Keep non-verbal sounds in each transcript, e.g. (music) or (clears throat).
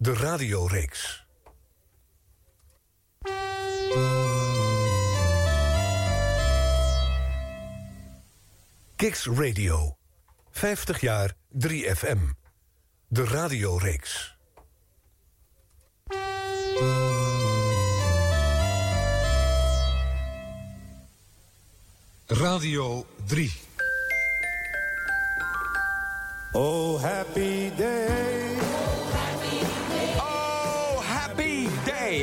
De radioreeks. Kiks Radio. 50 jaar 3FM. De radioreeks. Radio 3. Oh, happy day.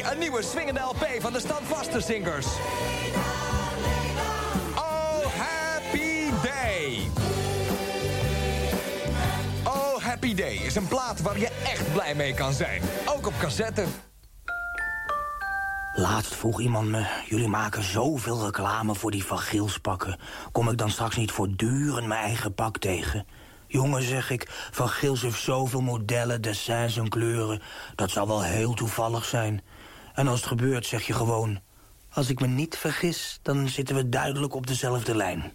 Een nieuwe swingende LP van de standvaste zingers. Oh, happy day. Oh, happy day is een plaat waar je echt blij mee kan zijn. Ook op cassette. Laatst vroeg iemand me, jullie maken zoveel reclame voor die Van Gils pakken. Kom ik dan straks niet voortdurend mijn eigen pak tegen? Jongen, zeg ik, Van Gils heeft zoveel modellen, dessins en kleuren. Dat zou wel heel toevallig zijn. En als het gebeurt, zeg je gewoon... Als ik me niet vergis, dan zitten we duidelijk op dezelfde lijn.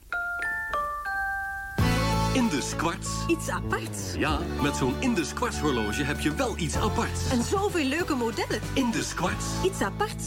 Indus Quartz. Iets aparts. Ja, met zo'n Indus Quartz horloge heb je wel iets aparts. En zoveel leuke modellen. Indus Quartz. Iets aparts.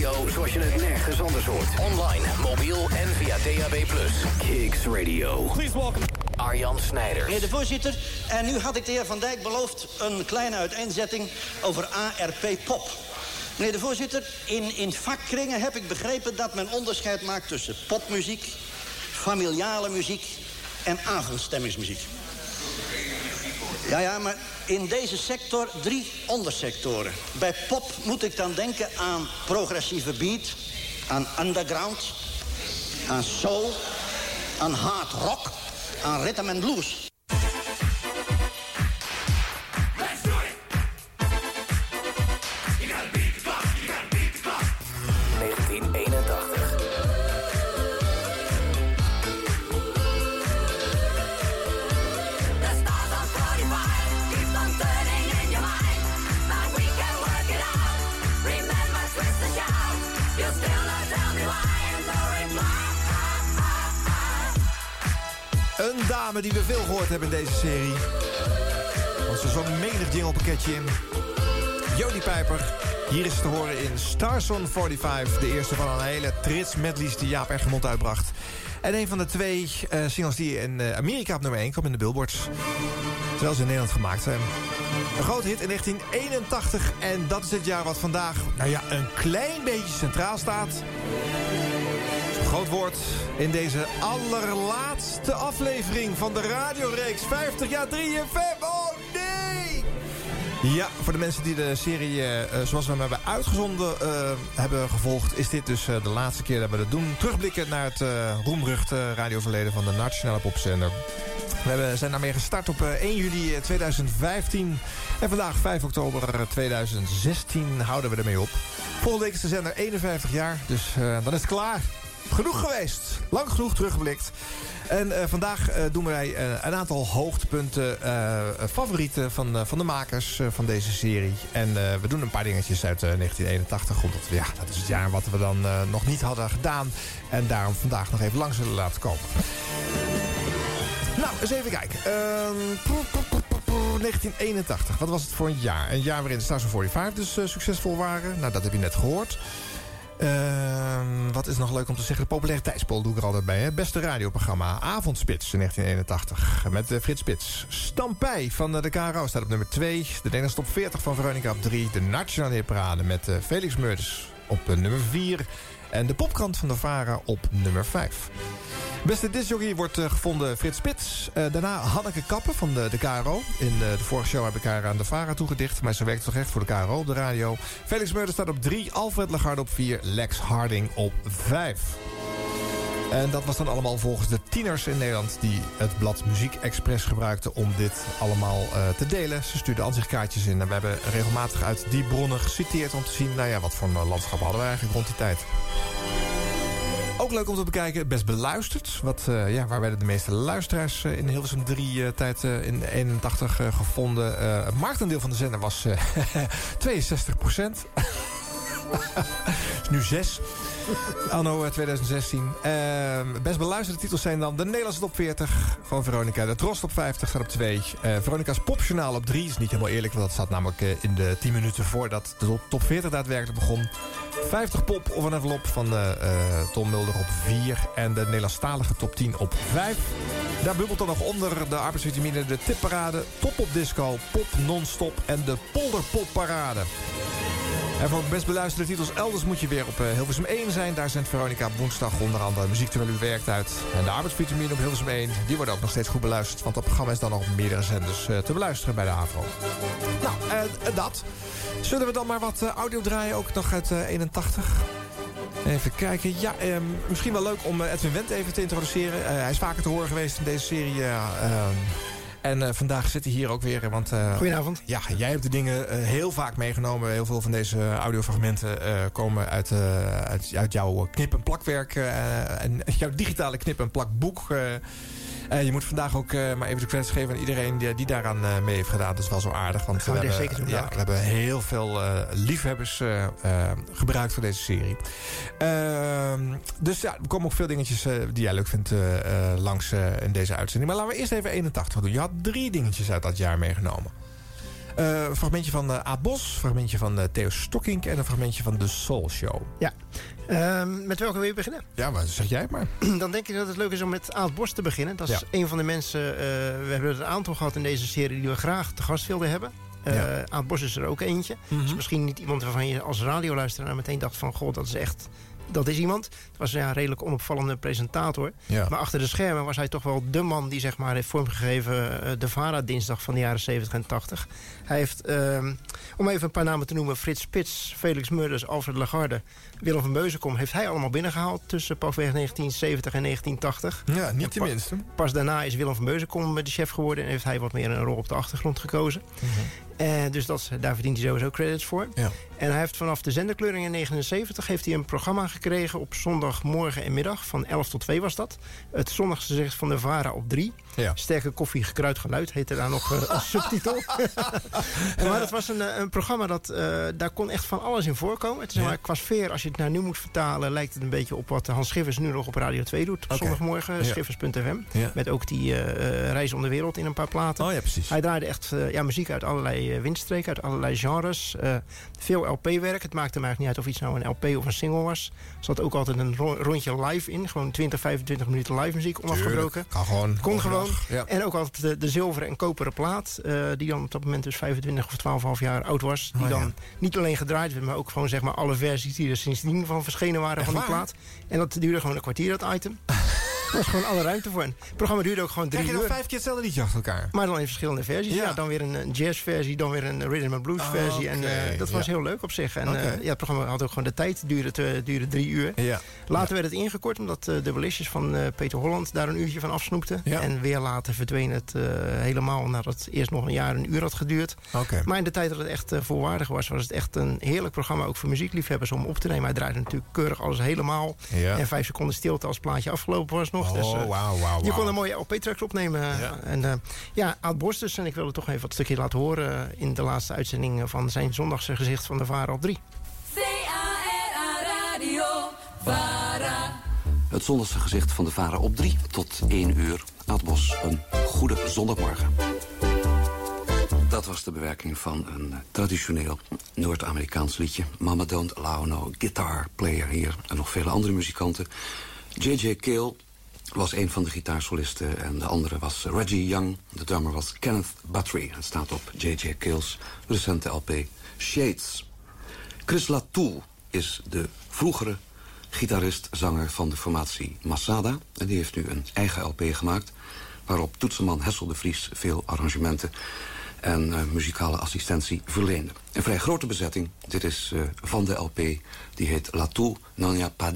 zoals je het nergens anders hoort. Online, mobiel en via DAB+. Kiks Radio. Please welcome. Arjan Snijders. Meneer de voorzitter, en nu had ik de heer Van Dijk beloofd... een kleine uiteenzetting over ARP Pop. Meneer de voorzitter, in, in vakkringen heb ik begrepen... dat men onderscheid maakt tussen popmuziek, familiale muziek... en avondstemmingsmuziek. Ja, ja, maar in deze sector drie ondersectoren. Bij pop moet ik dan denken aan progressieve beat, aan underground, aan soul, aan hard rock, aan rhythm and blues. Dame die we veel gehoord hebben in deze serie. Want ze zong menig jinglepakketje in. Jodie Pijper. Hier is te horen in Stars on 45. De eerste van een hele trits medleys die Jaap Eggermond uitbracht. En een van de twee eh, singles die in eh, Amerika op nummer 1 kwam in de Billboards. Terwijl ze in Nederland gemaakt zijn. Een grote hit in 1981. En dat is het jaar wat vandaag nou ja, een klein beetje centraal staat. Groot woord in deze allerlaatste aflevering van de radioreeks 50 jaar 3FM. Oh nee! Ja, voor de mensen die de serie eh, eh, zoals we hem hebben uitgezonden eh, hebben gevolgd... is dit dus de laatste keer dat we dat doen. Terugblikken naar het roemruchte radioverleden van de Nationale Popzender. We zijn daarmee gestart op eh, 1 juli 2015. En vandaag 5 oktober 2016 houden we ermee op. Volgende week is de zender 51 jaar, dus dan is het klaar. Genoeg geweest. Lang genoeg teruggeblikt. En eh, vandaag eh, doen wij eh, een aantal hoogtepunten, favorieten van, van de makers van deze serie. En we doen een paar dingetjes uit eh, 1981. Omdat ja, dat is het jaar wat we dan nog niet hadden gedaan. En daarom vandaag nog even lang zullen laten komen. Nou, eens even kijken. Ehm, poe, poe, poe, poe, poe, 1981. Wat was het voor een jaar? Een jaar waarin de Stars of 45 dus succesvol waren. Nou, dat heb je net gehoord. Ehm, wat is nog leuk om te zeggen? De populariteitspol doe ik er altijd bij. Hè? Beste radioprogramma. Avondspits in 1981. Met eh, Frits Spits. Stampij van eh, de KRO staat op nummer 2. De Nederlandse top 40 van Veronica op 3. De Nationale Hitparade met eh, Felix Meurders op nummer 4. En de popkrant van de Vara op nummer 5. Beste discjockey wordt eh, gevonden Frits Spits. Eh, daarna Hanneke Kappen van de, de KRO. In eh, de vorige show heb ik haar aan de VARA toegedicht. Maar ze werkt toch echt voor de KRO op de radio. Felix Meurder staat op 3. Alfred Lagarde op 4. Lex Harding op 5. En dat was dan allemaal volgens de tieners in Nederland... die het blad Muziek Express gebruikten om dit allemaal eh, te delen. Ze stuurden ansichtkaartjes in. En we hebben regelmatig uit die bronnen geciteerd... om te zien, nou ja, wat voor een landschap hadden we eigenlijk rond die tijd. Ook leuk om te bekijken, best beluisterd. Wat, eh, ja, waar werden de meeste luisteraars eh, in Hilversum 3 eh, tijd eh, in 81 eh, gevonden? Eh, het marktendeel van de zender was eh, (laughs) 62 procent. (laughs) is nu 6. Anno eh, 2016. Ehm, best beluisterde titels zijn dan de Nederlandse top 40 van Veronica. De Tros top 50 staat op 2. Eh, Veronica's popjournaal op 3. Is niet helemaal eerlijk, want dat zat namelijk eh, in de 10 minuten voordat de top 40 daadwerkelijk begon. 50 pop of een envelop van eh, eh, Tom Mulder op 4. En de Nederlandstalige top 10 op 5. Daar bubbelt dan nog onder de arbeidsvitamine, de tipparade, top op disco, pop non-stop en de polderpopparade. En voor best beluisterde titels elders moet je weer op eh, Hilversum 1 zijn. Daar zendt Veronica woensdag onder andere muziek terwijl u werkt uit. En de arbeidsvitamine op Hilversum 1, die worden ook nog steeds goed beluisterd. Want dat programma is dan nog op meerdere zenders eh, te beluisteren bij de AVRO. Nou, eh, dat. Zullen we dan maar wat eh, audio draaien, ook nog uit eh, 81? Even kijken. Ja, ehm, misschien wel leuk om eh, Edwin Wendt even te introduceren. Eh, hij is vaker te horen geweest in deze serie. eh, ehm, en eh, vandaag zit hij hier ook weer. Want, eh, Goedenavond. Ja, jij hebt de dingen eh, heel vaak meegenomen. Heel veel van deze audiofragmenten komen uit, uit, uit jouw knip- en plakwerk. en jouw digitale knip- en plakboek. Eh. Je moet vandaag ook eh, maar even de credits geven aan iedereen die, die daaraan eh, mee heeft gedaan. Dat is wel zo aardig. Want we hebben, zeker doen, ja, we hebben heel veel liefhebbers gebruikt voor deze serie. Ehm, dus ja, er komen ook veel dingetjes die jij leuk vindt langs in deze uitzending. Maar laten we eerst even 81 doen. Je had drie dingetjes uit dat jaar meegenomen. Eh, een fragmentje van Aad Bos, een fragmentje van eh, Theo Stokkink... en een fragmentje van The Soul Show. Ja. Ehm, met welke wil je beginnen? Ja, maar zeg jij het maar. (clears throat) Dan denk ik dat het leuk is om met Aad Bos te beginnen. Dat is Ja. een van de mensen... we hebben er een aantal gehad in deze serie... die we graag te gast wilden hebben. Ja. Aad Bos is er ook eentje. Dus misschien niet iemand waarvan je als radioluisteraar meteen dacht van... goh, dat is echt... Dat is iemand. Het was ja, een redelijk onopvallende presentator. Ja. Maar achter de schermen was hij toch wel de man die zeg maar, heeft vormgegeven... eh, de VARA-dinsdag van de jaren 70 en 80. Hij heeft, ehm, om even een paar namen te noemen... Frits Spits, Felix Murders, Alfred Lagarde... Willem van Beuzenkom heeft hij allemaal binnengehaald... tussen pakweg 1970 en 1980. Ja, niet pa- tenminste. Pas daarna is Willem van Beuzenkom de chef geworden... en heeft hij wat meer een rol op de achtergrond gekozen. Eh, dus dat, daar verdient hij sowieso credits voor. Ja. En hij heeft vanaf de zenderkleuring in 79 heeft hij een programma gekregen op zondagmorgen en middag. Van 11 tot 2 was dat. Het zondagsgezicht van de VARA op 3. Ja. Sterke koffie, gekruid geluid heette daar nog als subtitel. (laughs) Maar dat was een, eh, een programma dat eh, daar kon echt van alles in voorkomen. Het is Ja. maar qua sfeer, als je het naar nu moet vertalen, lijkt het een beetje op wat Hans Schiffers nu nog op Radio 2 doet. Op zondagmorgen, Ja. schiffers.fm. Met ook die eh, reis om de wereld in een paar platen. Oh ja, precies. Hij draaide echt ja, muziek uit allerlei windstreken, uit allerlei genres. Veel LP-werk. Het maakte hem eigenlijk niet uit of iets nou een LP of een single was. Er zat ook altijd een ro- rondje live in. Gewoon 20, 25 minuten live muziek onafgebroken. Kan gewoon. Kon gewoon. Ja. En ook altijd de, de zilveren en koperen plaat. eh, die dan op dat moment dus 25 of 12,5 jaar oud was. Die Oh, ja. dan niet alleen gedraaid werd, maar ook gewoon zeg maar alle versies die er sindsdien van verschenen waren Echt van die waar? plaat. En dat duurde gewoon een kwartier, dat item. (laughs) Er was gewoon alle ruimte voor. En het programma duurde ook gewoon drie Krijg je uur. dan vijf keer hetzelfde liedje achter elkaar? Maar dan in verschillende versies. Ja. Ja. dan weer een, een jazzversie, dan weer een rhythm and blues versie. En eh, dat was ja. heel leuk op zich. En eh, ja, het programma had ook gewoon de tijd. Duurde, duurde drie uur. Ja. Later werd het ingekort omdat eh, de Belicious van Peter Holland daar een uurtje van afsnoepte. En weer later verdween het helemaal nadat het eerst nog een jaar een uur had geduurd. Maar in de tijd dat het echt volwaardig was, was het echt een heerlijk programma ook voor muziekliefhebbers om op te nemen. Hij draaide natuurlijk keurig alles helemaal. En vijf seconden stilte als het plaatje afgelopen was nog. Oh, dus, eh, wauw, wauw, wauw. je kon een mooie LP-tracks opnemen. Ja. En eh, ja, Aad Bos dus. En ik wilde toch even wat stukje laten horen... eh, in de laatste uitzending van zijn zondagse gezicht van de Vara op 3. C-A-R-A Radio VARA. Het zondagse gezicht van de Varen op 3 tot 1 uur. Aad Bos, een goede zondagmorgen. Dat was de bewerking van een traditioneel Noord-Amerikaans liedje. Mama Don't Allow No Guitar Player hier. En nog vele andere muzikanten. J.J. Cale was een van de gitaarsolisten. En de andere was Reggie Young. De drummer was Kenneth Buttery. Het staat op J.J. Cale's recente LP Shades. Chris Latoul is de vroegere gitarist-zanger van de formatie Masada. En die heeft nu een eigen LP gemaakt... waarop toetsenman Hessel de Vries veel arrangementen en eh, muzikale assistentie verleende. Een vrij grote bezetting. Dit is eh, van de LP. Die heet La Tour Nanya Pas.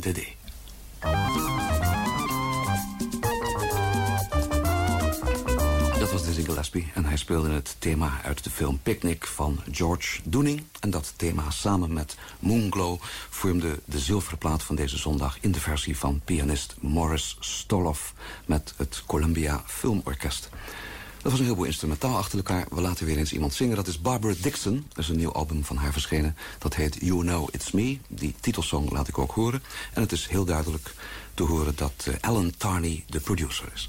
Gillespie en hij speelde het thema uit de film Picnic van George Doening. En dat thema samen met Moonglow vormde de zilveren plaat van deze zondag... in de versie van pianist Morris Stoloff met het Columbia Filmorkest. Dat was een heleboel instrumentaal achter elkaar. We laten weer eens iemand zingen. Dat is Barbara Dixon. Er is een nieuw album van haar verschenen. Dat heet You Know It's Me. Die titelsong laat ik ook horen. En het is heel duidelijk te horen dat eh, Alan Tarney de producer is.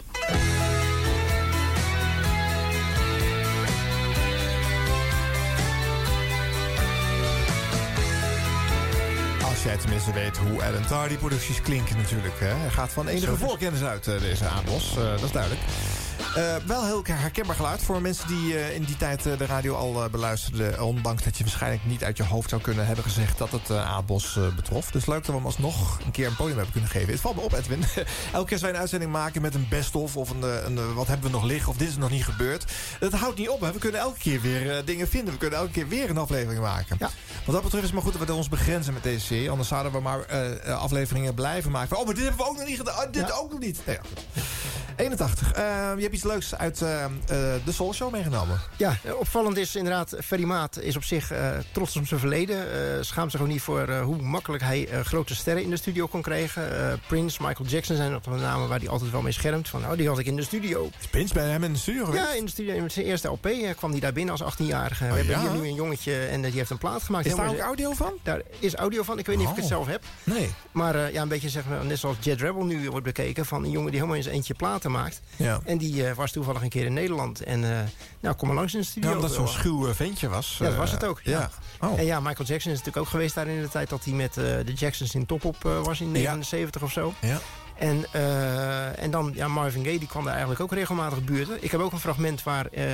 Als jij tenminste weet hoe Alan Tardy producties klinken natuurlijk. Hè. Hij gaat van enige voorkennis uit, eh, deze Aandros. Eh, dat is duidelijk. Eh, wel heel herkenbaar geluid voor mensen die eh, in die tijd eh, de radio al beluisterden. Ondanks dat je waarschijnlijk niet uit je hoofd zou kunnen hebben gezegd dat het Aadbos eh, betrof. Dus leuk dat we hem alsnog een keer een podium hebben kunnen geven. Het valt me op, Edwin. (laughs) Elke keer als wij een uitzending maken met een best-of of een, een, wat hebben we nog liggen of dit is nog niet gebeurd. Dat houdt niet op. Hè. We kunnen elke keer weer dingen vinden. We kunnen elke keer weer een aflevering maken. Wat dat betreft is het maar goed dat we ons begrenzen met deze serie. Anders zouden we maar afleveringen blijven maken. Van, oh, maar dit hebben we ook nog niet gedaan. Oh, dit ook nog niet. Nee, ja, goed. 81. Eh, je hebt iets leuks uit eh, eh, de Soul Show meegenomen. Ja, opvallend is inderdaad, Ferry Maat is op zich eh, trots op zijn verleden. Schaamt zich ook niet voor hoe makkelijk hij grote sterren in de studio kon krijgen. Prince, Michael Jackson zijn dat de namen waar hij altijd wel mee schermt. Van, oh, die had ik in de studio. Is Prince bij hem in de studio geweest? Ja, in de studio. In zijn eerste LP kwam hij daar binnen als 18-jarige. We hebben ja? hier nu een jongetje en die heeft een plaat gemaakt. Is daar ook audio van? Daar is audio van. Ik weet niet of ik het Oh. zelf heb. Nee. Maar ja, een beetje zeg maar, net zoals Jet Rebel nu wordt bekeken... van een jongen die helemaal zijn eentje platen maakt. Ja. En die eh, was toevallig een keer in Nederland. En eh, nou, kom maar langs in de studio. Ja, omdat zo'n Wel. schuw eh, ventje was. Ja, dat eh, was het ook. Ja. Ja. Oh. En ja, Michael Jackson is natuurlijk ook geweest daar in de tijd... dat hij met eh, de Jacksons in Top op eh, was in 79 of zo. Ja. En, eh, en dan ja, Marvin Gaye, die kwam daar eigenlijk ook regelmatig buurten. Ik heb ook een fragment waar eh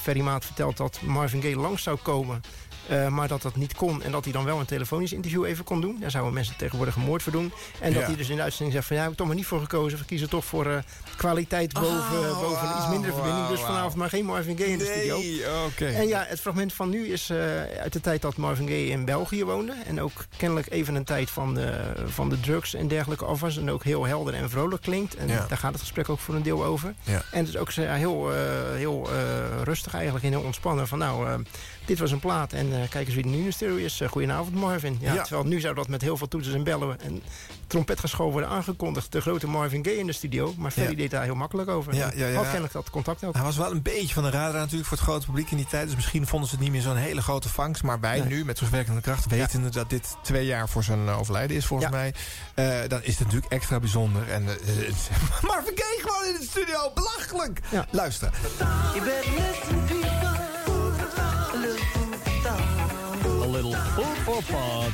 Ferry Maat vertelt dat Marvin Gaye langs zou komen... eh, maar dat dat niet kon en dat hij dan wel een telefonisch interview even kon doen. Daar zouden mensen tegenwoordig moord voor doen. En dat hij dus in de uitzending zegt van... ja, heb ik toch maar niet voor gekozen. We kiezen toch voor eh, kwaliteit boven, Oh, boven iets minder verbinding. Dus vanavond maar geen Marvin Gaye in de studio. En ja, het fragment van nu is eh, uit de tijd dat Marvin Gaye in België woonde. En ook kennelijk even een tijd van de, van de drugs en dergelijke af was. En ook heel helder en vrolijk klinkt. En Ja. daar gaat het gesprek ook voor een deel over. Ja. En het is ook heel, eh, heel eh, rustig eigenlijk en heel ontspannen. Van nou, dit was een plaat en kijk eens wie er nu in de stereo is. Goedenavond Marvin. Ja, Ja. Terwijl nu zou dat met heel veel toetsen en bellen en trompetgeschoof worden aangekondigd. De grote Marvin Gaye in de studio. Maar Ferry Ja. deed daar heel makkelijk over. Ja, ja, ja. Had kennelijk dat contact ook. Hij was wel een beetje van de radar natuurlijk voor het grote publiek in die tijd. Dus misschien vonden ze het niet meer zo'n hele grote vangst. Maar wij Nee. nu, met terugwerkende kracht, wetende dat dit twee jaar voor zijn eh, overlijden is volgens Ja. mij. eh, dan is het natuurlijk extra bijzonder. En eh, eh, (laughs) Marvin Gaye gewoon in de studio, belachelijk! Ja. Luister. You better little food for thought.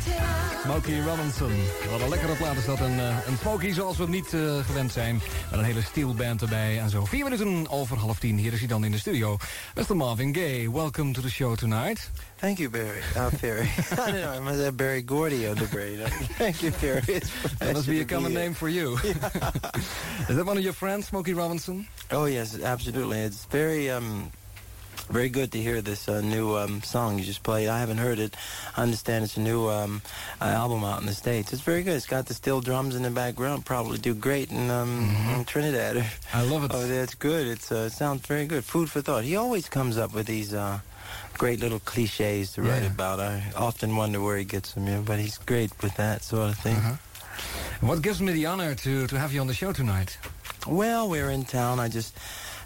Smokey Robinson. Wat een lekkere plaat is dat. Een, eh, een smoky zoals we het niet eh, gewend zijn. Met een hele steelband erbij. En zo vier minuten over half tien. Hier is hij dan in de studio. Mr. Marvin Gaye, welcome to the show tonight. Thank you, Barry. Uh, Barry. (laughs) (laughs) I don't know. I must have Barry Gordy on the brain. (laughs) Thank you, Barry. It's That must be a common name for you. is that one of your friends, Smokey Robinson? Oh yes, absolutely. It's very um, very good to hear this uh, new um, song you just played. I haven't heard it. I understand it's a new um, uh, album out in the states. It's very good. It's got the steel drums in the background. Probably do great in, um, in Trinidad. I love it. Oh, that's good. It's uh, it sounds very good. Food for thought. He always comes up with these. Uh, Great little cliches to write Yeah. about. I often wonder where he gets them, yeah, but he's great with that sort of thing. What gives me the honor to, to have you on the show tonight? Well, we're in town. I just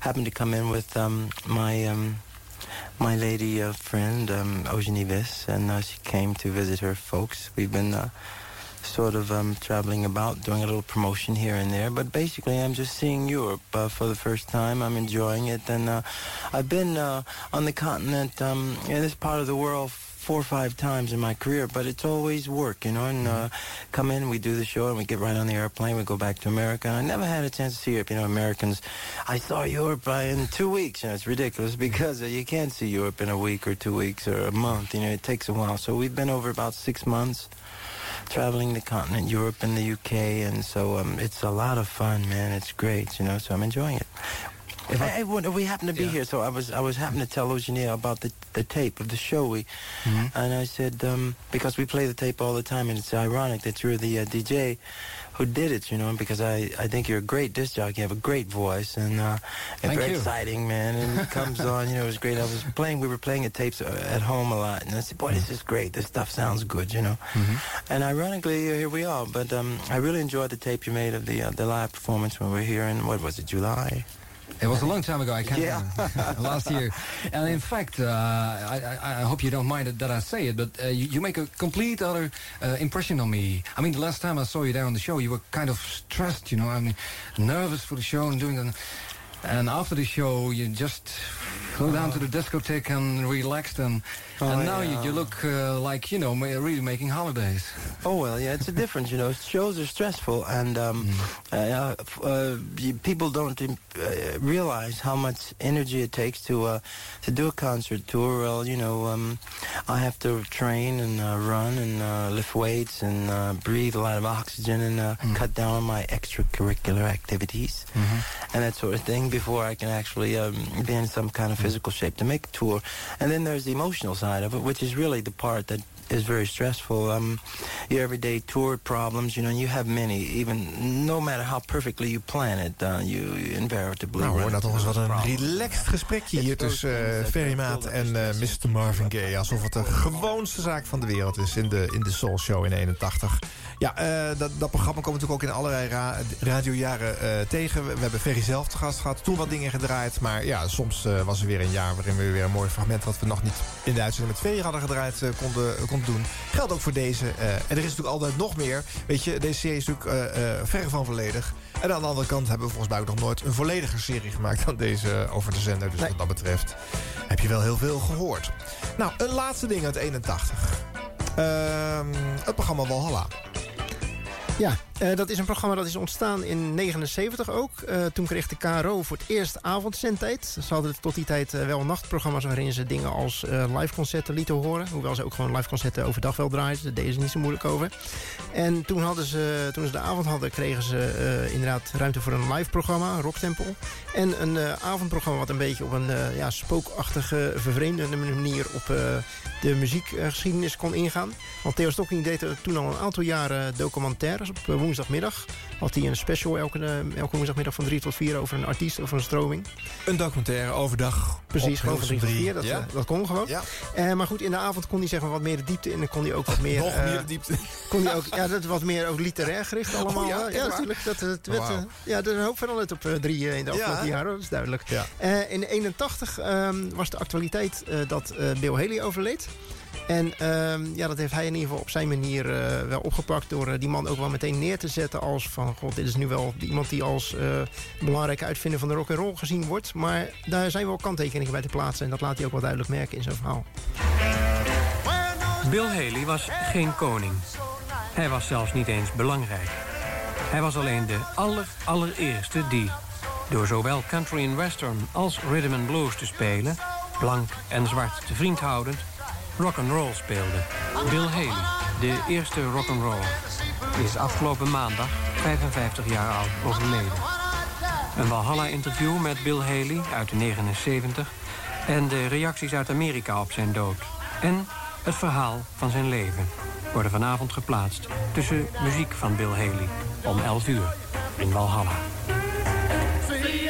happened to come in with um, my um, my lady uh, friend, um, Eugenie Viss, and uh, she came to visit her folks. We've been uh, sort of um, traveling about, doing a little promotion here and there. But basically, I'm just seeing Europe uh, for the first time. I'm enjoying it, and uh, I've been uh, on the continent um, in this part of the world four or five times in my career, but it's always work, you know. And uh, come in, we do the show, and we get right on the airplane. We go back to America. And I never had a chance to see Europe. You know, Americans, I saw Europe uh, in two weeks. You know, it's ridiculous because uh, you can't see Europe in a week or two weeks or a month. You know, it takes a while. So we've been over about six months traveling the continent, Europe and the UK, and so um, it's a lot of fun, man. It's great, you know. So I'm enjoying it. When we happen to be here, so I was I was happening to tell Eugenia about the, the tape of the show we, and I said um, because we play the tape all the time, and it's ironic that you're the uh, DJ who did it, you know, because I, I think you're a great disc jockey, you have a great voice, and uh, it's very you. exciting, man. And it comes (laughs) on, you know, it was great. I was playing, we were playing the tapes uh, at home a lot, and I said, boy, this is great. This stuff sounds good, you know. And ironically, uh, here we are. But um, I really enjoyed the tape you made of the uh, the live performance when we were here in what was it, July? It was a long time ago. I can't Yeah. remember. (laughs) last year. And in fact, uh, I, I, I hope you don't mind it that I say it, but uh, you, you make a complete other uh, impression on me. I mean, the last time I saw you there on the show, you were kind of stressed, you know. I mean, nervous for the show and doing it. And after the show, you just flew down to the discotheque and relaxed, and Oh, and now yeah. you, you look uh, like you know really making holidays. Oh well, yeah, it's a difference. You know, shows are stressful, and um, uh, f- uh, people don't uh, realize how much energy it takes to uh, to do a concert tour. Well, you know, um, I have to train and uh, run and uh, lift weights and uh, breathe a lot of oxygen and uh, cut down on my extracurricular activities and that sort of thing before I can actually um, be in some kind of physical shape to make a tour. And then there's the emotional side of it, which is really the part that is very stressful. Um, your everyday tour problems, you know, you have many. Even no matter how perfectly you plan it, uh, you, you invariably Nou, hoor, dat was wat een relaxed gesprekje hier tussen eh, Ferry Maat en eh, Mr. Marvin Gaye. Alsof het de (laughs) gewoonste zaak van de wereld is in de, in de Soul Show in 81. Ja, eh, dat, dat programma komt natuurlijk ook in allerlei ra radiojaren eh, tegen. We, we hebben Ferry zelf te gast gehad, toen wat dingen gedraaid. Maar ja, soms eh, was er weer een jaar waarin we weer een mooi fragment... wat we nog niet in de uitzending met Ferry hadden gedraaid, konden, konden doen. Geldt ook voor deze. en er is natuurlijk altijd nog meer. Weet je, deze serie is natuurlijk verre van volledig. En aan de andere kant hebben we volgens mij ook nog nooit een vollediger serie gemaakt dan deze over de zender. Dus wat dat betreft heb je wel heel veel gehoord. Nou, een laatste ding uit 81. Ehm, het programma Walhalla. Ja, eh, dat is een programma dat is ontstaan in 79 ook. Eh, toen kreeg de KRO voor het eerst avondzendtijd. Ze hadden tot die tijd eh, wel nachtprogramma's... waarin ze dingen als eh liveconcerten lieten horen. Hoewel ze ook gewoon liveconcerten overdag wel draaiden. Daar deden ze niet zo moeilijk over. En toen, hadden ze, toen ze de avond hadden... kregen ze inderdaad ruimte voor een live programma, rocktempel. En een avondprogramma wat een beetje op een ja, spookachtige, vervreemdende manier... op de muziekgeschiedenis kon ingaan. Want Theo Stocking deed er toen al een aantal jaren documentaires op woensdagmiddag. Had hij een special elke, eh, elke woensdagmiddag van 3 tot 4 over een artiest of een stroming. Een documentaire overdag. Precies, gewoon van 3 tot Hilversum 4. Dat, Ja. eh, dat kon gewoon. Ja. Eh, maar goed, in de avond kon hij zeg maar wat meer de diepte in. En kon hij ook wat meer... Nog meer de diepte. Kon hij (laughs) ook, ja, dat wat meer ook literair gericht allemaal. Oh, ja, ja, natuurlijk. Dat, het werd, ja, er is een hoop veranderd op eh, drie eh, in de afgelopen Ja. jaren. Dat is duidelijk. Ja. In 81 ehm, was de actualiteit dat Bill Haley overleed. En ehm, ja, dat heeft hij in ieder geval op zijn manier eh, wel opgepakt... door eh, die man ook wel meteen neer te zetten als van... god, dit is nu wel iemand die als eh, belangrijke uitvinder van de rock and roll gezien wordt. Maar daar zijn wel kanttekeningen bij te plaatsen... en dat laat hij ook wel duidelijk merken in zijn verhaal. Bill Haley was geen koning. Hij was zelfs niet eens belangrijk. Hij was alleen de aller, allereerste die, door zowel country en western als rhythm and blues te spelen, blank en zwart te vriend rock and roll speelde. Bill Haley, de eerste rock and roll, is afgelopen maandag 55 jaar oud overleden. Een Valhalla-interview met Bill Haley uit de 79 en de reacties uit Amerika op zijn dood. En het verhaal van zijn leven worden vanavond geplaatst tussen muziek van Bill Haley om 11 uur in Valhalla. See.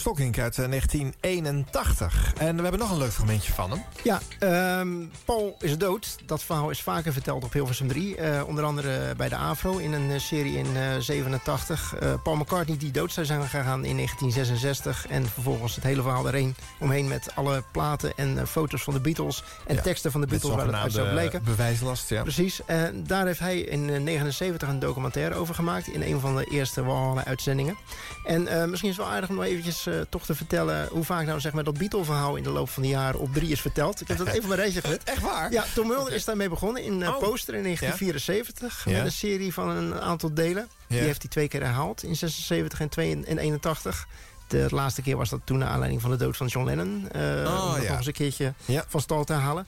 Stocking uit eh, 1981. En we hebben nog een leuk fragmentje van hem. Ja, ehm, Paul is dood. Dat verhaal is vaker verteld op Hilversum 3. Eh, onder andere bij de AVRO in een eh, serie in eh 87. Eh, Paul McCartney die dood zou zijn gegaan in 1966. En vervolgens het hele verhaal erheen omheen met alle platen en eh, foto's van de Beatles. En Ja, teksten van de Beatles waar het uit zou blijken. bewijslast, ja. Precies. En daar heeft hij in 1979 een documentaire over gemaakt... in een van de eerste Walhalla-uitzendingen. En eh, misschien is het wel aardig om nog eventjes eh, toch te vertellen... hoe vaak nou zeg maar, dat Beatle-verhaal in de loop van de jaren op drie is verteld. Ik heb dat even op mijn rijtje gezet. (laughs) Echt waar? Ja, Tom Mulder is daarmee begonnen in eh, Oh. Poster in 1974... Ja. met een serie van een aantal delen. Ja. Die heeft hij twee keer herhaald, in 76 en, 2 en 81... De laatste keer was dat toen naar aanleiding van de dood van John Lennon. eh, Oh, om dat ja. nog eens een keertje Ja. van stal te halen.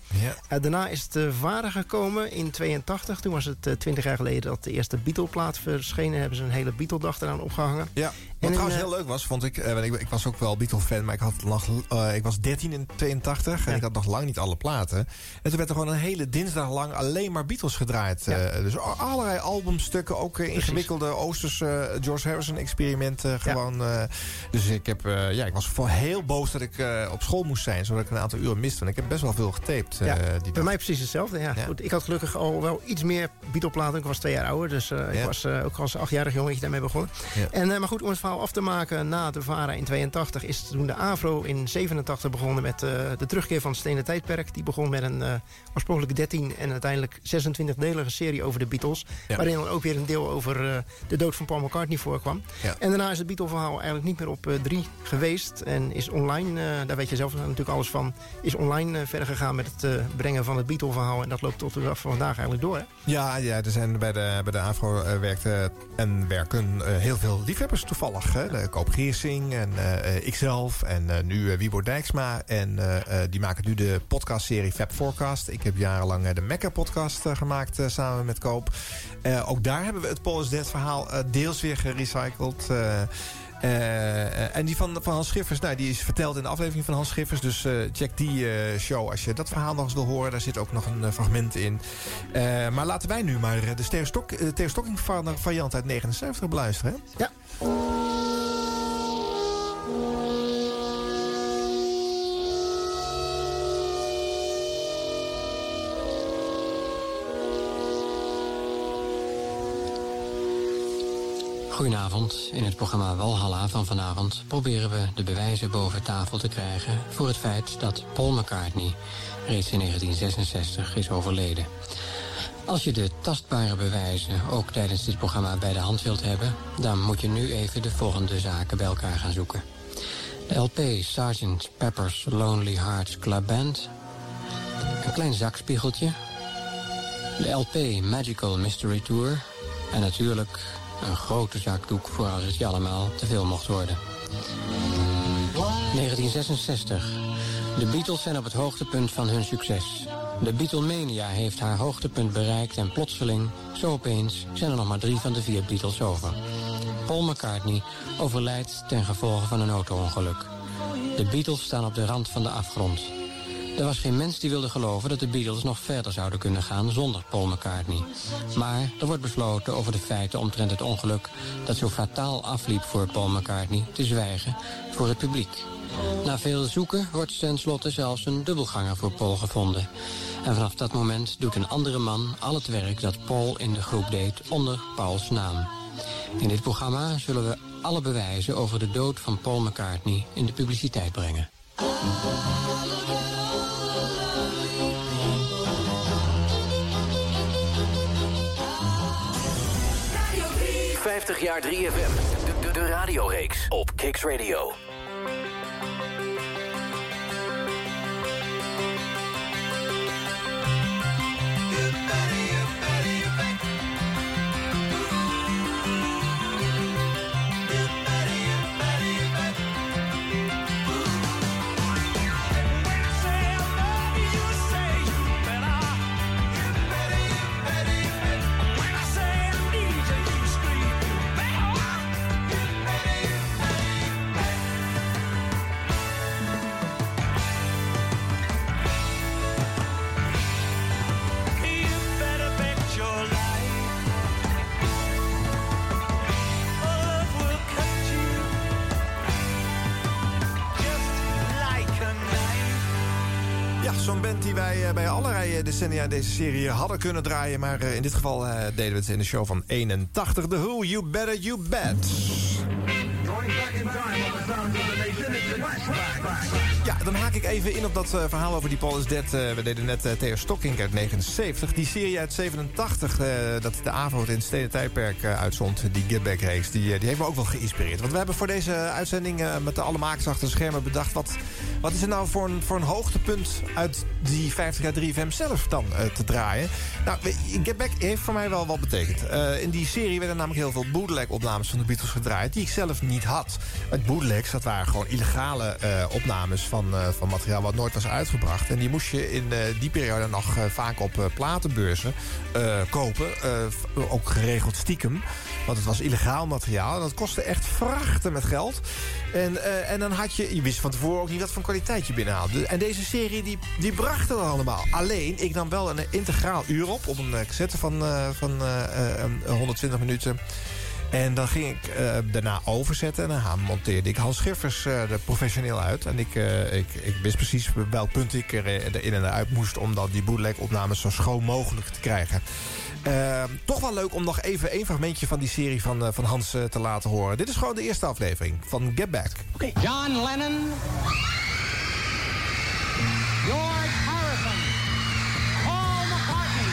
Ja. Daarna is het uh, vader gekomen in 82. Toen was het eh, 20 jaar geleden dat de eerste Beatle-plaat verschenen. Hebben ze een hele Beatle-dag eraan opgehangen. En Wat trouwens in, heel leuk was, vond ik, eh, want ik, ik was ook wel Beatle-fan, maar ik, had nog, eh, ik was 13 in 82 en ik had nog lang niet alle platen. En toen werd er gewoon een hele dinsdag lang alleen maar Beatles gedraaid. eh, dus allerlei albumstukken, ook eh, ingewikkelde Oosterse eh, George Harrison-experimenten. gewoon. eh, dus ik, heb, eh, ja, ik was voor heel boos dat ik eh, op school moest zijn, zodat ik een aantal uren miste. En ik heb best wel veel getaped. eh, die bij mij precies hetzelfde. Ja. Goed, ik had gelukkig al wel iets meer Beatle-platen. Ik was twee jaar ouder, dus eh, ik was eh, ook als achtjarig jongetje daarmee begonnen. En, eh, maar goed, om het verhaal af te maken, na de VARA in 82... is toen de AVRO in 87 begonnen met eh, de terugkeer van het Stenen Tijdperk. Die begon met een eh, oorspronkelijk 13 en uiteindelijk 26-delige serie over de Beatles. Ja. Waarin dan ook weer een deel over eh, de dood van Paul McCartney voorkwam. Ja. En daarna is het Beatle-verhaal eigenlijk niet meer op eh, drie geweest. En is online, daar weet je zelf natuurlijk alles van... is online verder gegaan met het brengen van het Beatle-verhaal. En dat loopt tot de dag van vandaag eigenlijk door, hè? Ja, ja er zijn bij de, bij de AVRO werkte en werken heel veel liefhebbers toevallig. De Koop Giersing en eh, eh, ikzelf en eh, nu eh, Wiebo Dijksma. En eh, eh, die maken nu de podcastserie Fab Forecast. Ik heb jarenlang eh, de Mecca-podcast eh, gemaakt eh, samen met Koop. Eh, ook daar hebben we het Paul is Dead verhaal eh, deels weer gerecycled. Eh, en die van, van Hans Schiffers, nou, die is verteld in de aflevering van Hans Schiffers. Dus eh, check die eh, show als je dat verhaal nog eens wil horen. Daar zit ook nog een fragment in. Maar laten wij nu maar de Theo Stok, Theo Stocking va- variant uit 79 beluisteren. Ja. Goedenavond. In het programma Walhalla van vanavond proberen we de bewijzen boven tafel te krijgen voor het feit dat Paul McCartney reeds in 1966 is overleden. Als je de tastbare bewijzen ook tijdens dit programma bij de hand wilt hebben, dan moet je nu even de volgende zaken bij elkaar gaan zoeken. De LP Sgt. Pepper's Lonely Hearts Club Band, een klein zakspiegeltje, de LP Magical Mystery Tour en natuurlijk een grote zakdoek voor als het je allemaal te veel mocht worden. 1966. De Beatles zijn op het hoogtepunt van hun succes. De Beatlemania heeft haar hoogtepunt bereikt en plotseling, zo opeens, zijn er nog maar drie van de vier Beatles over. Paul McCartney overlijdt ten gevolge van een auto-ongeluk. De Beatles staan op de rand van de afgrond. Er was geen mens die wilde geloven dat de Beatles nog verder zouden kunnen gaan zonder Paul McCartney. Maar er wordt besloten over de feiten omtrent het ongeluk dat zo fataal afliep voor Paul McCartney te zwijgen voor het publiek. Na veel zoeken wordt tenslotte zelfs een dubbelganger voor Paul gevonden. En vanaf dat moment doet een andere man al het werk dat Paul in de groep deed onder Pauls naam. In dit programma zullen we alle bewijzen over de dood van Paul McCartney in de publiciteit brengen. 50 jaar 3FM. De, de, radioreeks op Kicks Radio. Bij allerlei eh, decennia deze serie hadden kunnen draaien. Maar eh, in dit geval eh, deden we het in de show van 81. The Who, You Better You Bet. Ja, dan haak ik even in op dat eh, verhaal over die Paul is Dead. Eh, we deden net Theo Stokkink uit 79. Die serie uit 87, eh, dat de AVRO in het Steden Tijdperk eh, uitzond... die Get Back race, die, eh, die heeft me ook wel geïnspireerd. Want we hebben voor deze uitzending eh, met de alle makers achter schermen bedacht... wat, wat is er nou voor een, voor een hoogtepunt uit die 50 jaar 3FM zelf dan eh, te draaien? Nou, Get Back heeft voor mij wel wat betekend. Eh, in die serie werden namelijk heel veel bootleg-opnames van de Beatles gedraaid... die ik zelf niet had. Het bootlegs, dat waren gewoon illegale eh, opnames van, van materiaal... wat nooit was uitgebracht. En die moest je in die periode nog vaak op platenbeurzen kopen. Ook geregeld stiekem. Want het was illegaal materiaal. En dat kostte echt vrachten met geld. En, en dan had je... Je wist van tevoren ook niet wat voor kwaliteit je binnenhaalde. En deze serie, die, die bracht het allemaal. Alleen, ik nam wel een integraal uur op... op een eh, cassette van, eh, van eh, eh, eh, 120 minuten... En dan ging ik eh, daarna overzetten. En dan monteerde ik Hans Schiffers eh, er professioneel uit. En ik, eh, ik, ik wist precies welk punt ik er eh, erin en eruit moest... om dan die bootleg-opnames zo schoon mogelijk te krijgen. Eh, toch wel leuk om nog even één fragmentje van die serie van, eh, van Hans eh, te laten horen. Dit is gewoon de eerste aflevering van Get Back. John Lennon. George Harrison. Paul McCartney.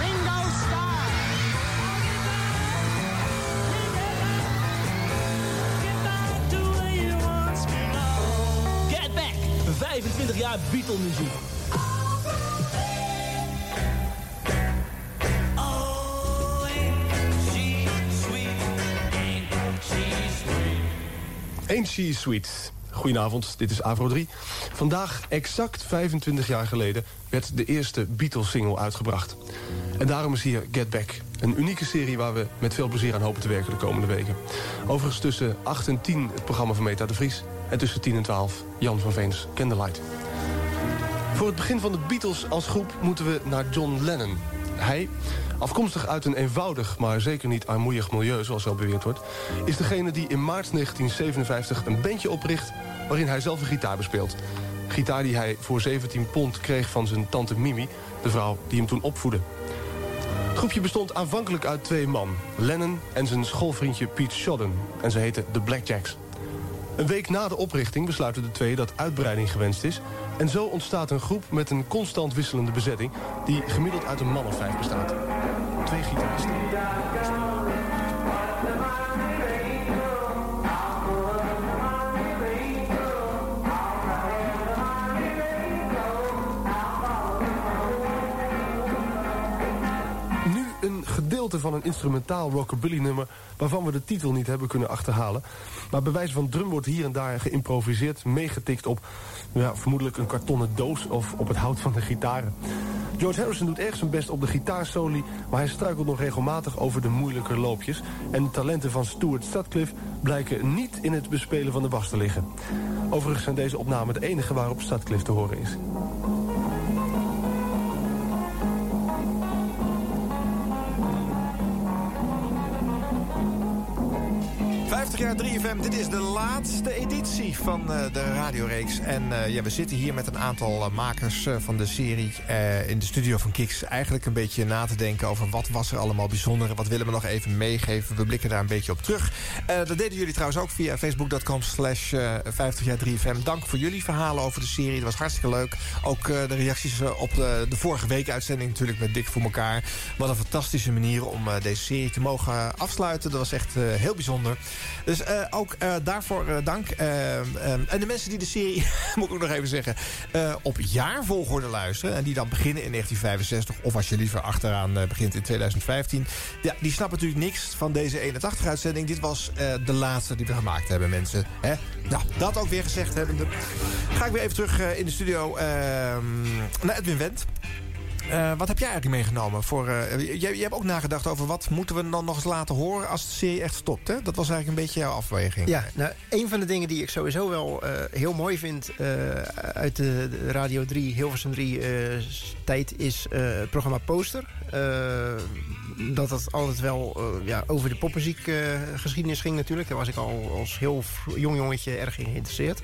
Ringo Starr. Get Back, 25 jaar Beatle-muziek. Ain't She Sweet. Goedenavond, dit is Avro 3. Vandaag, exact 25 jaar geleden, werd de eerste Beatles-single uitgebracht. En daarom is hier Get Back. Een unieke serie waar we met veel plezier aan hopen te werken de komende weken. Overigens tussen 8 en 10 het programma van Meta de Vries... en tussen 10 en 12 Jan van Veens Candlelight. Voor het begin van de Beatles als groep moeten we naar John Lennon. Hij, afkomstig uit een eenvoudig, maar zeker niet armoeig milieu... zoals wel beweerd wordt... is degene die in maart 1957 een bandje opricht... waarin hij zelf een gitaar bespeelt. Gitaar die hij voor 17 pond kreeg van zijn tante Mimi... de vrouw die hem toen opvoedde. Het groepje bestond aanvankelijk uit twee man. Lennon en zijn schoolvriendje Pete Shodden. En ze heten de Blackjacks. Een week na de oprichting besluiten de twee dat uitbreiding gewenst is... en zo ontstaat een groep met een constant wisselende bezetting... die gemiddeld uit een man of vijf bestaat. Twee gitaristen. Nu een gedeelte van een instrumentaal rockabilly nummer... waarvan we de titel niet hebben kunnen achterhalen. Maar bij wijze van drum wordt hier en daar geïmproviseerd... meegetikt op ja, vermoedelijk een kartonnen doos of op het hout van de gitaren. George Harrison doet erg zijn best op de gitaarsoli... maar hij struikelt nog regelmatig over de moeilijke loopjes. En de talenten van Stuart Sutcliffe blijken niet in het bespelen van de bas te liggen. Overigens zijn deze opnamen de enige waarop Sutcliffe te horen is. 50 jaar 3FM, dit is de laatste editie van eh, de radioreeks. En eh, ja, we zitten hier met een aantal eh, makers van de serie in de studio van Kiks. Eigenlijk een beetje na te denken over wat was er allemaal bijzonder... wat willen we nog even meegeven. We blikken daar een beetje op terug. Dat deden jullie trouwens ook via facebook.com slash 50 jaar 3FM. Dank voor jullie verhalen over de serie. Dat was hartstikke leuk. Ook de reacties op de, de vorige week uitzending natuurlijk met Dik voor elkaar. Wat een fantastische manier om deze serie te mogen afsluiten. Dat was echt heel bijzonder. Dus eh, ook eh, daarvoor eh, dank. En de mensen die de serie, (laughs) moet ik ook nog even zeggen... op jaarvolgorde luisteren... en die dan beginnen in 1965... of als je liever achteraan begint in 2015... Ja, die snappen natuurlijk niks van deze 81-uitzending. Dit was de laatste die we gemaakt hebben, mensen. Hè? Nou, dat ook weer gezegd hebbende... ga ik weer even terug in de studio ehm, naar Edwin Wendt. Eh, wat heb jij eigenlijk meegenomen? Voor, eh, je, je hebt ook nagedacht over wat moeten we dan nog eens laten horen als de serie echt stopt. Hè? Dat was eigenlijk een beetje jouw afweging. Ja, nou, een van de dingen die ik sowieso wel eh, heel mooi vind... uit de, Radio 3, Hilversum 3 eh, tijd... is het programma Poster. Dat het altijd wel ja, over de popmuziek eh, geschiedenis ging natuurlijk. Daar was ik al als heel jong jongetje erg in geïnteresseerd.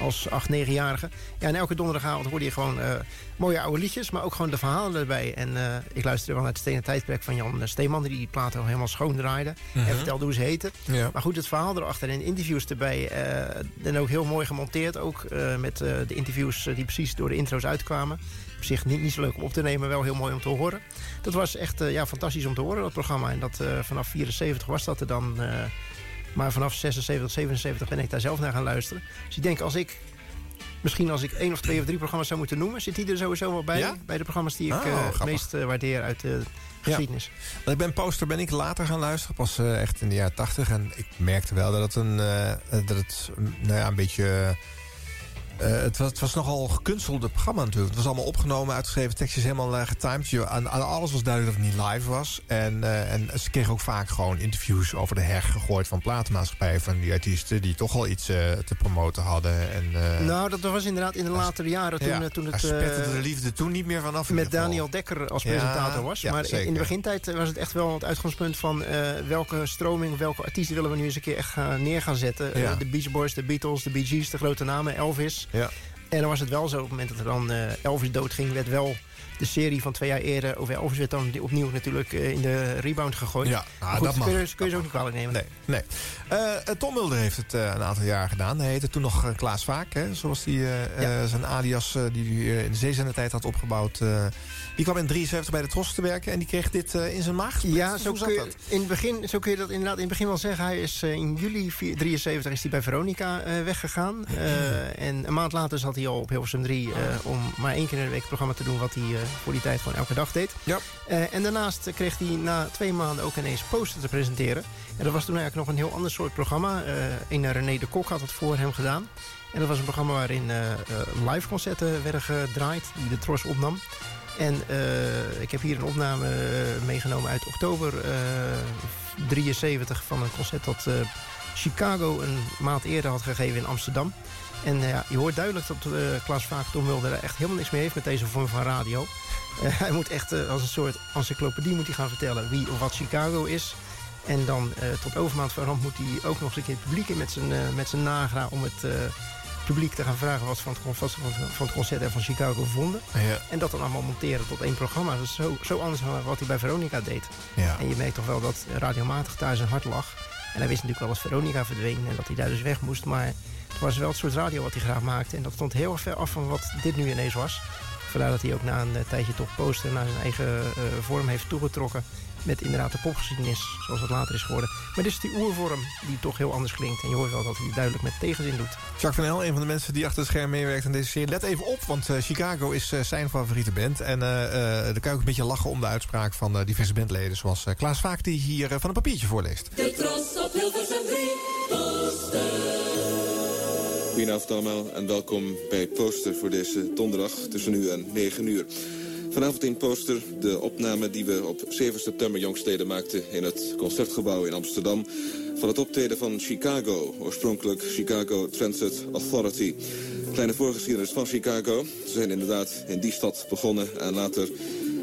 Als 8, 9-jarige. Ja, en elke donderdagavond hoorde je gewoon eh, mooie oude liedjes... maar ook gewoon de verhalen erbij. En eh, ik luisterde wel naar het stenen tijdperk van Jan Steeman... die die platen al helemaal schoon draaide. Mhm. En vertelde hoe ze heten. Ja. Maar goed, het verhaal erachter en interviews erbij. eh, en ook heel mooi gemonteerd ook. met de interviews die precies door de intro's uitkwamen. Op zich niet, niet zo leuk om op te nemen, wel heel mooi om te horen. Dat was echt ja, fantastisch om te horen, dat programma. En dat, vanaf 74 was dat er dan... maar vanaf 76, 77 ben ik daar zelf naar gaan luisteren. Dus ik denk, als ik... Misschien als ik één of twee of drie programma's zou moeten noemen... zit die er sowieso wel bij. Ja? Bij de programma's die ik Oh, eh, het meest eh, waardeer uit de geschiedenis. Want ik ben poster ben ik later gaan luisteren, pas eh, echt in de jaren tachtig. En ik merkte wel dat het een, dat het, mm, nou ja, een beetje... eh, het, was, het was nogal gekunstelde programma natuurlijk. Het was allemaal opgenomen, uitgeschreven, tekstjes helemaal uh, getimed. Je, aan, aan alles was duidelijk dat het niet live was. En, eh, en ze kregen ook vaak gewoon interviews over de heg gegooid van platenmaatschappijen. Van die artiesten die toch al iets eh, te promoten hadden. En, Nou, dat was inderdaad in de latere jaren toen, ja, toen het... de liefde toen niet meer vanaf. met. Daniel Dekker als Ja, presentator was. ja, maar in- de begintijd was het echt wel het uitgangspunt van... welke stroming, welke artiesten willen we nu eens een keer echt neer gaan zetten. De Beach Boys, de Beatles, de Bee Gees, de grote namen, Elvis. Ja. En dan was het wel zo, op het moment dat er dan eh, Elvis doodging... werd wel de serie van twee jaar eerder over Elvis werd dan opnieuw natuurlijk eh, in de rebound gegooid. Ja, goed, dat mag. kun je, kun je ze ook niet kwalijk nemen. Nee, nee. Eh, eh, Tom Mulder heeft het een aantal jaar gedaan. Hij heette toen nog Klaas Vaak, hè, zoals die, zijn alias die hij in de zeezendentijd had opgebouwd. die kwam in 73 bij de Tros te werken en die kreeg dit in zijn maag. Ja, zo kun, je, dat? in het begin, zo kun je dat inderdaad in het begin wel zeggen. Hij is in juli 73 is hij bij Veronica weggegaan. (laughs) En een maand later zat hij al op Hilversum 3... eh, om maar één keer in de week het programma te doen... wat hij voor die tijd gewoon elke dag deed. Ja. Eh, en daarnaast eh, kreeg hij na twee maanden ook ineens poster te presenteren. En dat was toen eigenlijk nog een heel ander soort programma. Eh een René de Kok had het voor hem gedaan. En dat was een programma waarin eh, eh, live concerten werden gedraaid... die de Tros opnam. En eh, ik heb hier een opname eh, meegenomen uit oktober eh 73 van een concert dat eh, Chicago een maand eerder had gegeven in Amsterdam. En eh, ja, je hoort duidelijk dat uh, Klaas Vaak Mulder er echt helemaal niks mee heeft met deze vorm van radio. Eh, hij moet echt eh, als een soort encyclopedie moet hij gaan vertellen wie of wat Chicago is. En dan eh, tot overmaand van ramp moet hij ook nog eens een keer het publiek in met zijn, eh, met zijn nagra om het eh, publiek te gaan vragen wat ze van het, van, concert en van Chicago vonden. Ja. En dat dan allemaal monteren tot één programma. Dat is zo, zo anders dan wat hij bij Veronica deed. Ja. En je merkt toch wel dat radiomatig daar zijn hart lag. En hij wist natuurlijk wel dat Veronica verdween en dat hij daar dus weg moest. Maar het was wel het soort radio wat hij graag maakte. En dat stond heel erg ver af van wat dit nu ineens was. Vandaar dat hij ook na een eh, tijdje toch poster naar zijn eigen eh, vorm heeft toegetrokken. Met inderdaad de popgeschiedenis, zoals het later is geworden. Maar dit is die oervorm die toch heel anders klinkt. En je hoort wel dat hij het duidelijk met tegenzin doet. Jacques van El, een van de mensen die achter het scherm meewerkt aan deze serie. Let even op, want eh, Chicago is eh, zijn favoriete band. En eh eh, dan kan je ook een beetje lachen om de uitspraak van diverse bandleden. Zoals eh, Klaas Vaak, die hier van een papiertje voorleest. De Tros op Hilversum 3 Goedenavond allemaal en welkom bij Poster voor deze donderdag tussen nu en 9 uur. Vanavond in Poster de opname die we op 7 september jongstleden maakten... in het Concertgebouw in Amsterdam... van het optreden van Chicago, oorspronkelijk Chicago Transit Authority. Kleine voorgeschiedenis van Chicago. Ze zijn inderdaad in die stad begonnen en later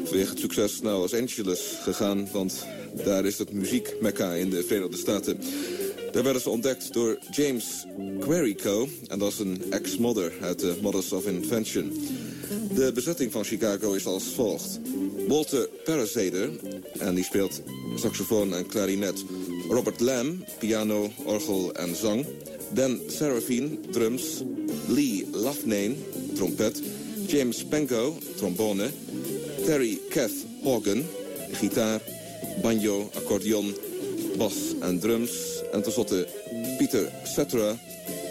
vanwege het succes naar Los Angeles gegaan... want daar is het muziekmekka in de Verenigde Staten... Daar werden ze ontdekt door James Querico. En dat is een ex-modder uit de Mothers of Invention. De bezetting van Chicago is als volgt. Walter Parazeder, en die speelt saxofoon en klarinet. Robert Lamb, piano, orgel en zang. Dan Serafine, drums. Lee Loughnane, trompet. James Penko, trombone. Terry Kath Hogan, gitaar. Banjo, accordeon, bas en drums. En tenslotte Pieter Cetera,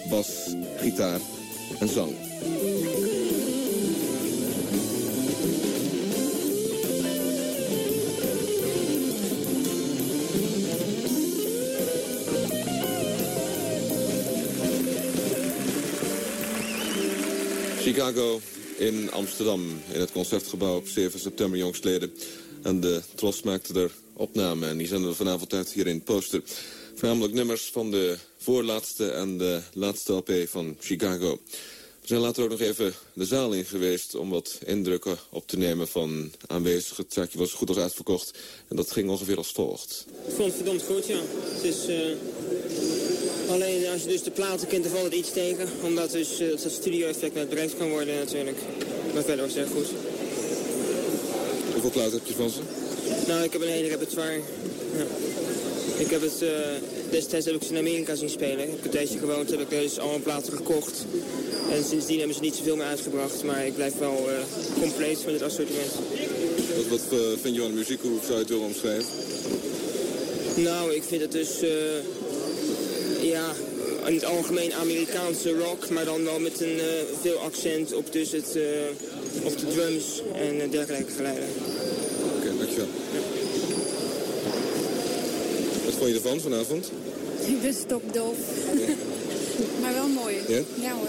bas, gitaar en zang. Chicago in Amsterdam, in het Concertgebouw op 7 september jongstleden. En de Tros maakte er opname en die zenden we vanavond uit hier in Poster. Voornamelijk nummers van de voorlaatste en de laatste LP van Chicago. We zijn later ook nog even de zaal in geweest om wat indrukken op te nemen van aanwezigen. Het zaakje was goed als uitverkocht en dat ging ongeveer als volgt. Ik vond het verdomd goed, ja. Het is... eh, Alleen als je dus de platen kent, dan valt het iets tegen. Omdat dus eh, dat studio-effect met bereikt kan worden natuurlijk. Maar verder was het erg goed. Hoeveel platen heb je van ze? Nou, ik heb een hele repertoire. Ja. Ik heb het, eh, destijds heb ik ze in Amerika zien spelen. Ik heb een tijdje gewoond, heb ik dus allemaal platen gekocht. En sindsdien hebben ze niet zoveel meer uitgebracht. Maar ik blijf wel eh, compleet met het assortiment. Wat, wat eh, vind je van de muziek? Hoe zou je het willen omschrijven? Nou, ik vind het dus, ja, in het algemeen Amerikaanse rock, maar dan wel met een veel accent op, dus het, op de drums en dergelijke geluiden. Wat vond je ervan vanavond? Ik ben stokdoof. maar wel mooi. Ja? Ja hoor.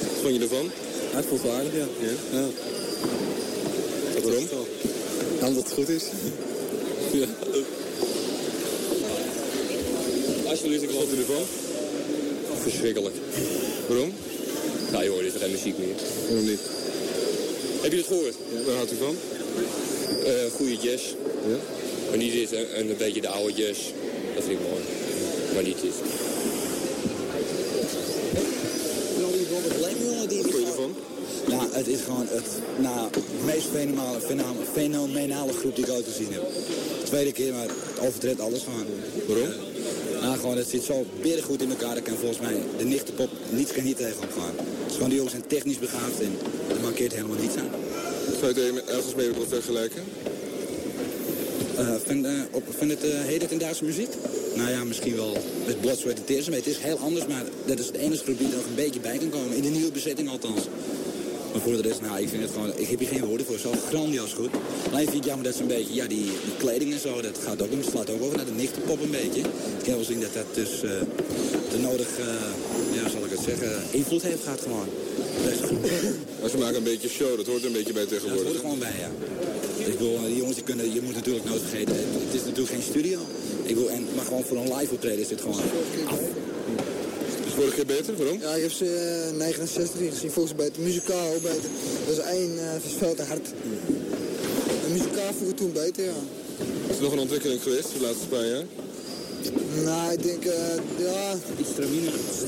Wat vond je ervan? Ja, het wel aardig, ja. Ja? Waarom? Omdat het goed is. Ja. Alsjeblieft, ik vond je ervan? Verschrikkelijk. Waarom? Nou joh, dit is geen muziek meer. Waarom niet? Heb je het gehoord? Ja, waar houdt u van? Eh goede jazz. Ja? Maar niet dit, en en een beetje de oude jazz. Dat vind ik mooi. Maar niet dit. Wat vond je ervan? Ja, het is gewoon het, nou, meest fenomenale, fenomenale, groep die ik ooit gezien heb. Tweede keer, maar het overtreft alles gewoon. Waarom? Nou, gewoon, het zit zo goed in elkaar. Dat kan volgens mij de nichtenpop niets kan hier tegen gaan. Het gewoon, die jongens zijn technisch begaafd en dat markeert helemaal niets aan. Zou je het er ergens mee willen vergelijken? Eh, vind, eh, op, vind het, heet het in Duitse muziek? Nou ja, misschien wel met Blood, Sweat and Tears. Maar het is heel anders, maar dat is de enige groep die er nog een beetje bij kan komen. In de nieuwe bezetting althans. Maar voor de rest, nou, ik vind het gewoon, ik heb hier geen woorden voor. Zo grandioos goed. Alleen vind ik het jammer dat ze een beetje, ja, die, die kleding en zo, dat gaat ook, dat slaat ook over naar de nichtenpop een beetje. Ik kan wel zien dat dat dus de nodig, zeggen, invloed heeft gehad gewoon. Maar ze maken een beetje show, dat hoort er een beetje bij Ja, dat tegenwoordig. hoort er gewoon bij, ja. Ik bedoel, die jongens, die kunnen, je moet natuurlijk nooit vergeten, het, het is natuurlijk geen studio. Ik bedoel, en, maar gewoon voor een live optreden is dit gewoon af. Is vorige keer beter? Waarom? Ja, ik heb ze eh, 69 hier gezien. Volgens mij beter. Muzikaal beter. Dat is één uh, veel te hard. De muzikaal ik toen beter, ja. Is er nog een ontwikkeling geweest de laatste paar jaar? Nou, ik denk, eh, ja... Iets.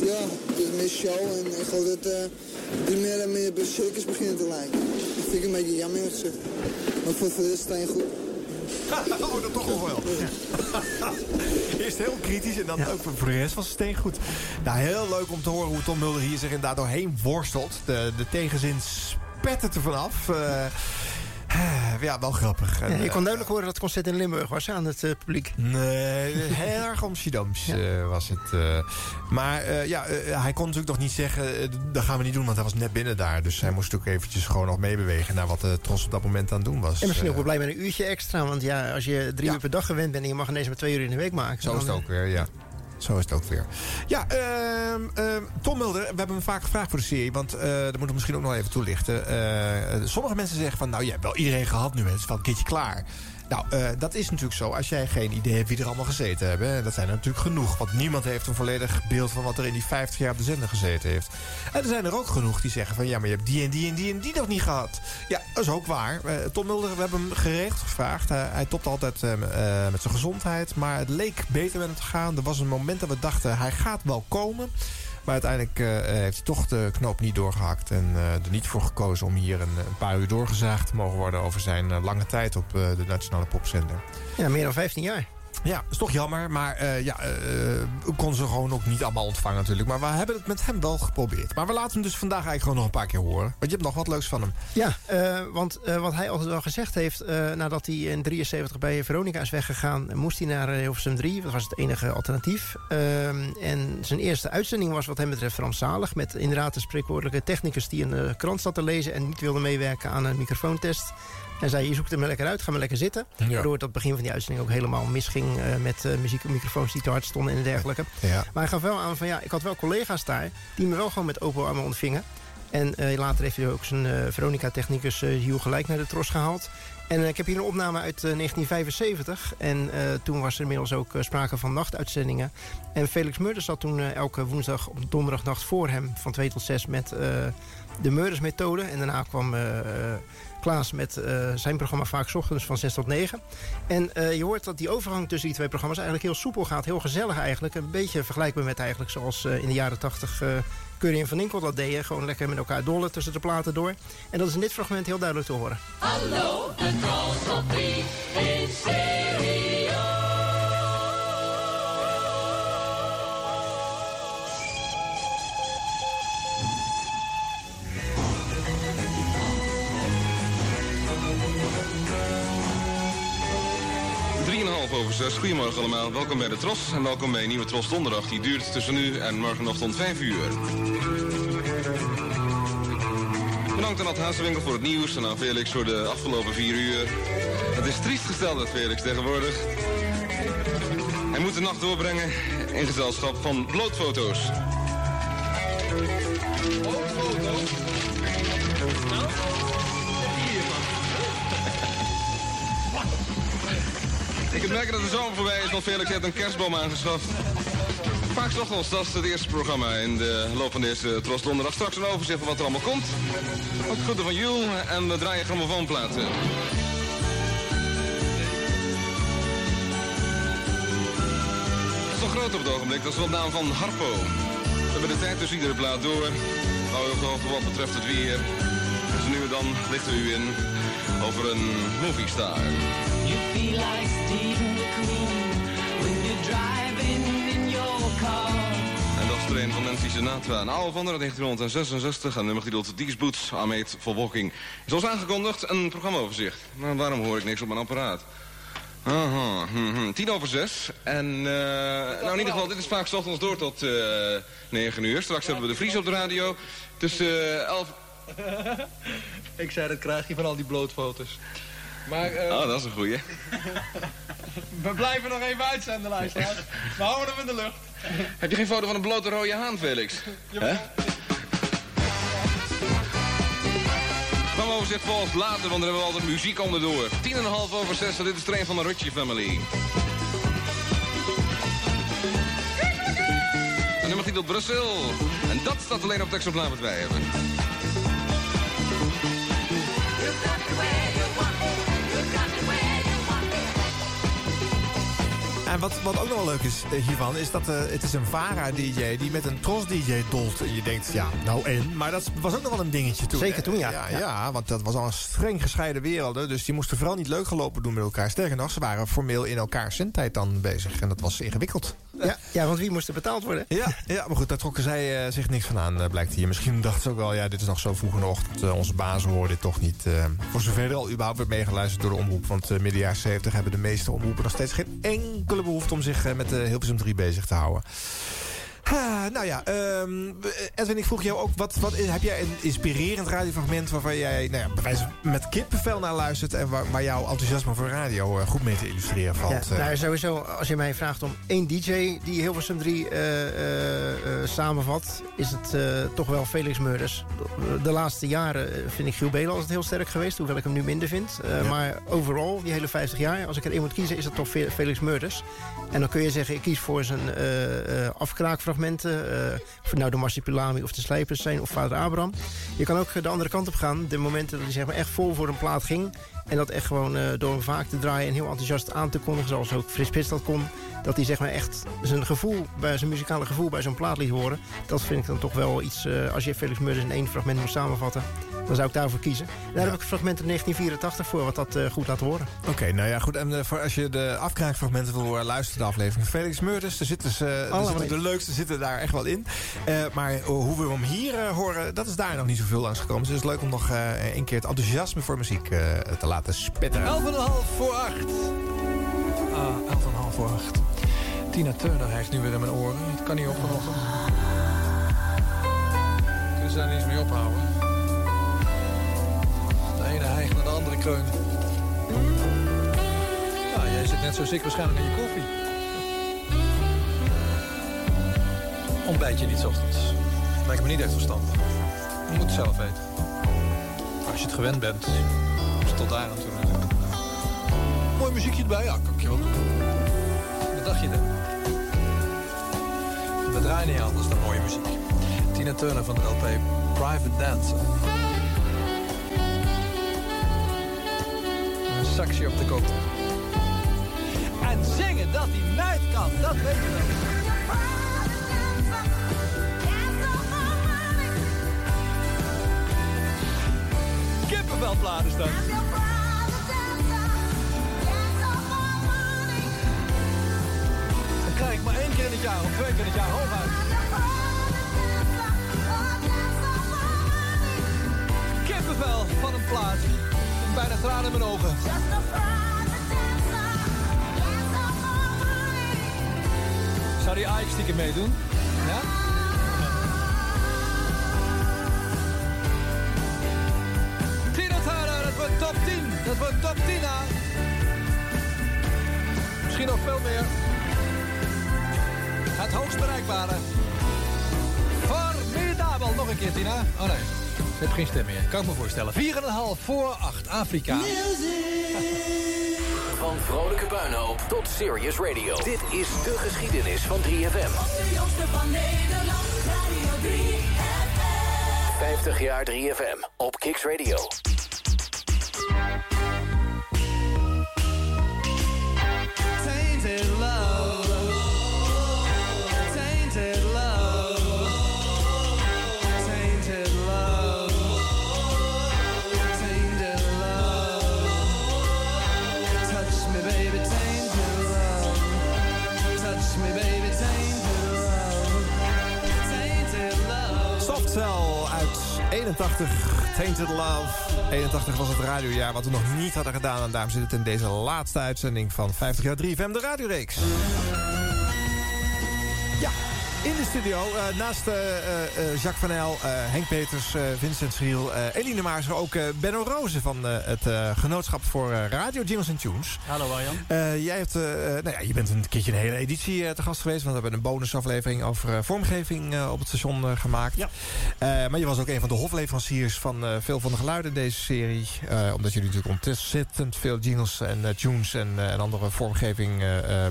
Ja, het is meer show en ik geloof dat eh, die meer en meer circus beginnen te lijken. Dat vind ik een beetje jammer eerlijk gezegd. Maar voor, de rest je goed. (laughs) oh, dat toch nog wel. (laughs) Eerst heel kritisch en dan ook voor de rest was het steen goed. Nou, heel leuk om te horen hoe Tom Mulder hier zich inderdaad doorheen worstelt. De, de tegenzin spettert er vanaf. Eh, ja, wel grappig. Ja, je eh, kon duidelijk horen dat het concert in Limburg was aan het eh, publiek. Nee, heel erg Amsterdams eh, was het. eh. maar eh, ja, eh, hij kon natuurlijk nog niet zeggen... eh, dat gaan we niet doen, want hij was net binnen daar. Dus hij moest ook eventjes gewoon nog meebewegen... naar wat de Tros op dat moment aan het doen was. En misschien ook Eh, wel blij met een uurtje extra. Want ja, als je drie uur per dag gewend bent en je mag ineens maar twee uur in de week maken. Zo is het ook weer, ja. Zo is het ook weer. Ja, ehm, ehm, Tom Mulder, we hebben hem vaak gevraagd voor de serie. Want eh dat moeten we misschien ook nog even toelichten. Eh, sommige mensen zeggen van, nou je hebt wel iedereen gehad nu. Het is wel een keertje klaar. Nou, eh, dat is natuurlijk zo. Als jij geen idee hebt wie er allemaal gezeten hebben. hè, Dat zijn er natuurlijk genoeg. Want niemand heeft een volledig beeld van wat er in die 50 jaar op de zender gezeten heeft. En er zijn er ook genoeg die zeggen van... ja, maar je hebt die en die en die en die nog niet gehad. Ja, dat is ook waar. Eh, Tom Mulder, we hebben hem geregeld gevraagd. Hij, topt altijd eh, eh, met zijn gezondheid. Maar het leek beter met hem te gaan. Er was een moment dat we dachten, hij gaat wel komen. Maar uiteindelijk eh, heeft hij toch de knoop niet doorgehakt. En eh, er niet voor gekozen om hier een, paar uur doorgezaagd te mogen worden... over zijn eh, lange tijd op eh, de Nationale Popzender. Ja, meer dan 15 jaar. Ja, is toch jammer. Maar eh ja, we konden ze gewoon ook niet allemaal ontvangen natuurlijk. Maar we hebben het met hem wel geprobeerd. Maar we laten hem dus vandaag eigenlijk gewoon nog een paar keer horen. Want je hebt nog wat leuks van hem. Ja, eh, want wat hij altijd wel gezegd heeft... nadat hij in 73 bij Veronica is weggegaan... moest hij naar Hilversum 3. Dat was het enige alternatief. Ehm, en zijn eerste uitzending was wat hem betreft rampzalig... met inderdaad een spreekwoordelijke technicus... die een krant zat te lezen en niet wilde meewerken aan een microfoontest... En zei, je zoekt hem lekker uit, ga maar lekker zitten. Ja. Waardoor het op het begin van die uitzending ook helemaal misging... eh, met eh, muziek en microfoons die te hard stonden en dergelijke. Ja. Maar hij gaf wel aan van, ja, ik had wel collega's daar... die me wel gewoon met open armen ontvingen. En eh, later heeft hij ook zijn Veronica-technicus uh, Hugh gelijk naar de tros gehaald. En ik heb hier een opname uit eh, 1975. En toen was er inmiddels ook sprake van nachtuitzendingen. En Felix Murders zat toen elke woensdag op donderdagnacht voor hem... van 2 tot 6 met de Murders-methode. En daarna kwam Klaas met eh, zijn programma vaak ochtends van 6 tot 9. En eh, je hoort dat die overgang tussen die twee programma's eigenlijk heel soepel gaat. Heel gezellig eigenlijk. Een beetje vergelijkbaar met eigenlijk zoals eh, in de jaren 80... eh Curry en Van Inkel dat deden. Gewoon lekker met elkaar dollen tussen de platen door. En dat is in dit fragment heel duidelijk te horen. Hallo, de op 3 in stereo. Goedemorgen allemaal. Welkom bij de Tros en welkom bij nieuwe Tros Donderdag. Die duurt tussen nu en morgenochtend 5 uur. Bedankt aan Ad Hazenwinkel voor het nieuws en aan Felix voor de afgelopen vier uur. Het is triest gesteld met Felix tegenwoordig. Hij moet de nacht doorbrengen in gezelschap van blootfoto's. Blootfoto's? Nou? Ik heb merken dat de zomer voorbij is, want Felix heeft een kerstboom aangeschaft. Vaak ochtends, dat is het eerste programma in de loop van deze Tros Donderdag. Straks een overzicht van wat er allemaal komt. Ook groeten van Jules en we draaien grammofoonplaten. Dat is wel groot op het ogenblik, dat is wel naam van Harpo. We hebben de tijd dus iedere plaat door. Hou wat betreft het weer. Dus nu dan lichten we u in over een movie star. You feel like Stephen McQueen when you're driving in your car. En dat is er een van Nancy Sinatra. Een oude van uit 1966. Een nummer getiteld These Boots are made for walking. Zoals aangekondigd, een programmaoverzicht. Maar waarom hoor ik niks op mijn apparaat? Aha, hm, hm. tien over zes. En eh, nou in ieder geval, dit is vaak 's ochtends door tot eh 9 uur. Straks hebben we de Vries op de radio. Tussen eh 11... (laughs) Ik zei, dat krijg je van al die blootfoto's. Maar eh, Oh, dat is een goeie. (laughs) we blijven nog even uitzenden, luisteraars. We houden hem in de lucht. (laughs) Heb je geen foto van een blote rode haan, Felix? Hè? Programmaoverzicht volgt later, want dan hebben we altijd muziek onderdoor. Tien en een half over zes, dit is de train van de Rutje Family. Een nummer getiteld Brussel. En dat staat alleen op het exemplaar wat wij hebben. En wat, wat ook nog wel leuk is eh, hiervan, is dat eh, het is een VARA-dj die met een Tros-dj dolt. En je denkt, ja, nou en? Maar dat was ook nog wel een dingetje toen. Zeker toen, ja. Ja, Ja. ja, want dat was al een streng gescheiden werelden. Dus die moesten vooral niet leuk gelopen doen met elkaar. Sterker nog, ze waren formeel in elkaars zendtijd dan bezig. En dat was ingewikkeld. Ja, ja, want wie moest er betaald worden? Ja, ja, maar goed, daar trokken zij eh, zich niks van aan, eh, blijkt hier. Misschien dachten ze ook wel, ja, dit is nog zo vroeg in de ochtend. eh, onze bazen horen dit toch niet. eh, voor zover er al überhaupt werd meegeluisterd door de omroep. Want uh, midden jaren 70 hebben de meeste omroepen nog steeds geen enkele behoefte om zich met de Hilversum 3 bezig te houden. Ha, nou ja, ehm, Edwin, ik vroeg jou ook, wat, wat, heb jij een inspirerend radiofragment waarvan jij nou ja, bij wijze van met kippenvel naar luistert en waar, waar jouw enthousiasme voor radio eh, goed mee te illustreren valt? Ja, eh? nou, sowieso, als je mij vraagt om één DJ die Hilversum 3 eh, eh, eh, samenvat, is het eh, toch wel Felix Murders. De, laatste jaren eh, vind ik Giel Belen altijd heel sterk geweest, hoewel ik hem nu minder vind. Eh, Ja. Maar overal, die hele 50 jaar, als ik er één moet kiezen, is het toch Fe- Felix Murders. En dan kun je zeggen, ik kies voor zijn eh, eh, afkraakfragmenten, eh, of nou de Marsipulami of de Slijpers zijn, of Vader Abraham. Je kan ook de andere kant op gaan, de momenten dat hij zeg maar, echt vol voor een plaat ging. En dat echt gewoon eh, door hem vaak te draaien en heel enthousiast aan te kondigen, zoals ook Frits Spits dat kon. Dat hij zeg maar echt zijn gevoel, bij zijn muzikale gevoel bij zo'n plaat liet horen. Dat vind ik dan toch wel iets, eh, als je Felix Murders in één fragment moet samenvatten, dan zou ik daarvoor kiezen. Daar heb ik een fragment uit 1984 voor, wat dat eh, goed laat horen. Oké, nou ja, goed. En eh, voor als je de afkraakfragmenten wil horen, luister de aflevering. Felix Murders, er zitten, ze, er zitten de leukste zitten daar echt wel in. Eh, maar hoe we hem hier horen, dat is daar nog niet zoveel langs gekomen. Dus het is leuk om nog eh een keer het enthousiasme voor muziek eh, te laten spetteren. 11,5 voor 8. Ah, 11,5 voor 8. Tina Turner heeft nu weer in mijn oren. Het kan niet op vanochtend. Kunnen ze daar niet eens mee ophouden? De ene hijgt naar de andere kreun. Ja, jij zit net zo ziek waarschijnlijk in je koffie. Ontbijt je niet ochtends. Lijkt me niet echt verstandig. Je moet het zelf weten. Als je het gewend bent, tot daar aan toe. Mooi muziekje erbij? Ja, kan ik je. Wat dacht je dan? We draaien niet anders dan mooie muziek. Tina Turner van de LP Private Dancer. Een saxje op de cocktail. En zingen dat hij meid kan, dat weet je wel. Kippenvelplaat is. Krijg ik maar één keer in het jaar of twee keer in het jaar hooguit. Kippenvel van een plaat. Bijna tranen in mijn ogen. Zou die Ajax stiekem meedoen? Ja? Dat wordt top 10. Dat wordt top 10 aan. Misschien nog veel meer. Het hoogst bereikbare. Formidabel. Nog een keer, Tina. Oh nee, ze heeft geen stem meer. Kan ik me voorstellen. 4,5 voor 8 Afrika. Van vrolijke puinhoop tot serious radio. Dit is de geschiedenis van 3FM. De jongste van Nederland, Radio 3FM. 50 jaar 3FM op Kicks Radio. 81, Tainted Love. 81 was het radiojaar wat we nog niet hadden gedaan. En daarom zit het in deze laatste uitzending van 50 jaar 3FM, de radioreeks. In de studio, eh, naast eh, eh, Jacques van El, Henk Peters, Vincent Schriel, eh, Eline Maarser... ook Benno Rozen van het Genootschap voor Radio Jingles and Tunes. Hallo Arjan. Jij hebt, nou ja, je bent een keertje een hele editie te gast geweest. Want we hebben een bonusaflevering over vormgeving op het station gemaakt. Ja. Maar je was ook een van de hofleveranciers van veel van de geluiden in deze serie. Omdat jullie natuurlijk ontzettend veel jingles en tunes en, en andere vormgeving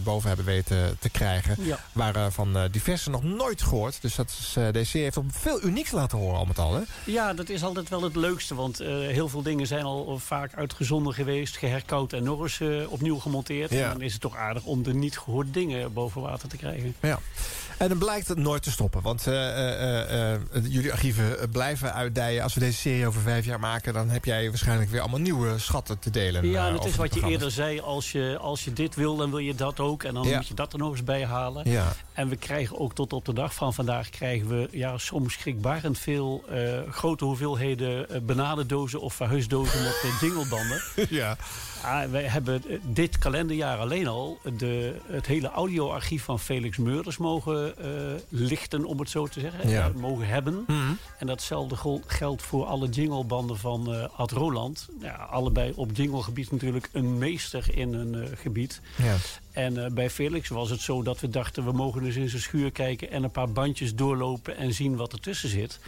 boven hebben weten te krijgen. Ja. Waren van eh, diverse nog nooit gehoord. Dus dat is, eh, deze serie heeft op veel unieks laten horen al met al. Hè? Ja, dat is altijd wel het leukste. Want eh, heel veel dingen zijn al vaak uitgezonden geweest. Geherkoud en nog eens eh, opnieuw gemonteerd. Ja. En dan is het toch aardig om de niet gehoorde dingen boven water te krijgen. Ja. En dan blijkt het nooit te stoppen. Want jullie archieven blijven uitdijen. Als we deze serie over vijf jaar maken... dan heb jij waarschijnlijk weer allemaal nieuwe schatten te delen. Ja, dat is wat je eerder zei. Als je, als je dit wil, dan wil je dat ook. En dan Ja. moet je dat er nog eens bij halen. Ja. En we krijgen ook tot op de dag van vandaag... krijgen we ja, soms schrikbarend veel eh, grote hoeveelheden uh, banadendozen... of verhuisdozen met uh, jinglebanden. (laughs) ja. Wij hebben eh, dit kalenderjaar alleen al de, het hele audioarchief van Felix Meurders mogen eh, lichten, om het zo te zeggen. Ja. Mogen hebben. Mhm. En datzelfde geldt voor alle jinglebanden van eh, Ad Roland. Ja, allebei op jinglegebied natuurlijk een meester in hun eh, gebied. Ja. En bij Felix was het zo dat we dachten... we mogen dus in zijn schuur kijken en een paar bandjes doorlopen... en zien wat ertussen zit.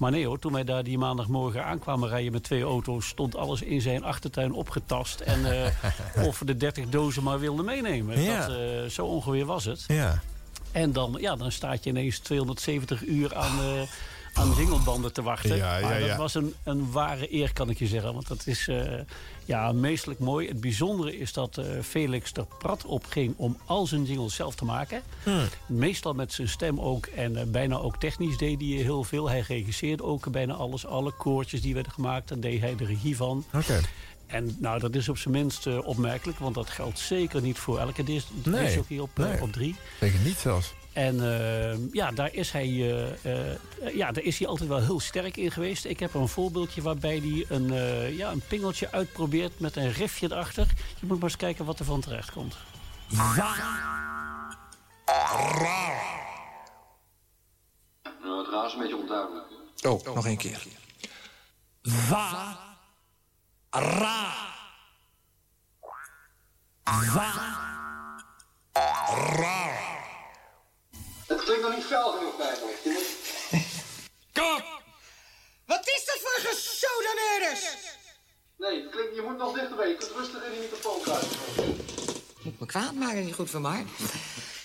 Maar nee hoor, toen wij daar die maandagmorgen aankwamen rijden met twee auto's... stond alles in zijn achtertuin opgetast. En eh, (laughs) of we de 30 dozen maar wilden meenemen. Ja. Dat, eh, zo ongeveer was het. Ja. En dan, ja, dan staat je ineens 270 uur aan, eh aan jinglebanden te wachten. Ja, ja, maar dat ja. was een, een ware eer, kan ik je zeggen. Want dat is eh, ja, meestelijk mooi. Het bijzondere is dat eh, Felix er prat op ging om al zijn jingles zelf te maken. Hmm. Meestal met zijn stem ook. En eh, bijna ook technisch deed hij heel veel. Hij regisseerde ook bijna alles. Alle koortjes die werden gemaakt, daar deed hij de regie van. Oké. En nou, dat is op zijn minst opmerkelijk. Want dat geldt zeker niet voor elke dis Nee, op, nee. op drie. Zeker niet zelfs. En eh, ja, daar is, hij, eh, eh, ja, daar is hij altijd wel heel sterk in geweest. Ik heb er een voorbeeldje waarbij hij een, eh, ja, een pingeltje uitprobeert met een riffje erachter. Je moet maar eens kijken wat er van terecht komt. Nou, het raar is een beetje onduidelijk. Oh, nog één keer. Va. Ra. Va. Ra. Het klinkt nog niet fel genoeg eigenlijk. Je moet... Kom! Wat is dat voor gesodaneerders? Nee, het klinkt, je moet nog dichterbij. Je kunt rustig in die microfoon kruipen. kwaad maken, niet goed voor mij.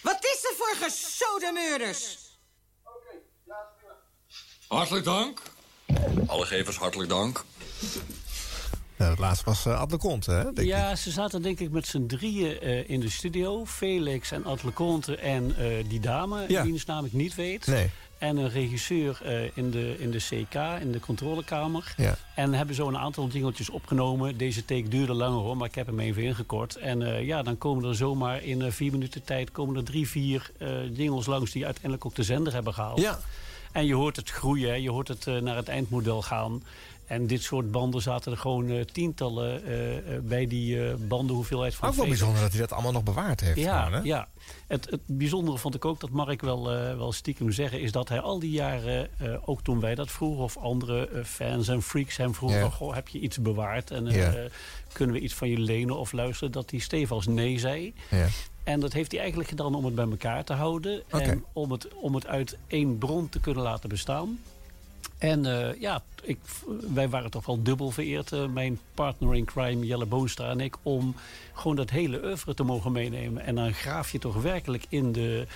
Wat is er voor gesodemurders? Hartelijk dank. Alle gevers, hartelijk dank. Nou, het laatste was uh, Ad de Conte, hè? denk ik. Ja, ze zaten denk ik met z'n drieën eh, in de studio. Felix en Ad Leconte en eh, die dame, Ja. die het namelijk niet weet. Nee. En een regisseur eh, in, de, in de CK, in de controlekamer. Ja. En hebben zo een aantal jingeltjes opgenomen. Deze take duurde langer hoor, maar ik heb hem even ingekort. En eh, ja, dan komen er zomaar in eh, vier minuten tijd... komen er drie, vier eh jingles langs die uiteindelijk ook de zender hebben gehaald. Ja. En je hoort het groeien, je hoort het eh, naar het eindmodel gaan. En dit soort banden zaten er gewoon eh, tientallen eh, eh, bij die eh bandenhoeveelheid van Ook wel bijzonder dat hij dat allemaal nog bewaard heeft. Ja, gewoon, hè? ja. Het, het bijzondere vond ik ook, dat mag ik wel, wel stiekem zeggen... is dat hij al die jaren, ook toen wij dat vroegen... of andere fans en freaks hem vroegen... Ja. van, Goh, heb je iets bewaard en Ja. kunnen we iets van je lenen of luisteren... dat hij stevast nee zei. Ja. En dat heeft hij eigenlijk gedaan om het bij elkaar te houden... En om het, om het uit één bron te kunnen laten bestaan... En eh, ja, ik, wij waren toch wel dubbel vereerd, eh, mijn partner in crime Jelle Boonstra en ik, om gewoon dat hele oeuvre te mogen meenemen. En dan graaf je toch werkelijk in de,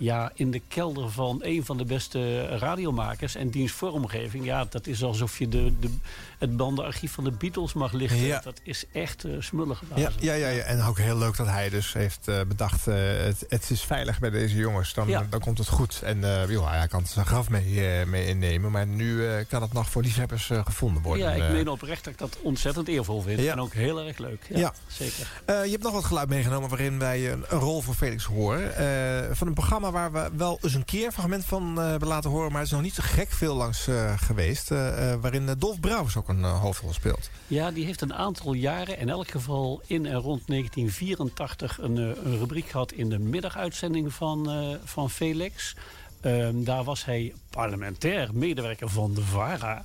ja, in de kelder van een van de beste radiomakers en diens vormgeving. Ja, dat is alsof je de, de, het bandenarchief van de Beatles mag lichten. Ja. Dat is echt eh smullig. Ja, ja, ja, ja, en ook heel leuk dat hij dus heeft eh, bedacht... eh, het, het is veilig bij deze jongens, dan, Ja. dan komt het goed. En joh, hij kan zijn graf mee, mee innemen... maar nu kan het nog voor liefhebbers gevonden worden. Ja, ik meen oprecht dat ik dat ontzettend eervol vind. Ja. En ook heel erg leuk. Ja, zeker. Je hebt nog wat geluid meegenomen waarin wij een, een rol voor Felix horen. Van een programma waar we wel eens een keer een fragment van eh, hebben laten horen... maar het is nog niet zo gek veel langs eh, geweest. eh, waarin Dolf Brouwers ook een hoofdrol speelt. Ja, die heeft een aantal jaren, in elk geval in en rond 1984, een, een rubriek gehad in de middaguitzending van, van Felix. Ehm, daar was hij parlementair medewerker van de VARA.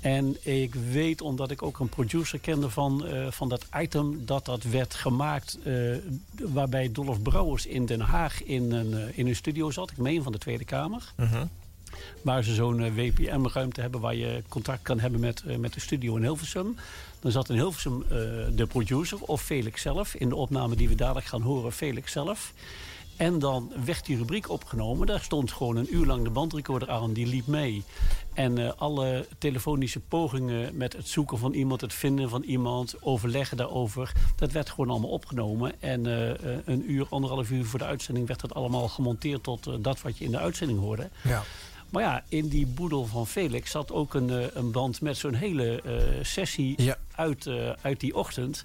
En ik weet, omdat ik ook een producer kende van, eh, van dat item... dat dat werd gemaakt eh, waarbij Dolph Brouwers in Den Haag in een, eh, in een studio zat. Ik meen van de Tweede Kamer. Waar ze zo'n WPM-ruimte hebben waar je contact kan hebben met, met de studio in Hilversum. Dan zat in Hilversum de producer of Felix zelf. In de opname die we dadelijk gaan horen, Felix zelf. En dan werd die rubriek opgenomen. Daar stond gewoon een uur lang de bandrecorder aan, die liep mee. En eh, alle telefonische pogingen met het zoeken van iemand, het vinden van iemand, overleggen daarover, dat werd gewoon allemaal opgenomen. En eh, eh, een uur, anderhalf uur voor de uitzending werd dat allemaal gemonteerd tot dat wat je in de uitzending hoorde. Ja. Maar ja, in die boedel van Felix zat ook een, een band met zo'n hele sessie uit, uit die ochtend.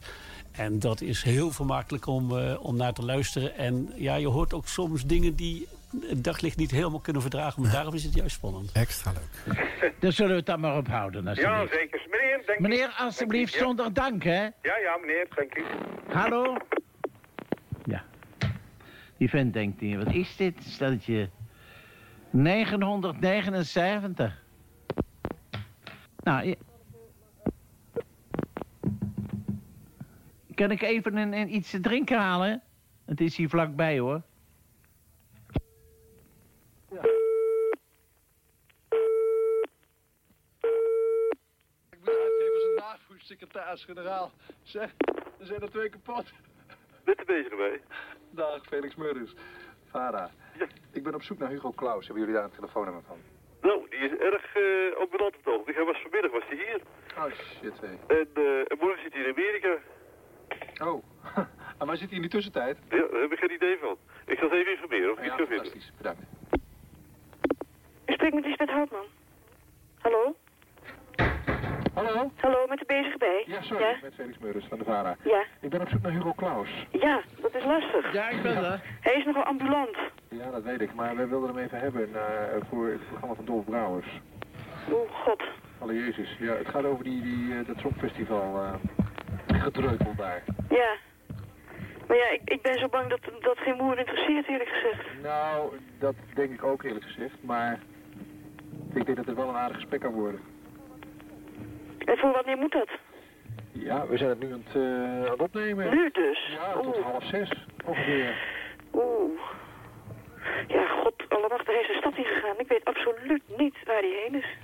En dat is heel vermakelijk om, eh, om naar te luisteren. En ja, je hoort ook soms dingen die het daglicht niet helemaal kunnen verdragen. Maar daarom is het juist spannend. Extra leuk. Dan zullen we het dan maar ophouden. Ja, zeker. Meneer, dank u. Meneer, alsjeblieft, zonder dank, hè? Ja, ja, meneer, dank u. Hallo? Ja. Die vent denkt hier, wat is dit? Stelletje 979. Nou, kan ik even een, een iets te drinken halen? Het is hier vlakbij, hoor. Ik ben uitgevers en navoersecretaris-generaal. Zeg, er zijn er twee kapot. Bent u bezig bij? Dag, Felix Meurders. Vara. Ik ben op zoek naar Hugo Claus. Hebben jullie daar een telefoonnummer van? Nou, die is erg uh, op het ogenblik. Hij was vanmiddag was hij hier. Oh, shit, hé. En uh, en morgen zit hij in Amerika. Oh, (laughs) en waar zit hij in die tussentijd? Ja, daar heb ik geen idee van. Ik zal het even informeren of ik Ja, iets kan vinden. fantastisch. Bedankt. U spreekt met Lisbeth Houtman. Hallo? Hallo? Hallo, met de bezig bij? Ja, sorry, Ja? met Felix Meurders van de VARA. Ja. Ik ben op zoek naar Hugo Claus. Ja, dat is lastig. Ja, ik ben er. Hij is nogal ambulant. Ja, dat weet ik, maar wij wilden hem even hebben naar, voor het programma van Dolf Brouwers. Oeh, god. Alle Jezus. Ja, het gaat over die, die, eh, dat songfestival uh, gedreutel daar. Ja. Maar ja, ik, ik ben zo bang dat dat geen moer interesseert, eerlijk gezegd. Nou, dat denk ik ook eerlijk gezegd, maar ik denk dat het wel een aardig gesprek kan worden. En voor wanneer moet dat? Ja, we zijn het nu aan het, uh, aan het opnemen. Nu dus? Ja, tot Oeh. half zes ongeveer. Oeh. Ja, god, allemachtig, hij is de stad ingegaan. Ik weet absoluut niet waar hij heen is.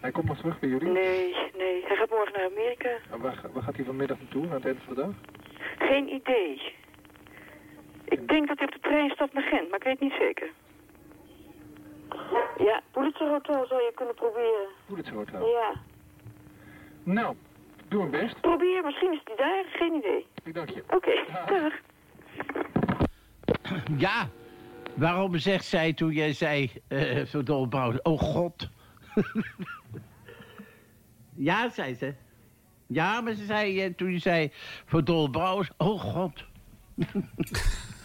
Hij komt nog terug bij jullie? Nee, nee. Hij gaat morgen naar Amerika. En waar, waar gaat hij vanmiddag naartoe, aan het eind van de dag? Geen idee. Ik denk dat hij op de trein stapt naar Gent, maar ik weet niet zeker. Ja, Hotel zou je kunnen proberen. Hotel. Ja. Nou, doe mijn best. Probeer, misschien is hij daar, geen idee. Ik dank je. Oké, dag. Ja, waarom zegt zij toen jij zei, eh zo dolbrouw, oh god. (laughs) ja, zei ze. Ja, maar ze zei eh, toen je zei, voor dolbrouwers, oh god. (laughs)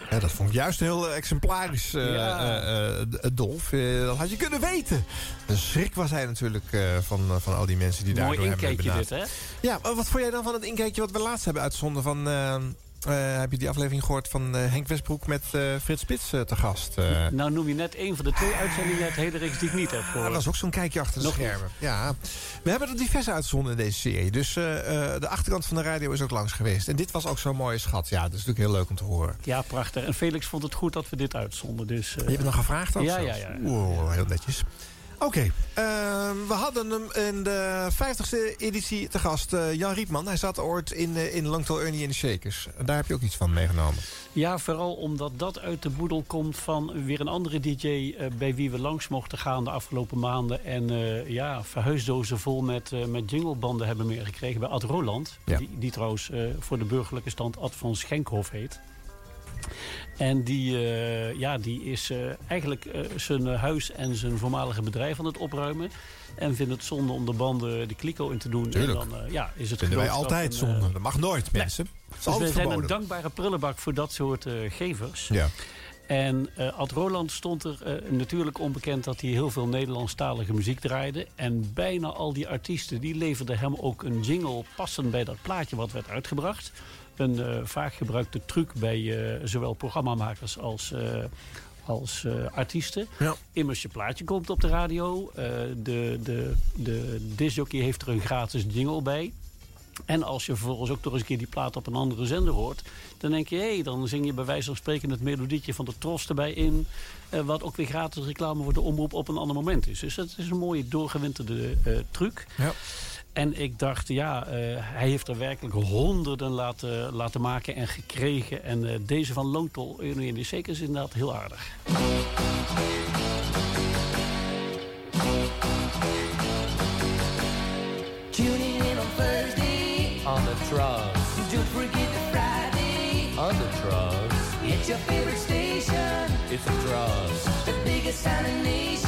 Ja, dat vond ik juist heel eh, exemplarisch, eh Ja. Dolf. Dat had je kunnen weten. Een schrik was hij natuurlijk eh, van, van al die mensen die daar Mooi inkijkje benaderd. dit, hè? Ja, maar wat vond jij dan van het inkijkje wat we laatst hebben uitgezonden van... eh, heb je die aflevering gehoord van eh, Henk Westbroek met eh, Frits Spits te gast? Nou noem je net een van de twee uitzendingen uit hele reeks die ik niet heb dat gehoord. was ook zo'n kijkje achter de Nog schermen. Ja. We hebben er diverse uitgezonden in deze serie. Dus de achterkant van de radio is ook langs geweest. En dit was ook zo'n mooie schat. Ja, dat is natuurlijk heel leuk om te horen. Ja, prachtig. En Felix vond het goed dat we dit uitzonden. Dus, Je hebt nog gevraagd Ja, zelfs? ja, ja. Oeh, heel netjes. Oké, ehm, we hadden hem in de 50ste editie te gast. eh, Jan Rietman, hij zat ooit in, eh, in Long Tall Ernie in de Shakers. Daar heb je ook iets van meegenomen. Ja, vooral omdat dat uit de boedel komt van weer een andere DJ... eh, bij wie we langs mochten gaan de afgelopen maanden. En ja, verhuisdozen vol met, met jinglebanden hebben meegekregen bij Ad Roland. Ja. Die, die trouwens voor de burgerlijke stand Ad van Schenkhof heet. En die, eh, ja, die is eh, eigenlijk eh, zijn huis en zijn voormalige bedrijf aan het opruimen. En vindt het zonde om de banden de kliko in te doen. Tuurlijk. En dan ja, is het Vinden wij altijd zonde. Dat mag nooit, mensen. Dus we zijn een dankbare prullenbak voor dat soort gevers. Ja. En Ad Roland stond er natuurlijk onbekend dat hij heel veel Nederlandstalige muziek draaide. En bijna al die artiesten die leverden hem ook een jingle passend bij dat plaatje wat werd uitgebracht. Een eh, vaak gebruikte truc bij eh, zowel programmamakers als, eh, als artiesten. Ja. Immers je plaatje komt op de radio. de, de, de discjockey heeft er een gratis jingle bij. En als je vervolgens ook nog eens een keer die plaat op een andere zender hoort... dan denk je, hé, dan zing je bij wijze van spreken het melodietje van de Tros erbij in... eh, wat ook weer gratis reclame voor de omroep op een ander moment is. Dus dat is een mooie doorgewinterde eh, truc. Ja. En ik dacht, ja, eh, hij heeft er werkelijk honderden laten, laten maken en gekregen. En eh, deze van Loontol, in de zeker is inderdaad heel aardig. Tuning in on Thursday. On the truss. Don't forget the Friday. On the truss. It's your favorite station. It's a truss. The biggest sound in the nation.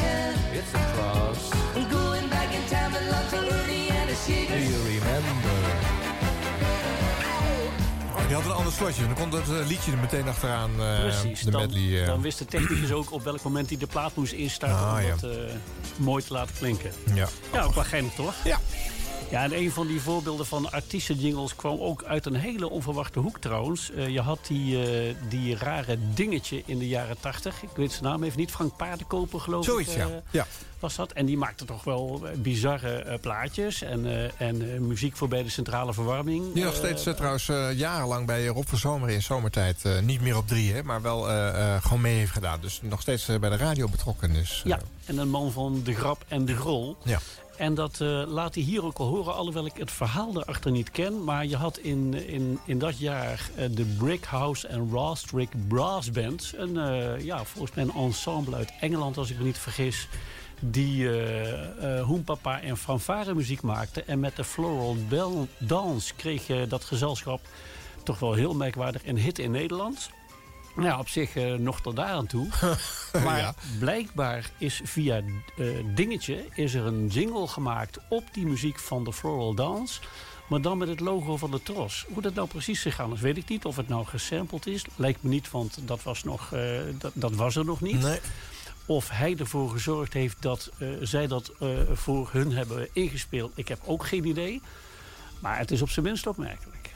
Had een ander slotje. Dan komt het eh, liedje er meteen achteraan. eh, Precies, de dan, medley. eh. dan wist de technicus ook op welk moment hij de plaat moest instarten... Ah, om ja. dat mooi te laten klinken. ja. Ja, ook wel geinig toch? Ja. Ja, en een van die voorbeelden van artiestenjingles kwam ook uit een hele onverwachte hoek trouwens. Eh, je had die, eh, die rare dingetje in de jaren tachtig. Ik weet zijn naam even niet. Frank Paardenkoper geloof Zoiets, ik. ja. eh, ja. Was dat. En die maakte toch wel bizarre plaatjes. En, en muziek voor bij de centrale verwarming. Die nog steeds trouwens jarenlang bij Rob van Zomer in zomertijd. niet meer op drie, hè, maar wel gewoon mee heeft gedaan. Dus nog steeds bij de radio betrokken. Dus, Ja, en een man van de grap en de grol. ja. En dat eh, laat hij hier ook al horen, alhoewel ik het verhaal erachter niet ken. Maar je had in, in, in dat jaar eh, de Brickhouse en Rostrick Brass Band. Een, eh, ja, volgens mij een ensemble uit Engeland, als ik me niet vergis. Die hoenpapa en fanfare muziek maakte. En met de Floral Bell Dance kreeg eh, dat gezelschap toch wel heel merkwaardig een hit in Nederland. Nou op zich eh, nog tot daar aan toe. (laughs) Maar Ja. blijkbaar is via eh, Dingetje is er een jingle gemaakt op die muziek van de Floral Dance. Maar dan met het logo van de Tros. Hoe dat nou precies gegaan is, weet ik niet. Of het nou gesampled is, lijkt me niet, want dat was, nog, eh, dat, dat was er nog niet. Nee. Of hij ervoor gezorgd heeft dat zij dat voor hun hebben ingespeeld. Ik heb ook geen idee. Maar het is op zijn minst opmerkelijk.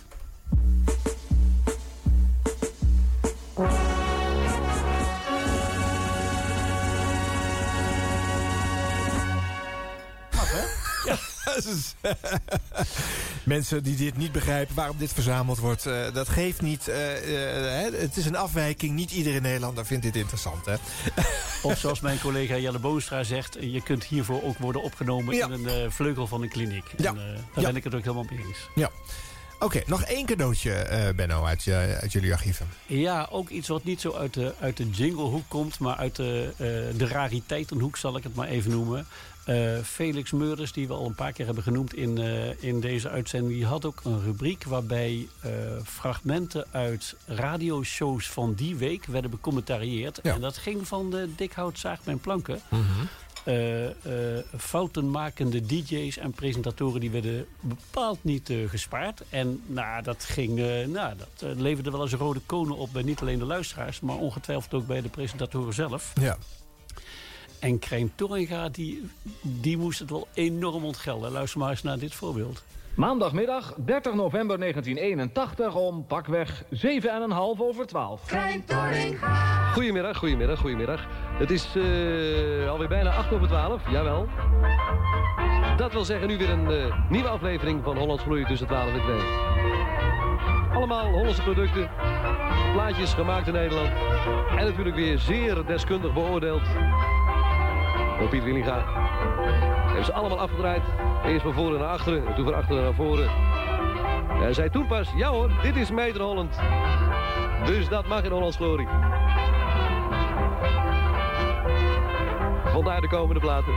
(laughs) Mensen die dit niet begrijpen waarom dit verzameld wordt, eh, dat geeft niet. eh, eh, hè, het is een afwijking. Niet iedere Nederlander vindt dit interessant. Hè? (laughs) Of zoals mijn collega Jelle Boonstra zegt... je kunt hiervoor ook worden opgenomen Ja. in een eh, vleugel van een kliniek. Ja. En, daar Ja. ben ik het ook helemaal mee eens. Ja. Oké, nog één cadeautje, eh, Benno, uit, uit jullie archieven. Ja, ook iets wat niet zo uit de, uit de jinglehoek komt, maar uit de, eh, de rariteitenhoek zal ik het maar even noemen. Eh, Felix Meurders, die we al een paar keer hebben genoemd in, in deze uitzending, die had ook een rubriek waarbij fragmenten uit radioshows van die week werden becommentarieerd. En dat ging van de dikhout zaag mijn planken. Eh, eh, foutenmakende DJ's en presentatoren die werden bepaald niet eh, gespaard. En nou, dat, ging, nou, dat leverde wel eens rode konen op bij niet alleen de luisteraars, maar ongetwijfeld ook bij de presentatoren zelf. Ja. En Krijn Torringa, die, die moest het wel enorm ontgelden. Luister maar eens naar dit voorbeeld. Maandagmiddag 30 november 1981 om pakweg 7,5 over 12. Goedemiddag, goedemiddag, goedemiddag. Het is eh, alweer bijna 8 over 12, jawel. Dat wil zeggen nu weer een eh, nieuwe aflevering van Hollands Groei tussen 12 en 2. Allemaal Hollandse producten, plaatjes gemaakt in Nederland. En natuurlijk weer zeer deskundig beoordeeld door Piet Willinga. Hebben ze allemaal afgedraaid. Eerst van voren naar achteren, en toen van achteren naar voren. Hij zei toen pas, ja hoor, dit is Meter Holland. Dus dat mag in Hollands Glorie. Vandaar de komende platen.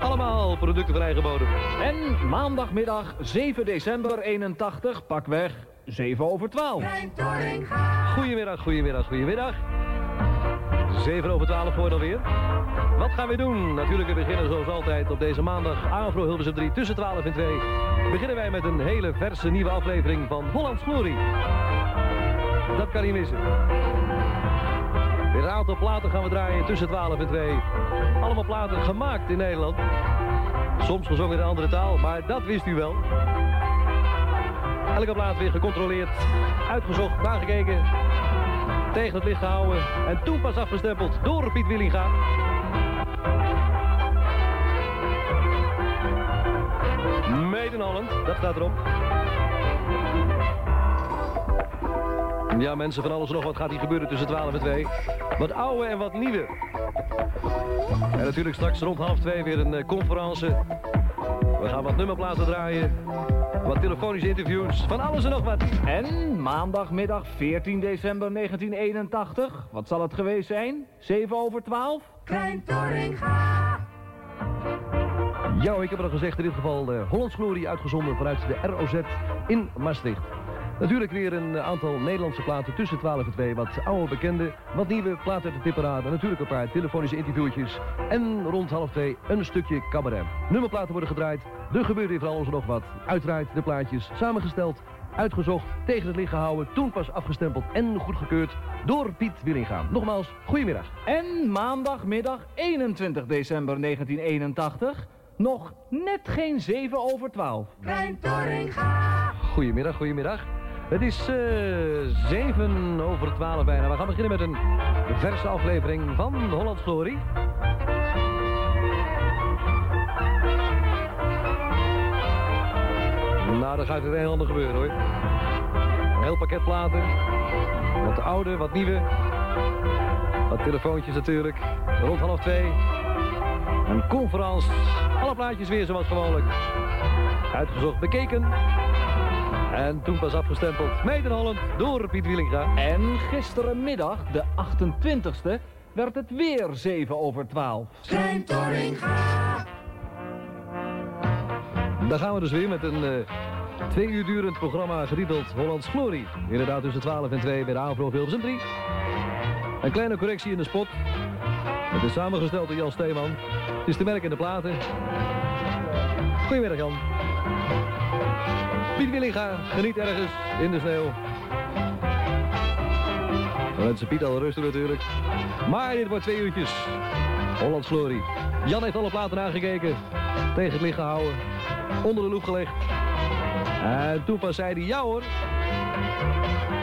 Allemaal producten van eigen bodem. En maandagmiddag 7 december 81 pakweg 7 over 12. Goedemiddag, goedemiddag, goedemiddag. 7 over 12 voor dan weer. Wat gaan we doen? Natuurlijk, we beginnen zoals altijd op deze maandag. Afro Hilversum 3 tussen 12 en 2. Beginnen wij met een hele verse nieuwe aflevering van Hollands Glorie. Dat kan niet missen. Weer een aantal platen gaan we draaien tussen 12 en 2. Allemaal platen gemaakt in Nederland. Soms gezongen in een andere taal, maar dat wist u wel. Elke plaat weer gecontroleerd, uitgezocht, nagekeken, tegen het licht gehouden en toen pas afgestempeld door Piet Willinga. Made in Holland, dat staat erop. Ja, mensen, van alles en nog wat gaat hier gebeuren tussen 12 en 2. Wat oude en wat nieuwe. En natuurlijk straks rond half 2 weer een uh, conferentie. We gaan wat nummerplaten draaien. Wat telefonische interviews. Van alles en nog wat. En maandagmiddag 14 december 1981. Wat zal het geweest zijn? 7 over 12? Klein Torringa. Ja, ik heb het al gezegd, in dit geval de Hollands Glorie uitgezonden vanuit de ROZ in Maastricht. Natuurlijk weer een aantal Nederlandse platen tussen 12 en 2. Wat oude bekende, wat nieuwe platen uit de tipperaad. En natuurlijk een paar telefonische interviewtjes. En rond half 2 een stukje cabaret. Nummerplaten worden gedraaid. Er gebeurt hier van alles nog wat. Uiteraard de plaatjes samengesteld, uitgezocht, tegen het licht gehouden. Toen pas afgestempeld en goedgekeurd door Piet Willinga. Nogmaals, goedemiddag. En maandagmiddag 21 december 1981. Nog net geen 7 over 12. Klein Torringa. Goedemiddag, goedemiddag. Het is eh 7 over 12 bijna. We gaan beginnen met een verse aflevering van de Hollands Glorie. Nou, dan gaat het een en ander gebeuren hoor. Een heel pakket platen. Wat oude, wat nieuwe. Wat telefoontjes natuurlijk. Rond half twee. Een conferentie. Alle plaatjes weer zoals gewoonlijk. Uitgezocht, bekeken. En toen pas afgestempeld. Made in Holland door Piet Wielinga. En gisterenmiddag, de 28e, werd het weer 7 over 12. Klein Torringa. Daar gaan we dus weer met een eh, twee uur durend programma getiteld Hollands Glorie. Inderdaad tussen 12 en 2 bij de Avro Hilversum 3. Een kleine correctie in de spot. Het is samengesteld door Jan Steeman. Het is te merken in de platen. Goedemiddag Jan. Piet Willinga geniet ergens in de sneeuw. We wensen Piet al rustig natuurlijk. Maar dit wordt twee uurtjes. Hollands Glorie. Jan heeft alle platen aangekeken. Tegen het licht gehouden. Onder de loep gelegd. En toen pas zei hij, ja hoor.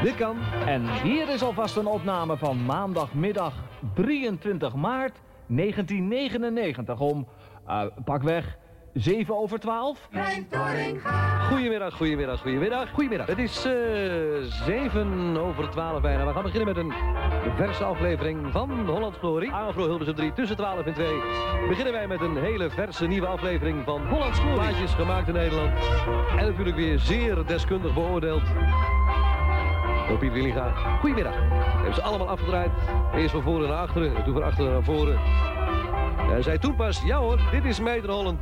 Dit kan. En hier is alvast een opname van maandagmiddag 23 maart 1999 om eh, pakweg 7 over 12. Klein Torringa. Goedemiddag, goedemiddag, goedemiddag. Goedemiddag. Het is eh 7 over 12 bijna. We gaan beginnen met een verse aflevering van Hollands Glory. Afro Hilversum 3 tussen 12 en 2. Beginnen wij met een hele verse nieuwe aflevering van Hollands Glory. Plaatjes gemaakt in Nederland. En natuurlijk weer zeer deskundig beoordeeld. Door Piet Willinga. Goedemiddag. Hebben ze allemaal afgedraaid. Eerst van voren naar achteren, en toen van achteren naar voren. En zij toen pas, ja hoor, dit is Meter Holland.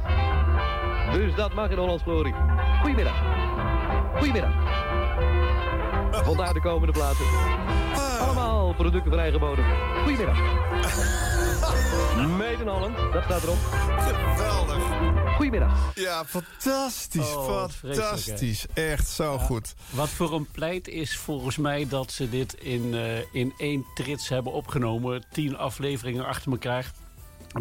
Dus dat mag in Hollands Glory. Goedemiddag. Goedemiddag. Vandaar de komende plaatsen. Allemaal producten van eigen bodem. Goedemiddag. (laughs) Holland, dat staat erop. Geweldig. Goedemiddag. Ja, fantastisch. Oh, fantastisch. Echt zo goed. Wat voor een pleit is volgens mij dat ze dit in, eh, in één trits hebben opgenomen. Tien afleveringen achter elkaar.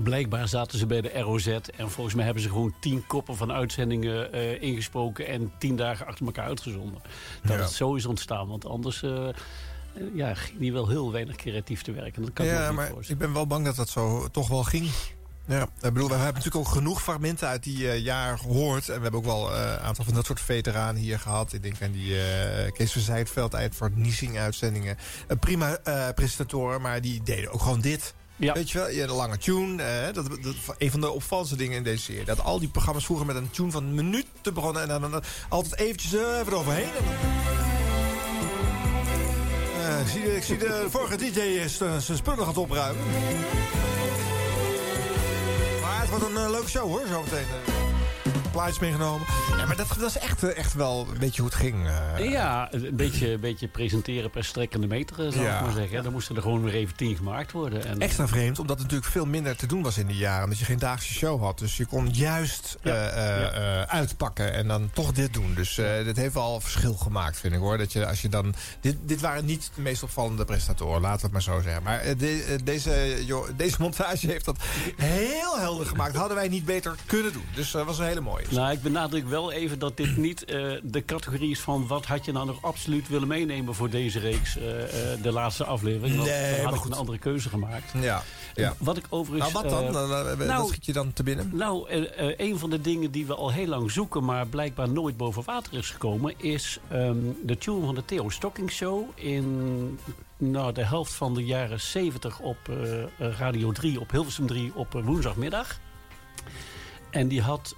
Blijkbaar zaten ze bij de ROZ en volgens mij hebben ze gewoon tien koppen van uitzendingen eh, ingesproken en tien dagen achter elkaar uitgezonden. Dat Ja. het zo is ontstaan, want anders eh, ja, ging die wel heel weinig creatief te werken. Dat kan ik me Ja, ook niet maar voorstellen. ik ben wel bang dat dat zo toch wel ging. Ja, ik bedoel, we hebben natuurlijk ook genoeg fragmenten uit die eh, jaar gehoord. En we hebben ook wel eh, een aantal van dat soort veteranen hier gehad. Ik denk aan die eh Kees van Zijtveld uit voor Niesing uitzendingen. Een prima presentatoren, maar die deden ook gewoon dit. Ja. Weet je wel, je een lange tune. dat, dat, een van de opvallendste dingen in deze serie. Dat al die programma's vroeger met een tune van minuten begonnen. En dan, dan altijd eventjes eh, even eroverheen. En dan- Eh, ik, zie de, ik zie de vorige DJ zijn spullen gaat opruimen. Wordt een eh, leuke show hoor, zometeen. eh plaatjes meegenomen. Ja, maar dat, dat is echt, eh, echt wel een beetje hoe het ging. eh. Ja, een beetje, een beetje presenteren per strekkende meter, eh, zou Ja. ik maar zeggen. Dan moesten er gewoon weer even tien gemaakt worden. En, Extra vreemd, omdat er natuurlijk veel minder te doen was in die jaren. Omdat je geen dagelijkse show had. Dus je kon juist Ja. Ja. uitpakken en dan toch dit doen. Dus dit heeft wel verschil gemaakt, vind ik hoor. Dat je, als je dan, dit, dit waren niet de meest opvallende presentatoren, laten we het maar zo zeggen. Maar de- deze, joh, deze montage heeft dat heel helder gemaakt. Hadden wij niet beter kunnen doen. Dus dat was een hele mooie. Nou, ik benadruk wel even dat dit niet eh, de categorie is van... wat had je nou nog absoluut willen meenemen voor deze reeks, eh, eh, de laatste aflevering. Want Nee, dan had ik goed. een andere keuze gemaakt. Ja, ja. Wat ik overigens... Nou, wat dan? eh, nou, wat schiet je dan te binnen? Nou, een van de dingen die we al heel lang zoeken... maar blijkbaar nooit boven water is gekomen... is ehm, de tune van de Theo Stocking Show... in nou, de helft van de jaren 70 op Radio 3... op Hilversum 3 op woensdagmiddag. En die had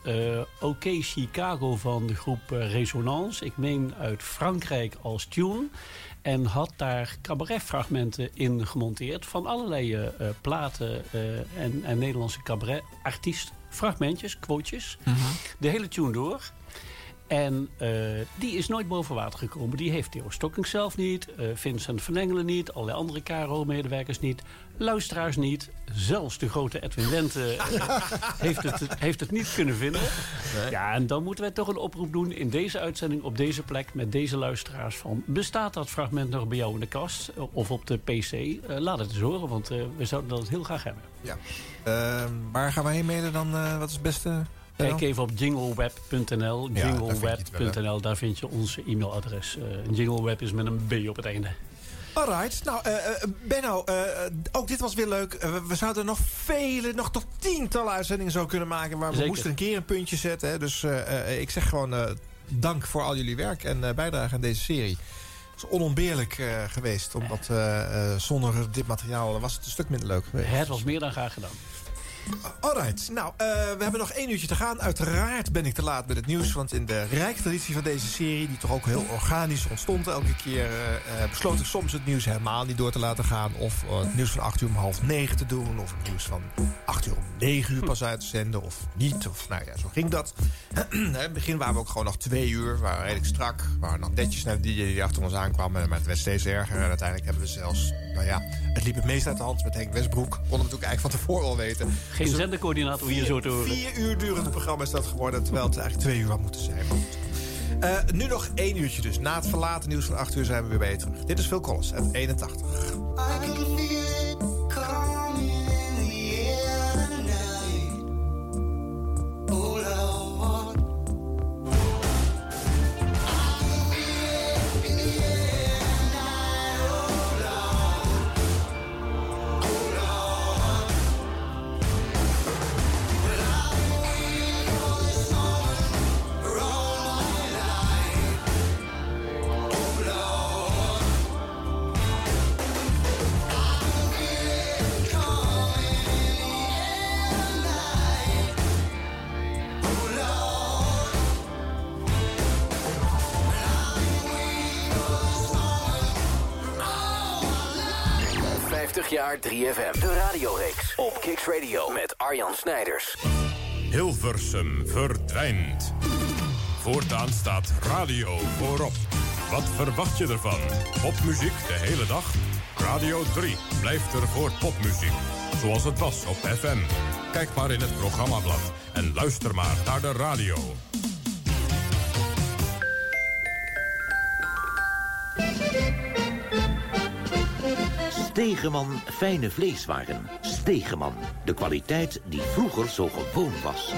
OK Chicago van de groep eh, Resonance. Ik meen uit Frankrijk als tune. En had daar cabaretfragmenten in gemonteerd. Van allerlei eh, platen en, en Nederlandse cabaretartiest. Fragmentjes, quotejes. De hele tune door. En die is nooit boven water gekomen. Die heeft Theo Stocking zelf niet. Vincent van Engelen niet. Allerlei andere KRO-medewerkers niet. Luisteraars niet. Zelfs de grote Edwin Wente eh, (laughs) heeft, het, heeft het niet kunnen vinden. Ja, en dan moeten wij toch een oproep doen in deze uitzending op deze plek met deze luisteraars van bestaat dat fragment nog bij jou in de kast eh, of op de PC? Eh, laat het eens horen, want eh, we zouden dat heel graag hebben. Ja. Ehm, waar gaan wij heen mailen dan? wat is het beste? Kijk even op jingleweb.nl. Ja, daar Jingleweb.nl, daar vind je onze e-mailadres. Jingleweb is met een B op het einde. Alright, nou eh, Benno, eh, ook dit was weer leuk. We, zouden nog vele, nog tot tientallen uitzendingen zo kunnen maken. Maar we Zeker. moesten een keer een puntje zetten. Hè, dus ik zeg gewoon dank voor al jullie werk en bijdrage aan deze serie. Het is onontbeerlijk geweest, omdat zonder dit materiaal was het een stuk minder leuk geweest. Het was meer dan graag gedaan. Alright, nou, eh, we hebben nog één uurtje te gaan. Uiteraard ben ik te laat met het nieuws. Want in de rijke traditie van deze serie... die toch ook heel organisch ontstond elke keer... eh, besloot ik soms het nieuws helemaal niet door te laten gaan. Of het nieuws van 8 uur om half 9 te doen. Of het nieuws van 8 uur om 9 uur pas uit te zenden. Of niet. Of, nou ja, zo ging dat. (clears throat) in het begin waren we ook gewoon nog twee uur. We waren redelijk strak. We waren nog netjes naar DJ die achter ons aankwam. Maar het werd steeds erger. En uiteindelijk hebben we zelfs... Nou ja, het liep het meest uit de hand met Henk Westbroek. Konden we natuurlijk eigenlijk van tevoren al weten. Geen Dus zendercoördinator hier zo te horen. Vier uur durend programma is dat geworden, terwijl het eigenlijk twee uur had moeten zijn. Eh, nu nog één uurtje dus. Na het verlaten nieuws van 8 uur zijn we weer bij je terug. Dit is Phil Collins uit 81. Oh jaar 3FM. De radioreeks op Kicks Radio met Arjan Snijders. Hilversum verdwijnt. Voortaan staat radio voorop. Wat verwacht je ervan? Popmuziek de hele dag? Radio 3 blijft er voor popmuziek. Zoals het was op FM. Kijk maar in het programmablad en luister maar naar de radio. Stegeman fijne vleeswaren. Stegeman, de kwaliteit die vroeger zo gewoon was.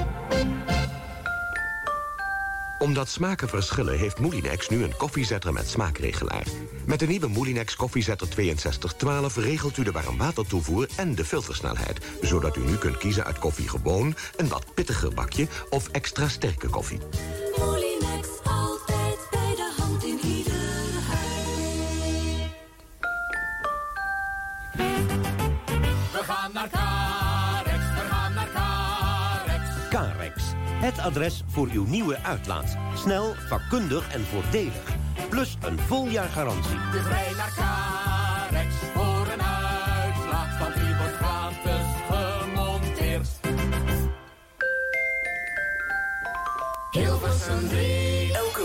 Omdat smaken verschillen heeft Moulinex nu een koffiezetter met smaakregelaar. Met de nieuwe Moulinex koffiezetter 6212 regelt u de warmwatertoevoer en de filtersnelheid. Zodat u nu kunt kiezen uit koffie gewoon, een wat pittiger bakje of extra sterke koffie. Het adres voor uw nieuwe uitlaat. Snel, vakkundig en voordelig. Plus een vol jaar garantie. Dus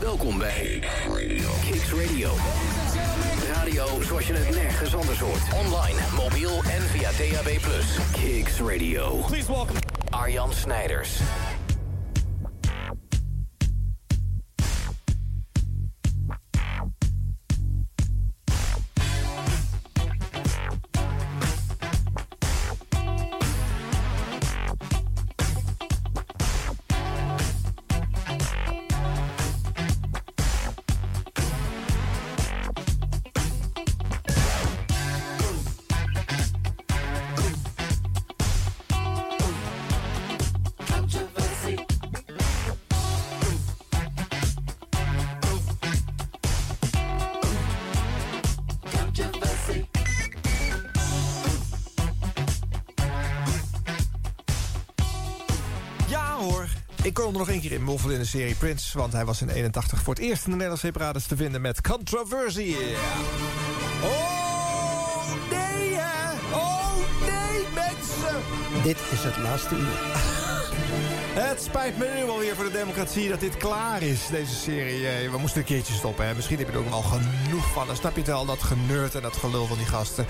Welkom bij Kicks Radio. Radio zoals je het nergens anders hoort. Online, mobiel en via DAB+. Kicks Radio. Please welcome Arjan Snijders. Nog één keer in moffelen in de serie Prince... want hij was in 81 voor het eerst in de Nederlandse separades te vinden met Controversy. Oh nee hè! Oh nee mensen! Dit is het laatste uur. Het spijt me nu alweer voor de democratie dat dit klaar is, deze serie. Eh, We moesten een keertje stoppen, hè. Misschien heb je er ook wel genoeg van. Dan snap je het wel, dat geneurd en dat gelul van die gasten.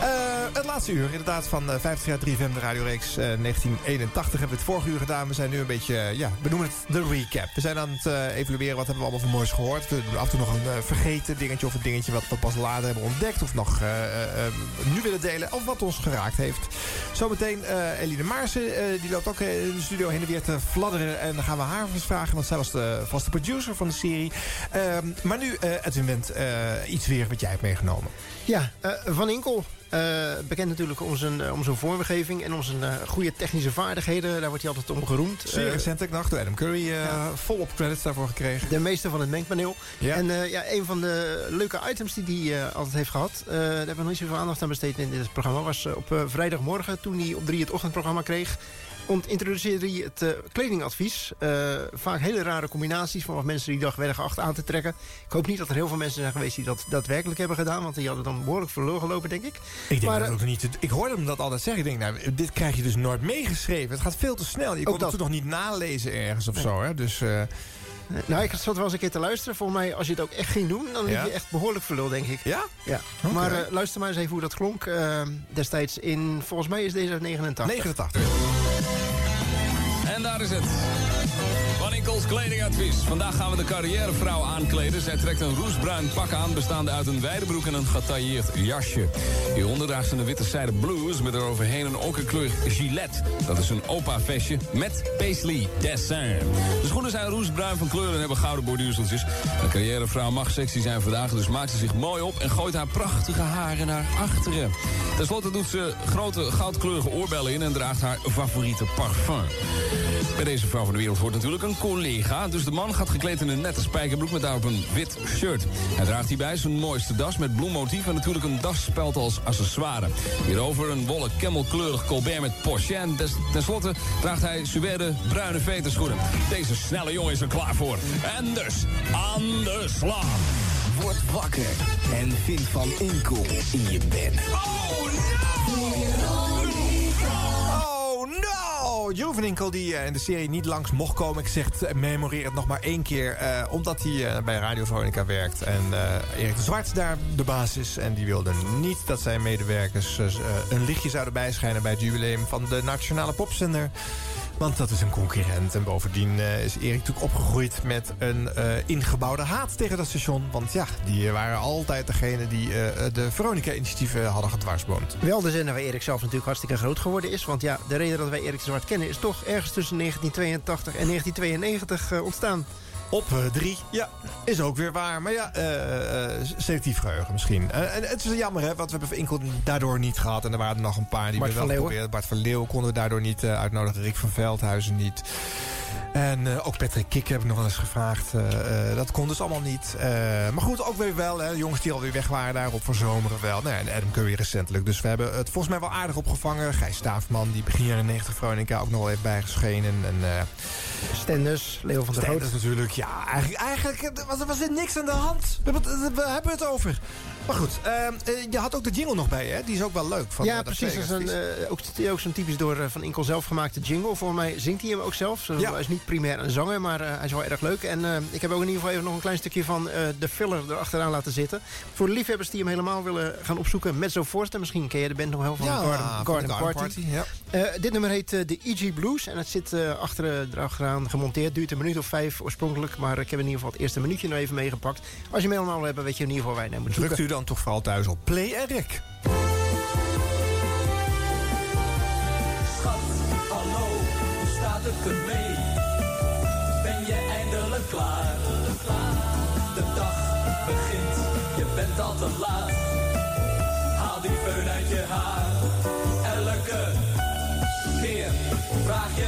Eh, het laatste uur, inderdaad, van eh, 50 jaar 3FM, de radioreeks eh, 1981. Hebben we het vorige uur gedaan. We zijn nu een beetje, eh, ja, we noemen het de recap. We zijn aan het eh, evalueren, wat hebben we allemaal voor moois gehoord. We doen af en toe nog een eh, vergeten dingetje of een dingetje wat we pas later hebben ontdekt. Of nog eh, eh, eh, nu willen delen, of wat ons geraakt heeft. Zometeen eh Eline Maarsen, eh, die loopt ook eh, in de studio heen te fladderen. En dan gaan we haar eens vragen, want zij was de vaste producer van de serie. Ehm, maar nu, eh Edwin Wendt, eh, iets weer wat jij hebt meegenomen. Ja, eh, Van Inkel. eh, bekend natuurlijk om zijn, eh, om zijn vormgeving en om zijn eh, goede technische vaardigheden. Daar wordt hij altijd om geroemd. Zeer Eh, recent, ik dacht, door Adam Curry eh, volop credits daarvoor gekregen. de meester van het mengpaneel. Ja. En eh, ja, een van de leuke items die hij eh, altijd heeft gehad... eh, daar hebben we nog niet zoveel aandacht aan besteed in dit programma... was eh, op eh, vrijdagmorgen, toen hij op drie het ochtendprogramma kreeg... introduceerde hij het eh, kledingadvies. Eh, vaak hele rare combinaties van wat mensen die dag werden geacht aan te trekken. Ik hoop niet dat er heel veel mensen zijn geweest die dat daadwerkelijk hebben gedaan... want die hadden dan behoorlijk verloren gelopen, denk ik. Ik, denk Maar, dat eh, ook niet. Ik hoorde hem dat altijd zeggen. Ik denk, nou, dit krijg je dus nooit meegeschreven. Het gaat veel te snel. Je kon het toen nog niet nalezen ergens of Nee. zo. Hè? Dus, Nou, ik zat wel eens een keer te luisteren. Volgens mij, als je het ook echt ging doen, dan Ja? liep je echt behoorlijk verlul, denk ik. Ja? Ja. Maar eh, luister maar eens even hoe dat klonk. eh, destijds in, volgens mij is deze uit 89. 89. En daar is het. Van Inkels kledingadvies. Vandaag gaan we de carrièrevrouw aankleden. Zij trekt een roestbruin pak aan, bestaande uit een wijde broek en een getailleerd jasje. Hieronder draagt ze een witte zijde blouse met eroverheen een okerkleurig gilet. Dat is een opa-vestje met paisley dessin. De schoenen zijn roestbruin van kleur en hebben gouden borduurseltjes. De carrièrevrouw mag sexy zijn vandaag, dus maakt ze zich mooi op... en gooit haar prachtige haren naar achteren. Ten slotte doet ze grote goudkleurige oorbellen in... en draagt haar favoriete parfum. Bij deze vrouw van de wereld hoort natuurlijk een collega. Dus de man gaat gekleed in een nette spijkerbroek met daarop een wit shirt. Hij draagt hierbij zijn mooiste das met bloemmotief... en natuurlijk een dasspeld als accessoire. Hierover een wollen camelkleurig colbert met poche. En des- tenslotte draagt hij suède bruine veterschoenen. Deze snelle jongen is er klaar voor. En dus aan de slag. Word wakker en vind Van Inkel in je bed. Oh no! Joe van Inkel die eh, in de serie niet langs mocht komen. Ik zeg, het, memoreer het nog maar één keer. eh, omdat hij eh, bij Radio Veronica werkt. En eh, Erik de Zwart daar de baas is. En die wilde niet dat zijn medewerkers eh, een lichtje zouden bijschijnen... bij het jubileum van de Nationale Popzender. Want dat is een concurrent. En bovendien eh, is Erik natuurlijk opgegroeid met een eh, ingebouwde haat tegen dat station. Want ja, die waren altijd degene die eh, de Veronica-initiatieven hadden gedwarsboomd. Wel de zender waar Erik zelf natuurlijk hartstikke groot geworden is. Want ja, de reden dat wij Erik Zwart kennen... is toch ergens tussen 1982 en 1992 eh, ontstaan. Op eh, drie, ja, is ook weer waar. Maar ja, eh, eh, selectief geheugen misschien. En het is jammer, hè, want we hebben Inkel daardoor niet gehad. En er waren er nog een paar die Bart we wel geprobeerd. Bart van Leeuwen konden we daardoor niet uitnodigen. Rick van Veldhuizen niet. En eh, ook Patrick Kik heb ik nog wel eens gevraagd. Eh, eh, dat kon dus allemaal niet. Maar goed, ook weer wel. Hè, jongens die alweer weg waren daarop voor zomeren wel. Nou, en Adam Curry recentelijk. Dus we hebben het volgens mij wel aardig opgevangen. Gijs Staafman, die begin jaren 90 Veronica ook nog wel heeft bijgeschenen. En, Stenders, Leo van der Groot. Stenders natuurlijk, ja. Eigenlijk, eigenlijk was, was er niks aan de hand. We we hebben het over. Maar goed, ehm, eh, je had ook de jingle nog bij, hè? Die is ook wel leuk. Van, ja, eh, precies. Dat is een, eh, ook, ook zo'n typisch door eh, Van Inkel zelf gemaakte jingle. Volgens mij zingt hij hem ook zelf. Zo, Ja. Hij is niet primair een zanger, maar eh, hij is wel erg leuk. En eh, ik heb ook in ieder geval even nog een klein stukje van eh, de filler erachteraan laten zitten. Voor de liefhebbers die hem helemaal willen gaan opzoeken. Mezzo Forte, misschien ken je de band nog heel van Ja, Garden, Party. Party, ja. Eh, dit nummer heet eh, de EG Blues. En het zit eh, achter, eh, erachteraan gemonteerd. Duurt een minuut of vijf oorspronkelijk. Maar ik heb in ieder geval het eerste minuutje nog even meegepakt. Als je hem helemaal wil hebben, weet je in ieder geval waar je naar moet Drukt u dan toch vooral thuis op play en rec. Schat, hallo, hoe staat het ermee? Ben je eindelijk klaar? De dag begint, je bent al te laat. Haal die föhn uit je haar. Elke keer vraag je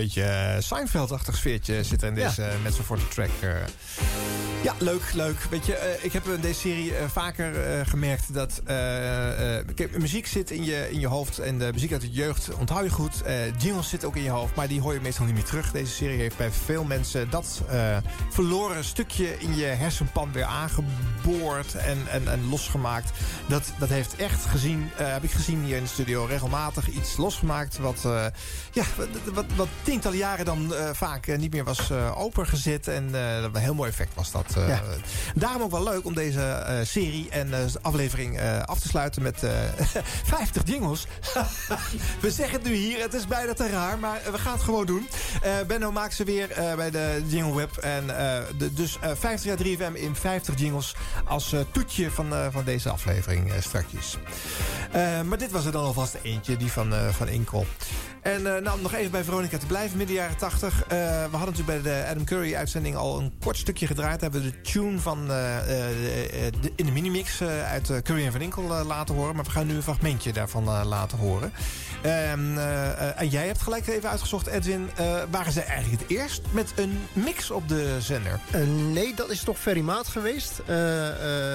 Beetje eh, Seinfeld-achtig sfeertje zit er in deze ja. met zo'n voor de track. Ja, leuk, leuk. Weet je, eh, ik heb in deze serie eh, vaker eh, gemerkt dat... muziek zit in je, in je hoofd en de muziek uit de jeugd onthoud je goed. Jingles zitten ook in je hoofd, maar die hoor je meestal niet meer terug. Deze serie heeft bij veel mensen dat verloren stukje in je hersenpan weer aangeboord en, en, en losgemaakt. Dat, dat heeft echt gezien, heb ik gezien hier in de studio, regelmatig iets losgemaakt wat, ja, wat, wat, wat tientallen jaren dan vaak niet meer was opengezet. En een heel mooi effect was dat. Eh. Ja. Daarom ook wel leuk om deze eh, serie en eh, aflevering af te sluiten met eh (laughs) 50 jingles. (laughs) we zeggen het nu hier, het is bijna te raar, maar we gaan het gewoon doen. Benno maakt ze weer bij de Jingle Web. En dus eh 50 jaar 3FM in 50 jingles als toetje van, van deze aflevering strakjes. Maar dit was er dan alvast eentje, die van, van Inkel. En eh, nou, om nog even bij Veronica te blijven, midden jaren 80. Eh, we hadden natuurlijk bij de Adam Curry uitzending al een kort stukje gedraaid. Hebben we de tune van eh, eh, eh, de, in de minimix uit Curry en Van Inkel laten horen. Maar we gaan nu een fragmentje daarvan laten horen. Ehm, eh, eh, en jij hebt gelijk even uitgezocht, Edwin. waren zij eigenlijk het eerst met een mix op de zender? Nee, dat is toch Ferry Maat geweest.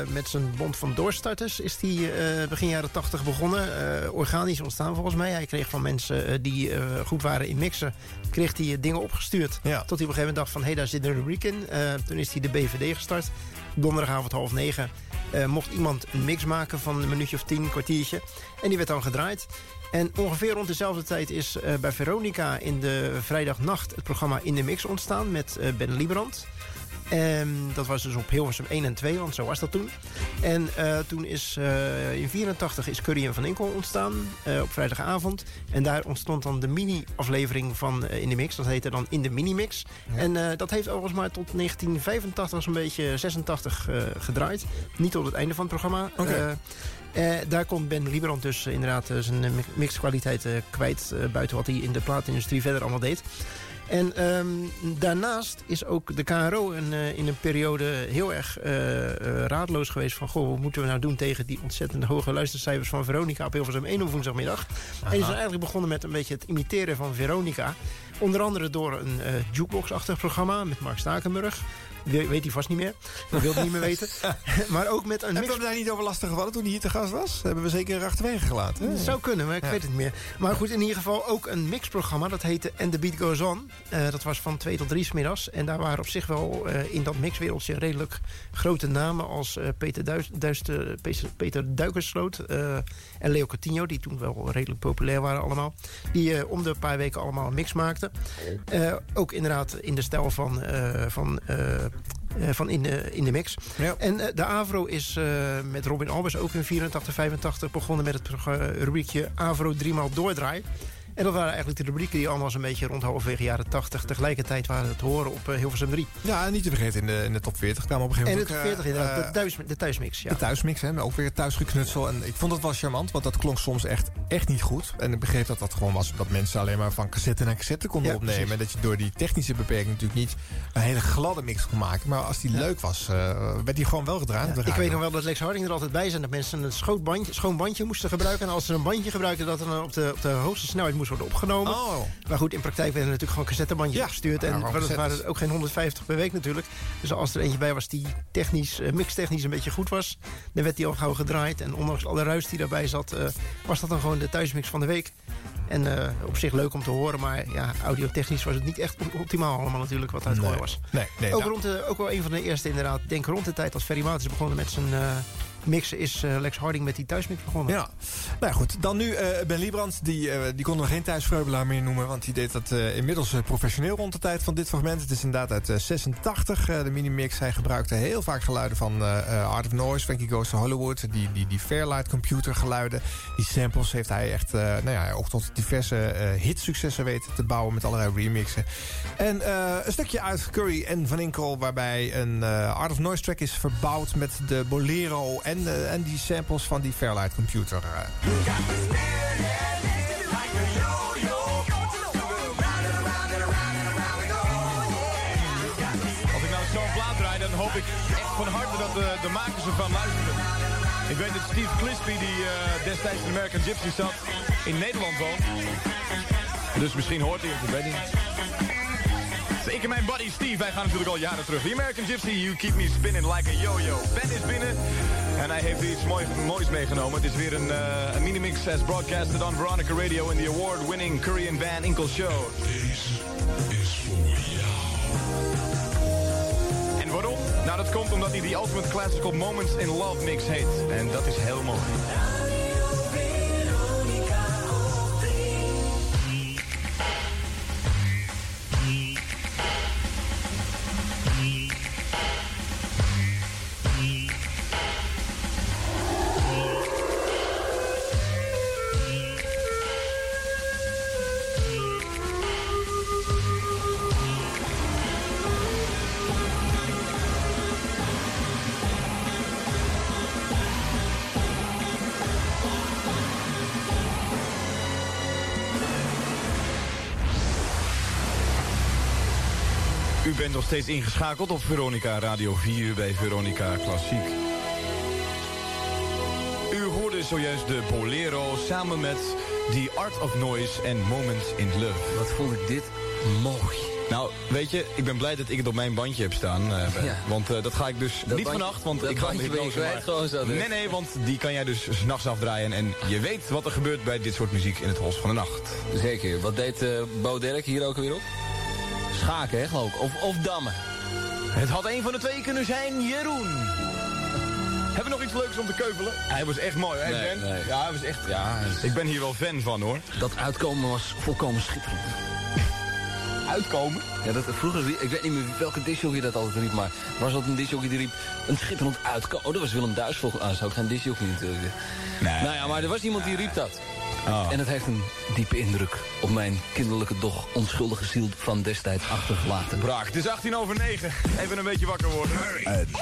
Met zijn bond van doorstarters is hij eh, begin jaren 80 begonnen. Organisch ontstaan volgens mij. Hij kreeg van mensen die goed waren in mixen... kreeg hij dingen opgestuurd. Tot hij op een gegeven moment dacht van... hé, hey, daar zit een rubriek in. Toen is hij de BVD gestart. Donderdagavond half negen eh, mocht iemand een mix maken van een minuutje of tien, kwartiertje. En die werd dan gedraaid. En ongeveer rond dezelfde tijd is eh, bij Veronica in de vrijdagnacht... het programma In de Mix ontstaan met eh, Ben Liebrand... Ehm, dat was dus op Hilversum 1 en 2, want zo was dat toen. En eh, toen is eh, in 84 is Curry en Van Inkel ontstaan eh, op vrijdagavond. En daar ontstond dan de mini-aflevering van In de Mix. Dat heette dan In de Minimix. En eh, dat heeft overigens maar tot 1985 zo'n beetje 86 eh, gedraaid. Niet tot het einde van het programma. Daar kon Ben Lieberand dus inderdaad zijn mi- mixkwaliteit kwijt. buiten wat hij in de plaatindustrie verder allemaal deed. En ehm, daarnaast is ook de KRO een, eh, in een periode heel erg eh, eh, raadloos geweest... van, goh, wat moeten we nou doen tegen die ontzettend hoge luistercijfers van Veronica... op Hilversum 1 op woensdagmiddag. En die zijn eigenlijk begonnen met een beetje het imiteren van Veronica. Onder andere door een eh, jukebox-achtig programma met Mark Stakenburg. We- weet hij vast niet meer. Dat wil hij niet meer weten. (laughs) maar ook met een Hebben mix... we daar niet over lastig gevallen toen hij hier te gast was? Hebben we zeker achterwege gelaten. Het zou kunnen, maar ik Ja. weet het niet meer. Maar goed, in ieder geval ook een mixprogramma. Dat heette And The Beat Goes On. Eh, dat was van 2 tot 3 smiddags. En daar waren op zich wel eh, in dat mixwereldje redelijk grote namen... als eh, Peter, Duis, Duister- Peter- Duikersloot en Leo Coutinho... die toen wel redelijk populair waren allemaal. Die eh, om de paar weken allemaal een mix maakten. Eh, ook inderdaad in de stijl van... eh, van van in de, in de mix. En de Avro is met Robin Albers ook in 84, 85 begonnen met het rubriekje Avro driemaal doordraai. En dat waren eigenlijk de rubrieken die allemaal zo'n beetje rond halverwege jaren 80 tegelijkertijd waren te horen op eh, Hilversum 3. Ja, en niet te vergeten in de, in de top 40 kwamen op een En gegeven de moment... top ook, 40 eh, inderdaad, eh, de, thuis, de thuismix. Ja. De thuismix, hè, maar ook weer thuisgeknutsel. En ik vond het wel charmant, want dat klonk soms echt, echt niet goed. En ik begreep dat dat gewoon was dat mensen alleen maar van cassette naar cassette konden Ja, opnemen. En dat je door die technische beperking natuurlijk niet een hele gladde mix kon maken. Maar als die leuk was, eh, werd die gewoon wel gedraaid. de Ik weet nog wel dat Lex Harding er altijd bij zijn. Dat mensen een schoon bandje, schoon bandje moesten gebruiken. En als ze een bandje gebruikten, dat dan op de, op de hoogste snelheid moest worden opgenomen. Oh. Maar goed, in praktijk werden er natuurlijk gewoon cassettebandjes Ja, gestuurd. ja, En gewoon dat waren ook geen 150 per week natuurlijk. Dus als er eentje bij was die technisch, eh, mixtechnisch een beetje goed was... dan werd die al gauw gedraaid. En ondanks alle ruis die daarbij zat, eh, was dat dan gewoon de thuismix van de week. En eh, op zich leuk om te horen, maar ja, audiotechnisch was het niet echt op- optimaal allemaal natuurlijk wat uit Nee. was. Nee, nee, ook, nou. rond de, ook wel een van de eerste inderdaad, denk rond de tijd als Ferry Maat is begonnen met zijn mixen, is eh, Lex Harding met die thuismix begonnen. Ja, nou ja, goed. Dan nu eh, Ben Liebrand. Die, eh, die konden we geen thuisvreubelaar meer noemen. Want die deed dat inmiddels professioneel rond de tijd van dit fragment. Het is inderdaad uit eh, 86, eh, de minimix. Hij gebruikte heel vaak geluiden van Art of Noise, Frankie Goes to Hollywood. Die, die, die Fairlight computer geluiden. Die samples heeft hij echt nou ja, ook tot diverse hitsuccessen weten te bouwen met allerlei remixen. En een stukje uit Curry en Van Inkel. Waarbij een Art of Noise track is verbouwd met de Bolero en, eh, en die samples van die Fairlight computer. eh. Als ik nou zo'n plaat draai, dan hoop ik echt van harte dat de, de makers ervan luisteren. Ik weet dat Steve Clispy, die eh, destijds in American Gypsy zat, in Nederland woont. Dus misschien hoort hij het, ik weet niet. Ik en mijn buddy Steve, wij gaan natuurlijk al jaren terug. The American Gypsy, You Keep Me Spinning Like a Yo-Yo. Ben is binnen en hij heeft iets mooi, moois meegenomen. Het is weer een, eh, een mini-mix as broadcasted on Veronica Radio in the award-winning Korean Van Inkel Show. En waarom? Nou, dat komt omdat hij die Ultimate Classical Moments in Love Mix heet. En dat is heel mooi. Steeds ingeschakeld op Veronica Radio 4 bij Veronica Klassiek. U hoorde zojuist de Bolero samen met The Art of Noise en Moments in Love. Wat vond ik dit mooi. Nou, weet je, ik ben blij dat ik het op mijn bandje heb staan. eh, Ja. Want eh, dat ga ik dus Dat niet bandje- vannacht, want ik ga hypnose kwijt maar- gewoon zo direct. Nee, nee, want die kan jij dus s'nachts afdraaien. En je weet wat er gebeurt bij dit soort muziek in het Hols van de Nacht. Zeker. Wat deed eh Bo hier ook weer op? Schaken, hè, geloof ik. Of, of dammen. Het had een van de twee kunnen zijn, Jeroen. Hebben we nog iets leuks om te keuvelen? Hij was echt mooi, hè, Nee, Ben? nee. Ja, hij was echt... Ja, ik ben hier wel fan van, hoor. Dat uitkomen was volkomen schitterend. Uitkomen? Ja, dat, vroeger, ik weet niet meer welke disjockey dat altijd riep, maar was dat een disjockey die riep een schitterend uitkomen. Oh, dat was Willem Duis volgens Ah, dat zou ik geen disjockey natuurlijk. Nee. Nou ja, maar er was iemand die riep dat. Oh. En het heeft een diepe indruk op mijn kinderlijke, doch onschuldige ziel van destijds achtergelaten. Braak, het is 18 over 9. Even een beetje wakker worden.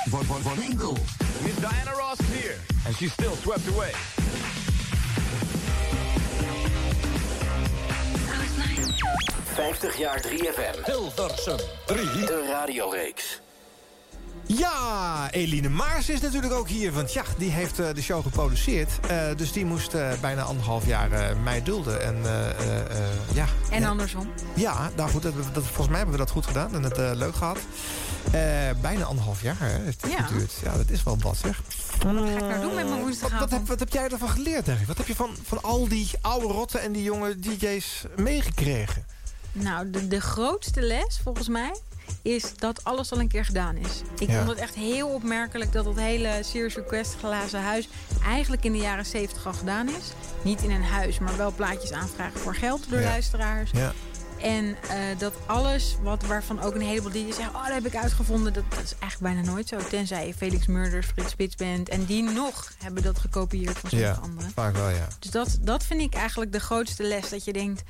Van, van, van Inkel. Miss Diana Ross is here. And she's still swept away. 50 jaar 3FM. Hilversum 3. De radioreeks. Ja, Eline Maars is natuurlijk ook hier. Want ja, die heeft eh, de show geproduceerd. Eh, dus die moest eh, bijna anderhalf jaar mij dulden. En ja. En andersom. Ja, nou goed, dat, dat, volgens mij hebben we dat goed gedaan en het leuk gehad. Eh, bijna anderhalf jaar hè, heeft het Ja. geduurd. Ja, dat is wel wat zeg. Wat ga ik nou doen met mijn woensdagavond? wat, heb, wat heb jij ervan geleerd, Derek? Wat heb je van, van al die oude rotten en die jonge DJ's meegekregen? Nou, de, de grootste les volgens mij is dat alles al een keer gedaan is. Ik Ja. vond het echt heel opmerkelijk dat dat hele Serious Request glazen huis eigenlijk in de jaren 70 al gedaan is. Niet in een huis, maar wel plaatjes aanvragen voor geld door Ja. luisteraars. Ja. En eh, dat alles wat, waarvan ook een heleboel DJ's zeggen... oh, dat heb ik uitgevonden, dat, dat is eigenlijk bijna nooit zo. Tenzij je Felix Murders, Frits Spits bent. En die nog hebben dat gekopieerd van sommige Ja, anderen. vaak wel, ja. Dus dat, dat vind ik eigenlijk de grootste les. Dat je denkt,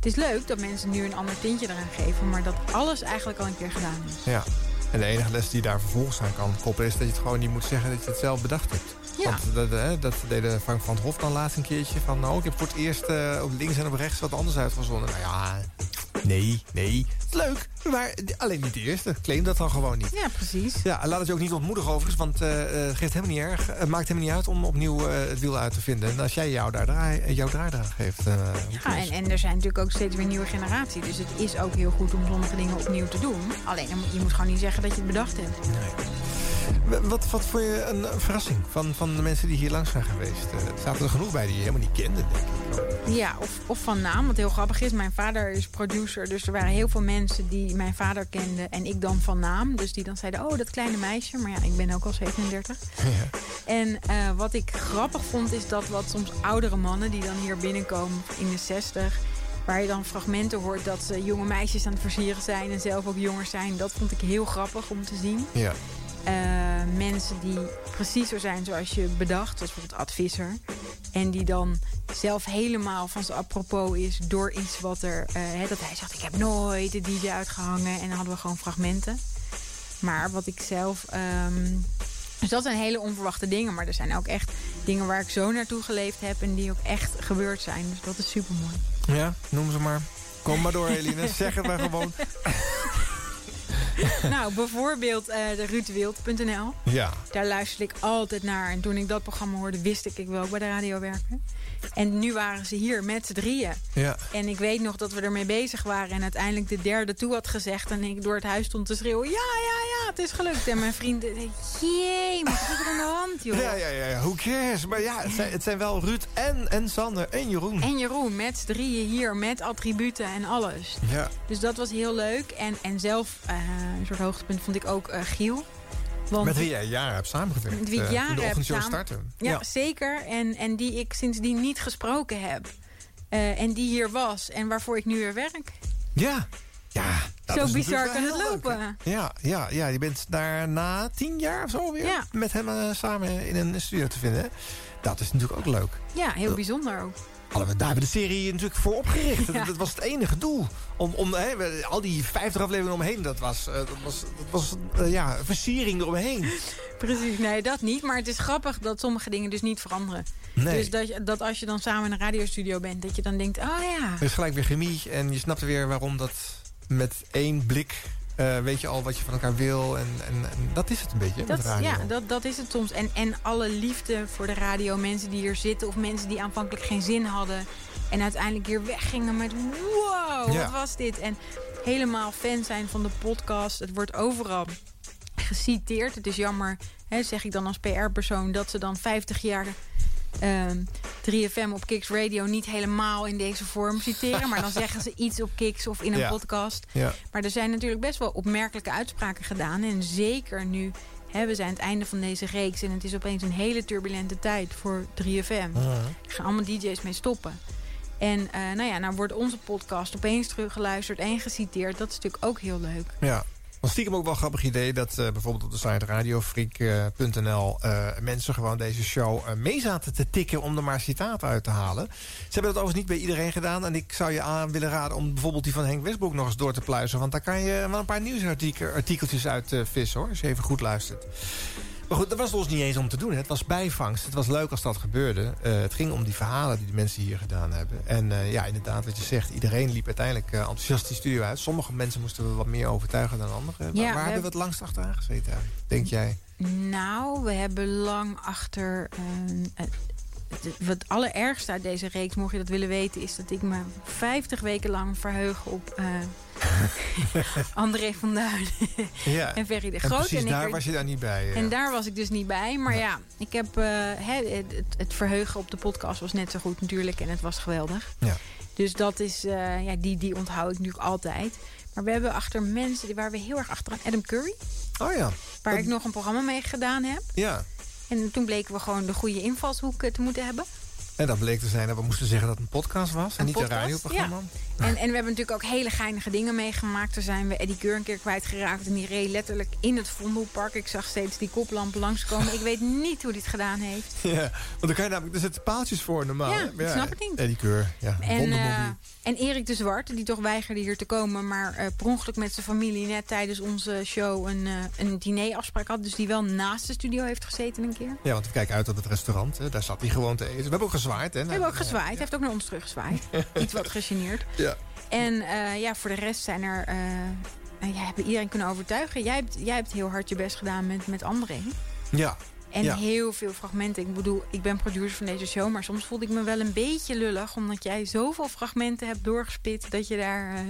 het is leuk dat mensen nu een ander tintje eraan geven... maar dat alles eigenlijk al een keer gedaan is. Ja. En de enige les die daar vervolgens aan kan koppelen... is dat je het gewoon niet moet zeggen dat je het zelf bedacht hebt. Ja. Want dat, hè, dat deed Frank van het Hof dan laatst een keertje. Van, nou, ik heb voor het eerst eh, op links en op rechts wat anders uitgezonden. Nou ja, nee, nee. Leuk, maar alleen niet de eerste. Claim dat dan gewoon niet. Ja, precies. Ja, laat het je ook niet ontmoedigen overigens, want eh, eh, het geeft helemaal niet erg. Het maakt helemaal niet uit om opnieuw eh, het wiel uit te vinden. En als jij jou daar draai, jouw geeft... eh, Ja, en, en er zijn natuurlijk ook steeds weer nieuwe generatie. Dus het is ook heel goed om sommige dingen opnieuw te doen. Alleen, je moet gewoon niet zeggen dat je het bedacht hebt. w- wat, wat vond je een, verrassing van, van de mensen die hier langs zijn geweest? Eh, er zaten er genoeg bij die je helemaal niet kende, denk ik. Ja, of, of van naam. Wat heel grappig is, mijn vader is producer. Dus er waren heel veel mensen die mijn vader kenden. En ik dan van naam. Dus die dan zeiden, oh, dat kleine meisje. Maar ja, ik ben ook al 37. En eh, wat ik grappig vond, is dat wat soms oudere mannen... die dan hier binnenkomen in de 60... waar je dan fragmenten hoort dat ze jonge meisjes aan het versieren zijn... en zelf ook jonger zijn. Dat vond ik heel grappig om te zien. Ja. Eh, mensen die precies zo zijn zoals je bedacht, zoals bijvoorbeeld Advisser. En die dan zelf helemaal van zijn apropos is door iets wat er... eh, dat hij zegt, ik heb nooit de DJ uitgehangen. En dan hadden we gewoon fragmenten. Maar wat ik zelf... ehm, dus dat zijn hele onverwachte dingen. Maar er zijn ook echt dingen waar ik zo naartoe geleefd heb... en die ook echt gebeurd zijn. Dus dat is super mooi. Ja, noem ze maar. Kom maar door, Eline. (laughs) zeg het maar gewoon. (laughs) (laughs) nou, bijvoorbeeld eh de ruudwild.nl. Ja. Daar luisterde ik altijd naar. En toen ik dat programma hoorde, wist ik, ik wil ook bij de radio werken. En nu waren ze hier met z'n drieën. Ja. En ik weet nog dat we ermee bezig waren. En uiteindelijk de derde toe had gezegd. En ik door het huis stond te schreeuwen. Ja, ja, ja, het is gelukt. En mijn vriend jee, wat is er aan de hand, joh? Ja, ja, ja, ja. Who cares? Maar ja, het zijn, het zijn wel Ruud en, en Sander en Jeroen. En Jeroen, met z'n drieën hier, met attributen en alles. Ja. Dus dat was heel leuk. En, en zelf, eh, een soort hoogtepunt vond ik ook eh, Giel. Want Met wie jij jaren hebt samengewerkt. Met wie ik eh, jaren heb startte. Ja, zeker. En, en die ik sindsdien niet gesproken heb. Eh, en die hier was. En waarvoor ik nu weer werk. Ja. Ja. dat Zo is bizar kan het leuk, lopen. Ja, ja, ja, je bent daar na tien jaar of zo weer Ja. met hem eh, samen in een studio te vinden. Dat is natuurlijk ook leuk. Ja, heel bijzonder ook. Hadden we, daar hebben we de serie natuurlijk voor opgericht. Ja. Dat, dat was het enige doel. Om, om, hè, al die 50 afleveringen omheen, dat was, eh, dat was, dat was eh, ja, versiering eromheen. Precies, nee, dat niet. Maar het is grappig dat sommige dingen dus niet veranderen. Nee. Dus dat, dat als je dan samen in een radiostudio bent... dat je dan denkt, oh ja, Er is gelijk weer chemie en je snapt weer waarom dat met één blik Eh, weet je al wat je van elkaar wil. En, en, en dat is het een beetje, met Dat, radio. ja, dat, dat is het soms. En, en alle liefde voor de radio. Mensen die hier zitten of mensen die aanvankelijk geen zin hadden. En uiteindelijk hier weggingen met wow, Ja. wat was dit? En helemaal fan zijn van de podcast. Het wordt overal geciteerd. Het is jammer, hè, zeg ik dan als PR-persoon... dat ze dan 50 jaar ehm 3FM op Kicks Radio niet helemaal in deze vorm citeren. Maar dan zeggen ze iets op Kicks of in een Ja. podcast. Ja. Maar er zijn natuurlijk best wel opmerkelijke uitspraken gedaan. En zeker nu, hè, we zijn aan het einde van deze reeks... en het is opeens een hele turbulente tijd voor 3FM. Ah. Er gaan allemaal DJ's mee stoppen. En eh, nou ja, nou wordt onze podcast opeens teruggeluisterd en geciteerd. Dat is natuurlijk ook heel leuk. Ja. Was stiekem ook wel een grappig idee dat eh, bijvoorbeeld op de site radiofreak.nl eh, mensen gewoon deze show eh, mee zaten te tikken om er maar citaten uit te halen. Ze hebben dat overigens niet bij iedereen gedaan. En ik zou je aan willen raden om bijvoorbeeld die van Henk Westbroek nog eens door te pluizen. Want daar kan je wel een paar nieuwsartikeltjes uit vissen hoor, als je even goed luistert. Maar goed, dat was ons niet eens om te doen. hè. Het was bijvangst. Het was leuk als dat gebeurde. Eh, het ging om die verhalen die de mensen hier gedaan hebben. En eh, ja, inderdaad, wat je zegt. Iedereen liep uiteindelijk eh, enthousiast die studio uit. Sommige mensen moesten we wat meer overtuigen dan anderen. Ja, waar we hebben we het langst achteraan gezeten? Denk jij? Nou, we hebben lang achter... wat allerergste uit deze reeks, mocht je dat willen weten... is dat ik me 50 weken lang verheug op (laughs) André van Duin Ja. en Ferry de En Groot. precies ik daar er- was je daar niet bij. eh. En daar was ik dus niet bij. Maar ja, ik heb, eh, het, het- verheugen op de podcast was net zo goed natuurlijk. En het was geweldig. Ja. Dus dat is, eh, ja, die, die onthoud ik natuurlijk altijd. Maar we hebben achter mensen die- waar we heel erg achteraan... Adam Curry, Oh ja. waar ik nog een programma mee gedaan heb. Ja. En toen bleken we gewoon de goede invalshoek te moeten hebben. En dat bleek te zijn dat we moesten zeggen dat het een podcast was. en niet podcast, een radioprogramma. ja. En, en we hebben natuurlijk ook hele geinige dingen meegemaakt. Toen zijn we Eddie Keur een keer kwijtgeraakt. En die reed letterlijk in het Vondelpark. Ik zag steeds die koplampen langskomen. ik weet niet hoe hij het gedaan heeft. Ja, want dan kan je namelijk, er zitten paaltjes voor normaal. Ja, ik snap het niet. Eddie Keur, ja, En, en Erik de Zwart, die toch weigerde hier te komen... maar eh per ongeluk met zijn familie net tijdens onze show een, eh, een dinerafspraak had. Dus die wel naast de studio heeft gezeten een keer. Ja, want we kijken uit op het restaurant. Hè. Daar zat hij gewoon te eten. We hebben ook gezwaaid. Hè, We hebben ook gezwaaid. Hij heeft ook naar ons teruggezwaaid. (laughs) Iets wat gegeneerd. Ja. En eh, ja, voor de rest zijn er... jij hebt iedereen kunnen overtuigen. Jij hebt, jij hebt heel hard je best gedaan met, met André. Ja. En ja. heel veel fragmenten. Ik bedoel, ik ben producer van deze show... maar soms voelde ik me wel een beetje lullig... omdat jij zoveel fragmenten hebt doorgespit... dat je daar... (laughs)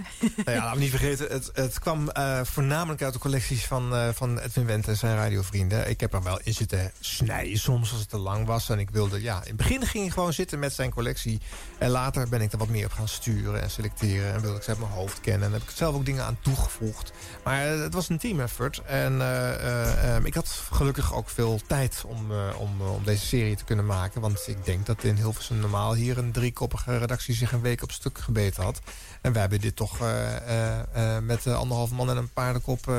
Nou ja, laten we niet vergeten, het, het kwam eh, voornamelijk uit de collecties van, eh, van Edwin Wendt en zijn radiovrienden. Ik heb er wel in zitten snijden soms als het te lang was. En ik wilde, ja, in het begin ging ik gewoon zitten met zijn collectie. En later ben ik er wat meer op gaan sturen en selecteren. En wilde ik ze uit mijn hoofd kennen. En heb ik zelf ook dingen aan toegevoegd. Maar het was een team effort. En eh, eh, eh, ik had gelukkig ook veel tijd om, eh, om, eh, om deze serie te kunnen maken. Want ik denk dat in Hilversum normaal hier een driekoppige redactie zich een week op stuk gebeten had. En wij hebben dit toch eh, eh, met anderhalf man en een paardenkop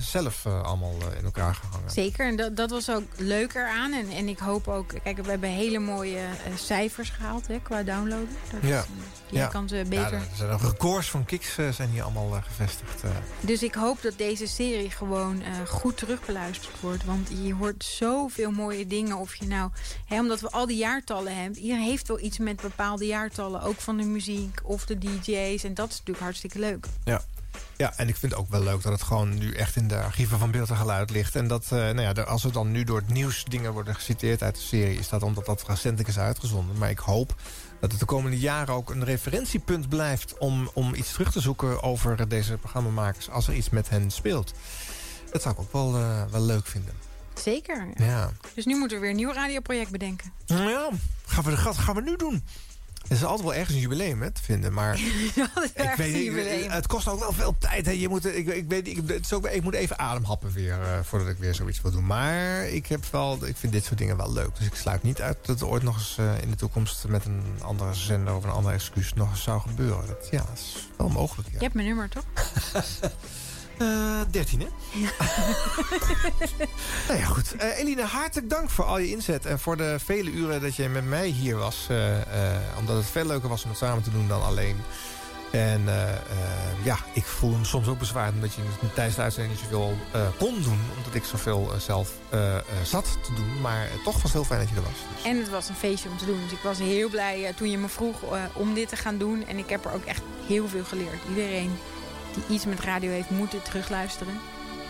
zelf allemaal in elkaar gehangen. Zeker, en dat, dat was ook leuk eraan. En, en ik hoop ook... Kijk, we hebben hele mooie cijfers gehaald hè, qua downloaden. Dat is, Ja. jij kan ze beter... Ja, er zijn nog records van kicks zijn hier allemaal gevestigd. Dus ik hoop dat deze serie gewoon goed terugbeluisterd wordt. Want je hoort zoveel mooie dingen. Of je nou, hè, omdat we al die jaartallen hebben. Iedereen heeft wel iets met bepaalde jaartallen. Ook van de muziek of de En dat is natuurlijk hartstikke leuk. Ja. Ja, en ik vind het ook wel leuk dat het gewoon nu echt in de archieven van Beeld en Geluid ligt. En dat, eh, nou ja, als er dan nu door het nieuws dingen worden geciteerd uit de serie... is dat omdat dat recentelijk is uitgezonden. Maar ik hoop dat het de komende jaren ook een referentiepunt blijft... om, om iets terug te zoeken over deze programmamakers als er iets met hen speelt. Dat zou ik ook wel, eh, wel leuk vinden. Zeker. Ja. Dus nu moeten we weer een nieuw radioproject bedenken. Nou ja, gaan we, gaan we nu doen? Er is altijd wel ergens een jubileum hè, te vinden, maar... (laughs) ik weet, niet, het kost ook wel veel tijd. Hè. Je moet, ik, ik, weet, ik, het is ook, ik moet even ademhappen weer eh, voordat ik weer zoiets wil doen. Maar ik, heb wel, ik vind dit soort dingen wel leuk. Dus ik sluit niet uit dat het ooit nog eens eh, in de toekomst... met een andere zender of een ander excuus nog eens zou gebeuren. Dat, ja, dat is wel mogelijk. Ja. Je hebt mijn nummer, toch? (laughs) Eh 13, hè? (laughs) nou ja, goed. Eh Eline, hartelijk dank voor al je inzet... en voor de vele uren dat je met mij hier was. eh, eh, omdat het veel leuker was om het samen te doen dan alleen. En eh, eh, ja, ik voel me soms ook bezwaard... omdat je tijdens de uitzending niet zoveel eh, kon doen... omdat ik zoveel eh, zelf eh, eh, zat te doen. Maar eh, toch was het heel fijn dat je er was. En het was een feestje om te doen. Dus ik was heel blij eh, toen je me vroeg eh, om dit te gaan doen. En ik heb er ook echt heel veel geleerd. Iedereen die iets met radio heeft moeten terugluisteren.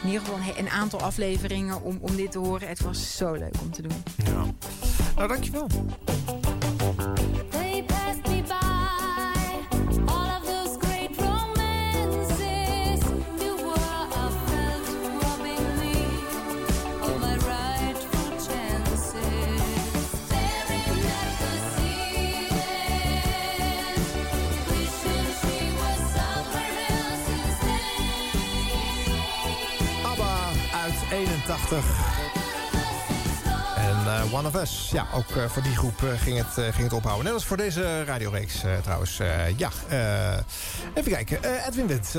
In ieder geval een, aantal afleveringen om, om dit te horen. Het was zo leuk om te doen. Ja. Nou, dankjewel. 81. En eh, One of Us. Ja, ook eh, voor die groep eh, ging, het, ging het ophouden. Net als voor deze radioreeks trouwens. Ja, even kijken. Edwin Wind,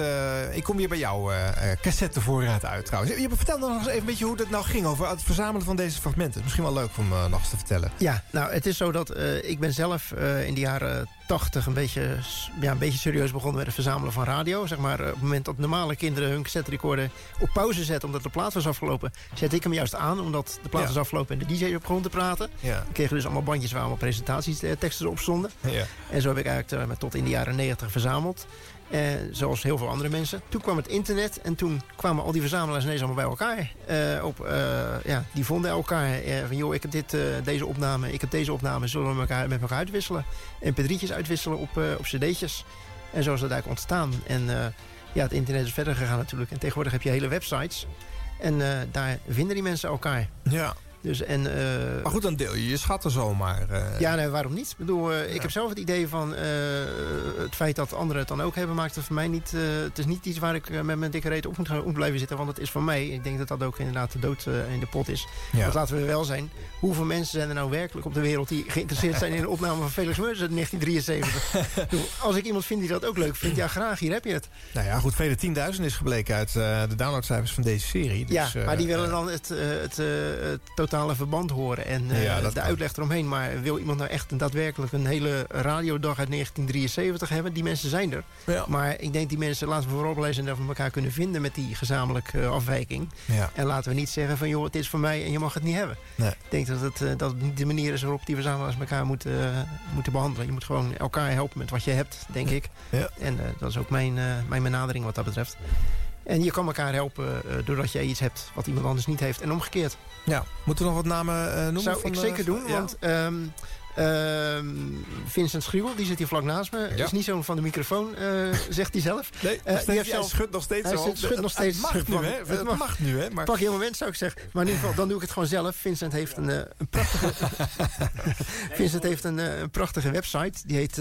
ik kom hier bij jou cassettevoorraad uit trouwens. Je, je vertel nog eens even een beetje hoe het nou ging over het verzamelen van deze fragmenten. Misschien wel leuk om nog eens te vertellen. Ja, nou, het is zo dat ik ben zelf in de jaren 80 een beetje, ja, een beetje serieus begonnen met het verzamelen van radio. Zeg maar, eh, op het moment dat normale kinderen hun cassette recorder op pauze zetten omdat de plaat was afgelopen, zette ik hem juist aan omdat de plaat Ja. was afgelopen en de DJ op grond te praten. Ja. Dan kregen we dus allemaal bandjes waar allemaal presentatieteksten op stonden. Ja. En zo heb ik eigenlijk eh, tot in de jaren 90 verzameld. Eh, zoals heel veel andere mensen. Toen kwam het internet en toen kwamen al die verzamelaars ineens allemaal bij elkaar. Eh, op, eh, ja, die vonden elkaar. van joh, ik heb dit, deze opname, ik heb deze opname. Zullen we elkaar, met elkaar uitwisselen? En p3'tjes uitwisselen op, op cd'tjes. En zo is dat eigenlijk ontstaan. En ja, het internet is verder gegaan natuurlijk. En tegenwoordig heb je hele websites. En daar vinden die mensen elkaar. Ja. Dus, en, eh, Maar goed, dan deel je je schatten zomaar. eh. ja, nee, waarom niet? Ik bedoel, eh, ik heb zelf het idee van het feit dat anderen het dan ook hebben, maakt het voor mij niet. het is niet iets waar ik met mijn dikke reet op moet, gaan- op blijven zitten, want het is van mij. Ik denk dat dat ook inderdaad de dood in de pot is. Ja. Want laten we wel zijn, hoeveel mensen zijn er nou werkelijk op de wereld die geïnteresseerd zijn in de opname van Felix Meurders uit (laughs) 1973? Ik bedoel, Als ik iemand vind die dat ook leuk vindt, ja graag, hier heb je het. Nou ja, goed, vele tienduizend is gebleken uit de downloadcijfers van deze serie. Dus, ja, maar die willen dan het, het, het totale verband horen en eh, Ja, de kan. uitleg eromheen. Maar wil iemand nou echt een, daadwerkelijk een hele radiodag uit 1973 hebben? Die mensen zijn er. Ja. Maar ik denk die mensen laten we voorop lezen en dat we elkaar kunnen vinden met die gezamenlijke eh, afwijking. Ja. En laten we niet zeggen van joh, het is voor mij en je mag het niet hebben. Nee. Ik denk dat het, eh, dat het niet de manier is waarop die verzamelaars elkaar moeten, moeten behandelen. Je moet gewoon elkaar helpen met wat je hebt, denk ik. Ja. En dat is ook mijn, mijn benadering wat dat betreft. En je kan elkaar helpen eh, doordat jij iets hebt wat iemand anders niet heeft. En omgekeerd. Ja, moeten we nog wat namen eh, noemen? Zou van, ik zeker doen, ja? want ehm, ehm, Vincent Schriewel, die zit hier vlak naast me. Ja. Is niet zo'n van de microfoon, eh, (laughs) zegt hij zelf. Nee, die heeft zelf- schudt nog steeds hij zo. schudt- schudt nog steeds. Het mag nu, hè? het Het mag. mag nu, hè? Maar... Pak je een moment, zou ik zeggen. Maar in ieder geval, dan doe ik het gewoon zelf. Vincent heeft een, eh, een prachtige... (laughs) (laughs) Vincent heeft een, een prachtige website. Die heet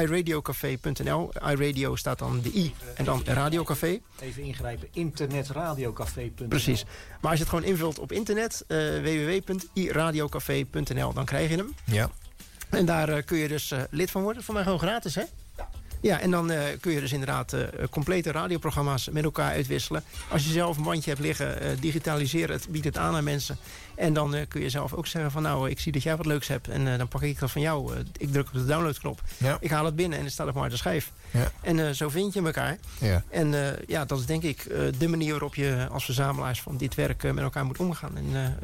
iRadiocafé.nl. iRadio staat dan de I en dan Radiocafé. Even ingrijpen. Internetradiocafé.nl. Precies. Maar als je het gewoon invult op internet, www.iradiocafé.nl, dan krijg je hem. Ja. En daar eh, kun je dus eh, lid van worden. Voor mij gewoon gratis, hè? Ja, en dan eh, kun je dus inderdaad complete radioprogramma's met elkaar uitwisselen. Als je zelf een bandje hebt liggen, eh, digitaliseer het, bied het aan aan mensen. En dan kun je zelf ook zeggen van nou, ik zie dat jij wat leuks hebt. En dan pak ik dat van jou. Ik druk op de downloadknop. Ja. Ik haal het binnen en het staat op maar de schijf. Ja. En eh, zo vind je elkaar. Ja. En eh, ja, dat is denk ik eh, de manier waarop je als verzamelaars van dit werk met elkaar moet omgaan. En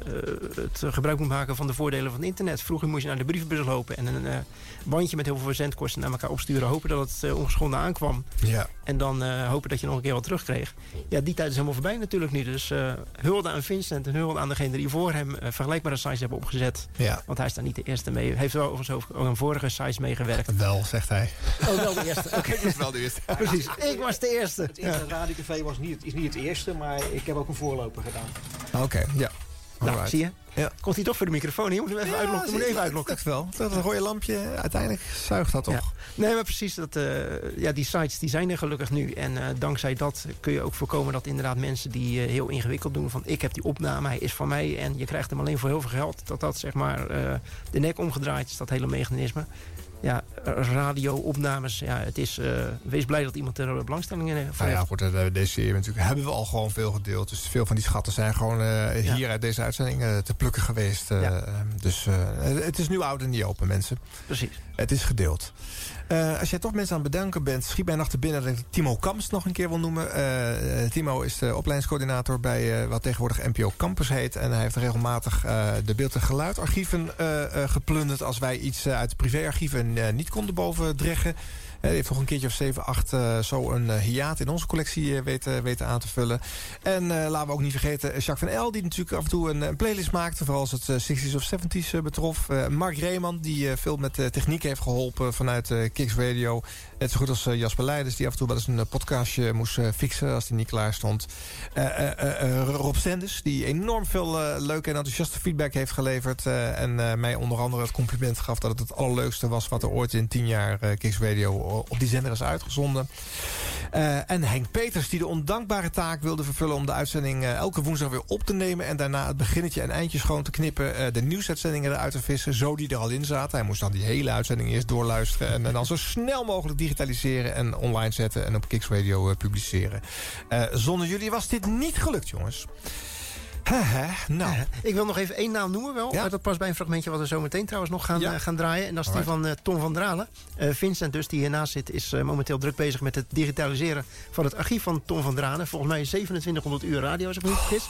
het gebruik moet maken van de voordelen van het internet. Vroeger moest je naar de brievenbus lopen en een bandje met heel veel verzendkosten naar elkaar opsturen. Hopen dat het ongeschonden aankwam. Ja. En dan hopen dat je nog een keer wat terugkreeg. Ja, die tijd is helemaal voorbij natuurlijk nu. Dus hulde aan Vincent en hulde aan degene die voor hem vergelijkbare sites hebben opgezet. Ja. Want hij is daar niet de eerste mee. Hij heeft wel overigens ook aan vorige sites meegewerkt. Wel, zegt hij. Oh, wel de eerste. Oké. Was wel de eerste. (laughs) Precies. Ik was de eerste. Het Internet Radiocafé was niet, is niet het eerste, maar ik heb ook een voorloper gedaan. Oké, ja. Nou, Alright. zie je? Ja. Komt hij toch voor de microfoon? Je moet hem even uitlokken. Je moet even uitlokken. Dat wel. Dat rode lampje, uiteindelijk zuigt dat toch? Ja. Nee, maar precies. Dat, eh, ja, die sites die zijn er gelukkig nu. En eh, dankzij dat kun je ook voorkomen dat inderdaad mensen die eh, heel ingewikkeld doen... van ik heb die opname, hij is van mij en je krijgt hem alleen voor heel veel geld... dat dat zeg maar eh, de nek omgedraaid is, dat hele mechanisme. Ja, radio-opnames, ja, het is... eh, wees blij dat iemand er belangstelling in heeft. Nou ja, goed, eh, deze serie natuurlijk hebben we al gewoon veel gedeeld. Dus veel van die schatten zijn gewoon eh, Ja. hier uit deze uitzending eh, te plukken geweest. eh, Ja. Dus eh, het is nu oud en niet open, mensen. Precies. Het is gedeeld. Eh, als jij toch mensen aan het bedanken bent, schiet mij te binnen dat ik Timo Kamps nog een keer wil noemen. Eh, Timo is de opleidingscoördinator bij eh, wat tegenwoordig NPO Campus heet. En hij heeft regelmatig de beeld- en geluidarchieven geplunderd als wij iets uit privéarchieven niet konden bovendreggen. Hij heeft nog een keertje of 7, 8 eh, zo een eh, hiaat in onze collectie eh, weten, weten aan te vullen. En eh, laten we ook niet vergeten Jacques van El, die natuurlijk af en toe een, playlist maakte. Vooral als het eh, 60s of 70s eh, betrof. Eh, Mark Reeman, die eh, veel met eh, techniek heeft geholpen vanuit eh, Kicks Radio. Net zo goed als eh, Jasper Leiders, die af en toe wel eens een eh, podcastje moest eh, fixen als die niet klaar stond. Rob Stenders, die enorm veel leuke en enthousiaste feedback heeft geleverd. en mij onder andere het compliment gaf dat het het allerleukste was wat er ooit in tien jaar Kicks Radio op die zender is uitgezonden. En Henk Peters, die de ondankbare taak wilde vervullen om de uitzending elke woensdag weer op te nemen. En daarna het beginnetje en eindje schoon te knippen. de nieuwsuitzendingen eruit te vissen, zo die er al in zaten. Hij moest dan die hele uitzending eerst doorluisteren. En, en dan zo snel mogelijk digitaliseren en online zetten en op Kicks Radio eh, publiceren. Eh, zonder jullie was dit niet gelukt, jongens. Haha, nou. Ik wil nog even één naam noemen wel. Ja. Eh, Dat past bij een fragmentje wat we zo meteen trouwens nog gaan, Ja. eh, gaan draaien. En dat is die van eh, Tom van Dralen. Eh, Vincent dus, die hiernaast zit, is eh, momenteel druk bezig met het digitaliseren van het archief van Tom van Dralen. Volgens mij 2700 uur radio, als ik me niet vergis.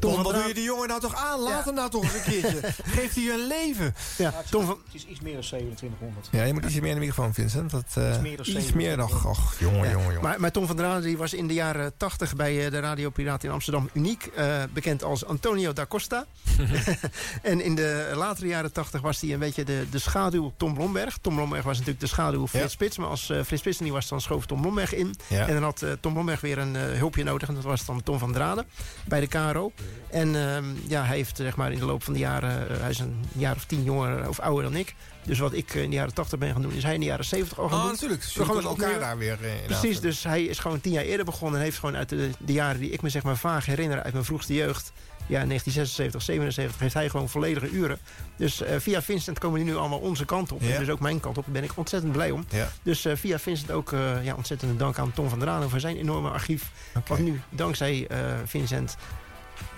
Tom, wat doe je die jongen nou toch aan? Laat hem nou toch eens een keertje. (laughs) Geeft hij je een leven. Ja, Tom van... Het is iets meer dan 2700. Ja, je moet iets meer in de microfoon, Vincent. Dat, eh, Iets meer dan iets meer nog. Och, jongen, Ja. jongen, jongen. Maar, maar Tom van Dralen die was in de jaren 80 bij eh, de Radio Piraat in Amsterdam uniek. eh, bekend als Antonio da Costa. (laughs) en in de latere jaren 80 was hij een beetje de, de schaduw Tom Blomberg. Tom Blomberg was natuurlijk de schaduw Frits. Spits. Maar als eh, Frits Spits niet was, dan schoof Tom Blomberg in. En dan had eh, Tom Blomberg weer een eh, hulpje nodig. En dat was dan Tom van Dralen bij de KRO. En ehm, ja, hij heeft zeg maar in de loop van de jaren... hij is een jaar of tien jonger of ouder dan ik. Dus wat ik eh, in de jaren 80 ben gaan doen, is hij in de jaren 70 al gaan Oh, doen. natuurlijk. Dus We gaan elkaar daar weer eh, in Precies, dus hij is gewoon tien jaar eerder begonnen... en heeft gewoon uit de, de jaren die ik me zeg maar vaag herinner... uit mijn vroegste jeugd, ja, 1976, 77... heeft hij gewoon volledige uren. Dus eh, via Vincent komen die nu allemaal onze kant op. Ja. En dus ook mijn kant op. Daar ben ik ontzettend blij om. Ja. Dus via Vincent ook eh, ja, ontzettend dank aan Tom van Dralen... voor zijn enorme archief. Wat nu, dankzij Vincent,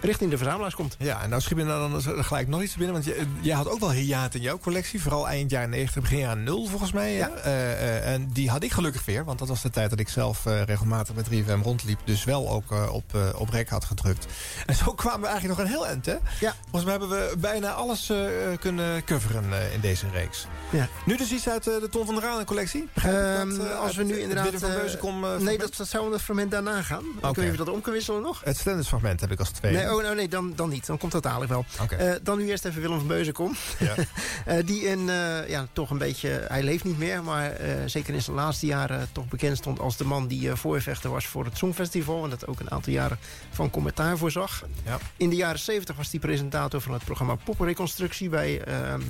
richting de verzamelaars komt. Ja, en nou schiet me nou dan gelijk nog iets binnen. Want je- jij had ook wel hiaat in jouw collectie. Vooral eind jaren 90, begin jaren 0 volgens mij. Ja. en die had ik gelukkig weer. Want dat was de tijd dat ik zelf eh, regelmatig met 3FM rondliep. Dus wel ook eh, op, eh, op rek had gedrukt. En zo (laughs) kwamen we eigenlijk nog een heel eind, hè? Ja. Volgens mij hebben we bijna alles eh, kunnen coveren eh, in deze reeks. Ja. Nu dus iets uit eh, de Ton van der Raan collectie? Dat, Ehm, eh, als we nu inderdaad... van eh, Beuzenkom, eh, nee, dat, dat zou in het fragment daarna gaan. Niet of we dat om kunnen wisselen nog. Het Stenders fragment heb ik als tweede. Nee, oh, nou, nee dan, dan niet. Dan komt dat dadelijk wel. Eh, dan nu eerst even Willem van Beuzenkom. Ja. (laughs) Eh, die in, eh, ja, toch een beetje... Hij leeft niet meer, maar zeker in zijn laatste jaren... toch bekend stond als de man die voorvechter was voor het Songfestival. En dat ook een aantal jaren van commentaar voorzag. Ja. In de jaren 70 was hij presentator van het programma Poppenreconstructie bij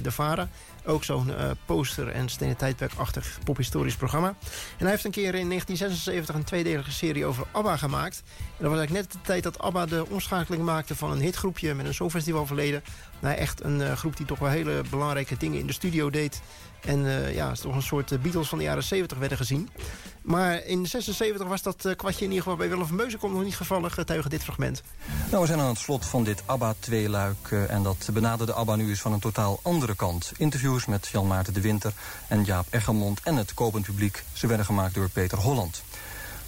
de VARA. Ook zo'n eh, poster- en stenen tijdperkachtig pophistorisch programma. En hij heeft een keer in 1976 een tweedelige serie over ABBA gemaakt. En dat was eigenlijk net de tijd dat ABBA de omschakeling maakte van een hitgroepje met een songfestival verleden. Naar echt een eh, groep die toch wel hele belangrijke dingen in de studio deed. En eh, ja, is toch een soort eh, Beatles van de jaren 70 werden gezien. Maar in 76 was dat eh, kwartje in ieder geval bij Willem van Beuzenkom nog niet gevallen, getuige dit fragment. Nou, we zijn aan het slot van dit ABBA-tweeluik... eh, en dat benaderde ABBA nu eens van een totaal andere kant. Interviews met Jan Maarten de Winter en Jaap Eggermond... en het kopend publiek, ze werden gemaakt door Peter Holland.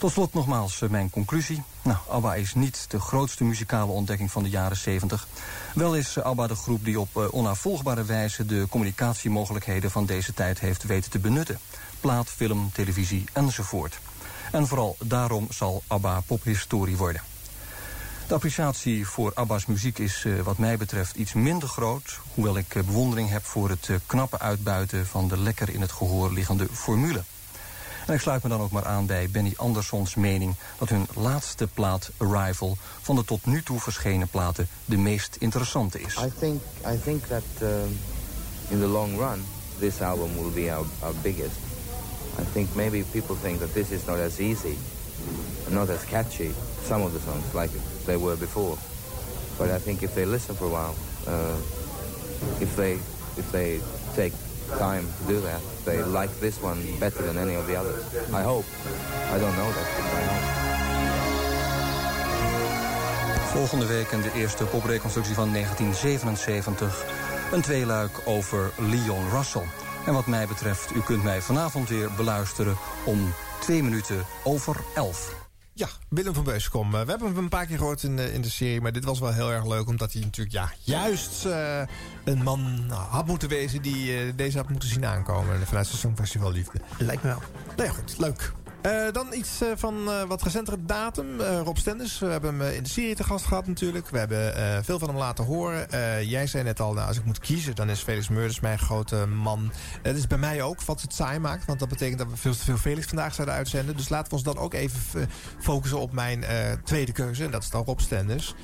Tot slot nogmaals eh, mijn conclusie. Nou, ABBA is niet de grootste muzikale ontdekking van de jaren 70. Wel is eh, ABBA de groep die op eh, onafvolgbare wijze... de communicatiemogelijkheden van deze tijd heeft weten te benutten. Plaat, film, televisie enzovoort. En vooral daarom zal ABBA pophistorie worden. De appreciatie voor ABBA's muziek is wat mij betreft iets minder groot... hoewel ik bewondering heb voor het knappe uitbuiten... van de lekker in het gehoor liggende formule. En ik sluit me dan ook maar aan bij Benny Andersons mening... dat hun laatste plaat, Arrival, van de tot nu toe verschenen platen... de meest interessante is. I think I think that um, in the long run, this album will be our, our biggest. I think maybe people think that this is not as easy, not as catchy. Some of the songs like they were before, but I think if they listen for a while, uh, if they if they take time to do that, they like this one better than any of the others. I hope. I don't know that. Volgende week in de eerste popreconstructie van 1977... een tweeluik over Leon Russell. En wat mij betreft, u kunt mij vanavond weer beluisteren om twee minuten over elf. Ja, Willem van Beuskom. Eh, we hebben hem een paar keer gehoord in de, in de serie... maar dit was wel heel erg leuk... omdat hij natuurlijk ja, juist eh, een man had moeten wezen... die eh, deze had moeten zien aankomen vanuit zijn Songfestival Liefde. Lijkt me wel. Nou ja, goed. Leuk. Eh, dan iets eh, van eh, wat recentere datum. Rob Stenders, we hebben hem in de serie te gast gehad natuurlijk. We hebben veel van hem laten horen. Jij zei net al, nou, als ik moet kiezen... dan is Felix Meurders mijn grote man. Het is bij mij ook wat het saai maakt. Want dat betekent dat we veel te veel Felix vandaag zouden uitzenden. Dus laten we ons dan ook even focussen op mijn tweede keuze. En dat is dan Rob Stenders.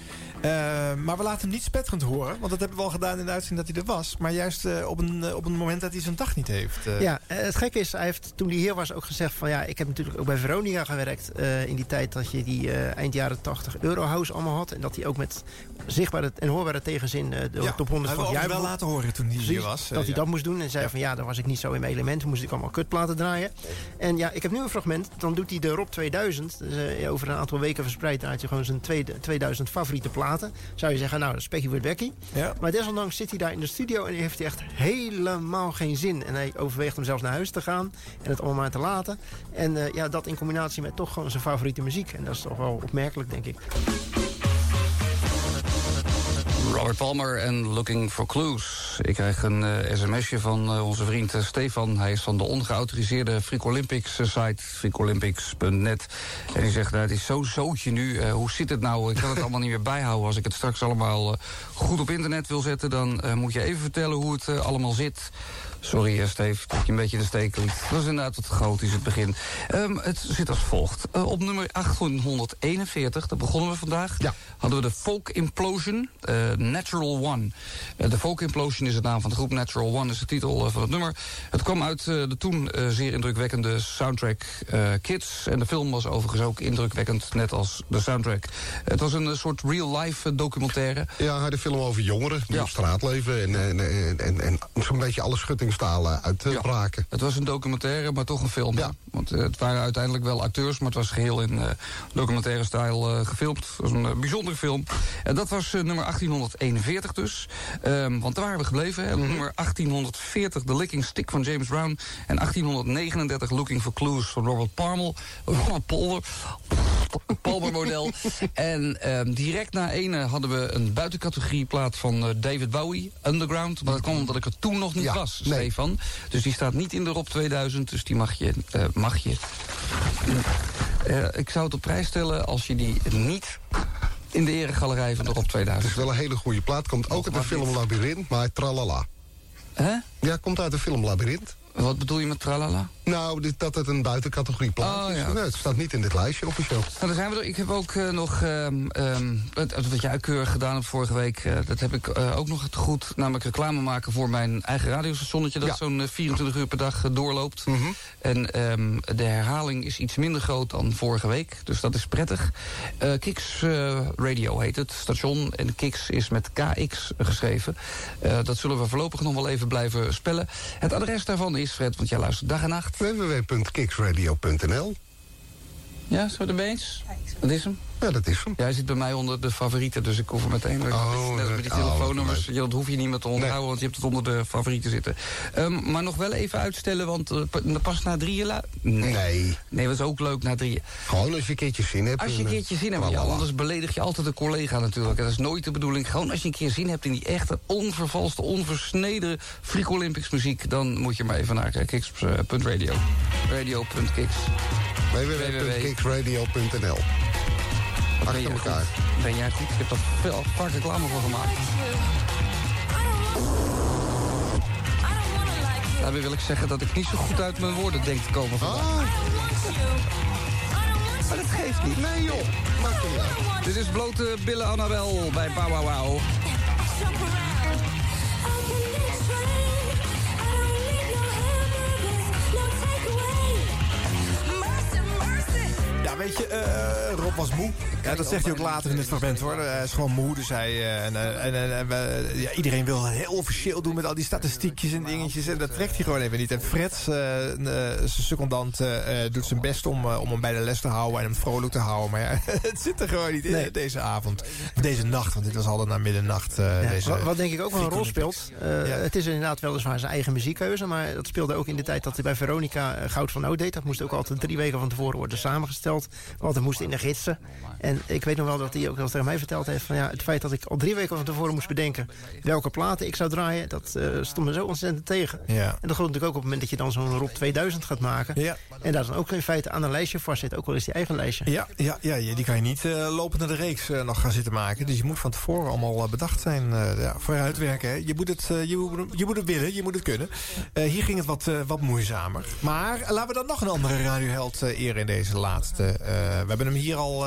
Eh, maar we laten hem niet spetterend horen. Want dat hebben we al gedaan in de uitzending dat hij er was. Maar juist eh, op, een, eh, op een moment dat hij zijn dag niet heeft. Ja, het gekke is, hij heeft toen hij hier was ook gezegd van ja, ik heb natuurlijk ook bij Veronica gewerkt in die tijd dat je die eind jaren 80 Eurohouse allemaal had en dat hij ook met zichtbare en hoorbare tegenzin de Ja, top 100 hebben van het jaar wel laten horen toen hij hier was, dat hij dat moest doen en zei van ja, dan was ik niet zo in mijn element, toen moest ik allemaal kutplaten draaien. En ja, ik heb nu een fragment, dan doet hij de Rob 2000, dus, over een aantal weken verspreid draait hij gewoon zijn tweede- 2000 favoriete platen. Zou je zeggen, nou, Spekkie wordt Becky. Ja. Maar desondanks zit hij daar in de studio en heeft hij echt helemaal geen zin. En hij overweegt om zelfs naar huis te gaan en het allemaal maar te laten. En eh, ja, dat in combinatie met toch gewoon zijn favoriete muziek. En dat is toch wel opmerkelijk, denk ik. Robert Palmer en Looking for Clues. Ik krijg een eh, sms'je van eh, onze vriend eh, Stefan. Hij is van de ongeautoriseerde Freak Olympics site, freakolympics.net. En hij zegt, nou, het is zo'n zootje nu. Hoe zit het nou? Ik kan het (laughs) allemaal niet meer bijhouden. Als ik het straks allemaal goed op internet wil zetten... dan moet je even vertellen hoe het allemaal zit. Sorry, eh, Steve, dat je een beetje in de steek liet. Dat is inderdaad wat groot is het begin. Ehm, het zit als volgt. Eh, op nummer 841, daar begonnen we vandaag... hadden we de Folk Implosion, eh, Natural One. De Folk Implosion is de naam van de groep, Natural One is de titel van het nummer. Het kwam uit de toen zeer indrukwekkende soundtrack Kids. En de film was overigens ook indrukwekkend, net als de soundtrack. Het was een soort real-life documentaire. Ja, de film over jongeren die op straat leven en, en, en, en, en zo'n beetje alle schuttingstalen uitbraken. Het was een documentaire, maar toch een film. hè? Want eh, het waren uiteindelijk wel acteurs, maar het was geheel in eh, documentaire stijl eh, gefilmd. Het was een eh, bijzondere film. En dat was eh, nummer 1841 dus. Ehm, want daar waren we gebleven. Mhm. Nummer 1840, The Licking Stick van James Brown. En 1839, Looking for Clues van Robert Palmer. Robert Palmer. Palmer model. (laughs) en ehm, direct na ene hadden we een buitencategorie plaat van eh, David Bowie, Underground. Maar dat kwam omdat ik er toen nog niet Ja, was, nee. Stefan. Dus die staat niet in de Rob 2000, dus die mag je... eh, mag je. Eh, ik zou het op prijs stellen als je die niet in de eregalerij van de Rob 2000... Het is wel een hele goede plaat. Komt ook uit de film Labyrinth, maar tralala. Hè? Ja, komt uit de film Labyrinth. Wat bedoel je met tralala? Nou, dit, dat het een buitencategorie plaat Oh, is. ja. Nee, het staat niet in dit lijstje officieel. Nou, daar zijn we er. Ik heb ook eh, nog, ehm, ehm, het- wat jij keurig gedaan hebt vorige week... eh, dat heb ik eh, ook nog goed, namelijk reclame maken voor mijn eigen radiostationnetje... dat zo'n eh, 24 uur per dag doorloopt. En ehm, de herhaling is iets minder groot dan vorige week, dus dat is prettig. Kiks Radio heet het, station, en Kiks is met KX geschreven. Dat zullen we voorlopig nog wel even blijven spellen. Het adres daarvan is, Fred, want jij luistert dag en nacht... www.kiksradio.nl Ja, zo ermee eens? Dat is hem? Ja, dat is hem. Jij zit bij mij onder de favorieten, dus ik hoef er meteen... net als met die oh, telefoonnummers, ja, dat hoef je niet meer te onthouden... want je hebt het onder de favorieten zitten. Ehm, maar nog wel even uitstellen, want eh, pa- pas na drieën... Nee. nee. Nee, dat is ook leuk na drieën. Gewoon als je een keertje zin hebt. Als je een en, eh, keertje zin hebt, anders beledig je altijd een collega natuurlijk. En dat is nooit de bedoeling. Gewoon als je een keer zin hebt in die echte, onvervalste, onversneden Freak Olympics muziek... dan moet je maar even naar eh, kiks.radio. Radio.kiks. Achter elkaar. Ben jij goed? Ik heb daar veel, vaak reclame voor gemaakt. Daarbij wil ik zeggen dat ik niet zo goed uit mijn woorden denk te komen vandaag. Maar dat geeft niet. Nee joh, maakt niet uit. Dit is blote billen Annabel bij Bow Wow Wow. Ja, weet je, eh, Rob was moe. Ja, dat zegt hij ook later in het fragment hoor. Hij is gewoon moe, dus hij... eh, en, eh, en, ja, iedereen wil heel officieel doen met al die statistiekjes en dingetjes. En dat trekt hij gewoon even niet. En Fred, eh, eh, zijn secondant, eh, eh, doet zijn best om, eh, om hem bij de les te houden... en hem vrolijk te houden. Maar ja, (laughs) het zit er gewoon niet in Nee. deze avond. Deze nacht, want dit was altijd na middernacht. eh, Ja, deze wat, wat denk ik ook wel een rol speelt. eh, Het is inderdaad weliswaar zijn eigen muziekkeuze. Maar dat speelde ook in de tijd dat hij bij Veronica eh, Goud van Oud deed. Dat moest ook altijd drie weken van tevoren worden samengesteld. Want we moesten in de gidsen. En ik weet nog wel dat hij ook wel tegen mij verteld heeft... van ja, het feit dat ik al drie weken van tevoren moest bedenken... welke platen ik zou draaien, dat eh, stond me zo ontzettend tegen. Ja. En dat geldt natuurlijk ook op het moment dat je dan zo'n Rob 2000 gaat maken. Ja. En daar dan ook in feite aan een lijstje vast zit. Ook wel eens die eigen lijstje. Ja, ja, ja, die kan je niet uh, lopend naar de reeks uh, nog gaan zitten maken. Dus je moet van tevoren allemaal bedacht zijn. ja, vooruitwerken. Hè. Je, moet het, je, moet, je moet het willen, je moet het kunnen. hier ging het wat, wat moeizamer. Maar laten we dan nog een andere radioheld eren in deze laatste. we hebben hem hier al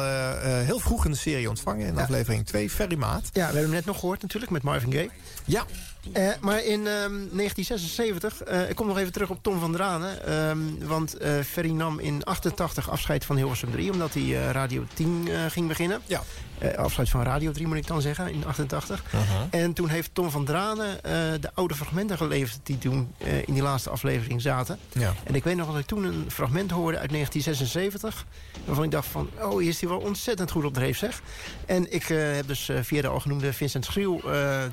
heel vroeg in de serie ontvangen. In Ja. aflevering 2, Ferry Maat. Ja, we hebben hem net nog gehoord natuurlijk met Marvin Gaye. Ja. Eh, maar in ehm, 1976, eh, ik kom nog even terug op Tom van Dranen. ehm, want eh Ferry nam in 88 afscheid van Hilversum 3... omdat hij eh, Radio 10 eh, ging beginnen. Ja. Eh, afscheid van Radio 3 moet ik dan zeggen, in 88. En toen heeft Tom van Dranen eh, de oude fragmenten geleverd... die toen eh, in die laatste aflevering zaten. Ja. En ik weet nog dat ik toen een fragment hoorde uit 1976... waarvan ik dacht van, oh, hier is hij wel ontzettend goed op dreef, zeg. En ik heb dus via de al genoemde Vincent Schriel...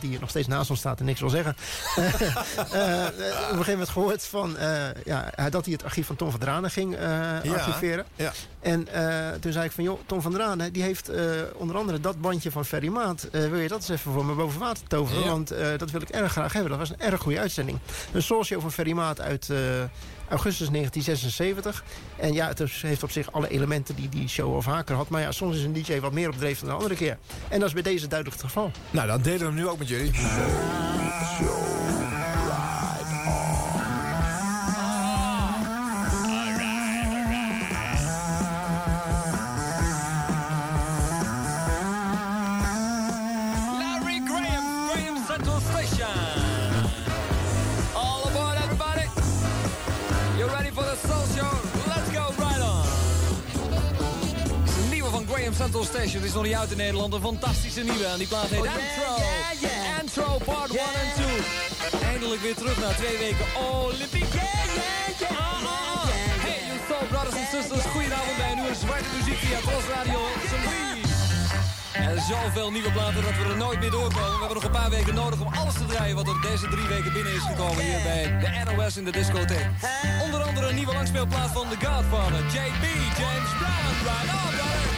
die hier nog steeds naast ons staat en niks wil zeggen... (laughs) op een gegeven moment gehoord van, ja, dat hij het archief van Tom van Dranen ging archiveren. Ja. En eh, toen zei ik van, joh, Tom van Dranen... die heeft eh, onder andere dat bandje van Ferry Maat. Eh, wil je dat eens even voor me boven water toveren? Ja. Want eh, dat wil ik erg graag hebben. Dat was een erg goede uitzending. Een soulshow van Ferry Maat uit eh, augustus 1976. En ja, het heeft op zich alle elementen die die show al vaker had. Maar ja, soms is een DJ wat meer op dreef dan de andere keer. En dat is bij deze duidelijk het geval. Nou, dan delen we hem nu ook met jullie. Central Station. Is nog niet uit in Nederland. Een fantastische nieuwe. En die plaat heet Oh, yeah, Antro. yeah, yeah. Antro part 1 en 2. Eindelijk weer terug na twee weken Olympiek. Yeah, yeah, yeah. Ah, ah, ah. Hey, you soul brothers and sisters. Goedenavond bij een nieuwe zwarte muziek via Tros Radio. En zoveel nieuwe platen dat we er nooit meer doorkomen. We hebben nog een paar weken nodig om alles te draaien... wat er deze drie weken binnen is gekomen hier bij de NOS in de discotheek. Onder andere een nieuwe langspeelplaat van The Godfather, JB, James Brown. Right on, brother.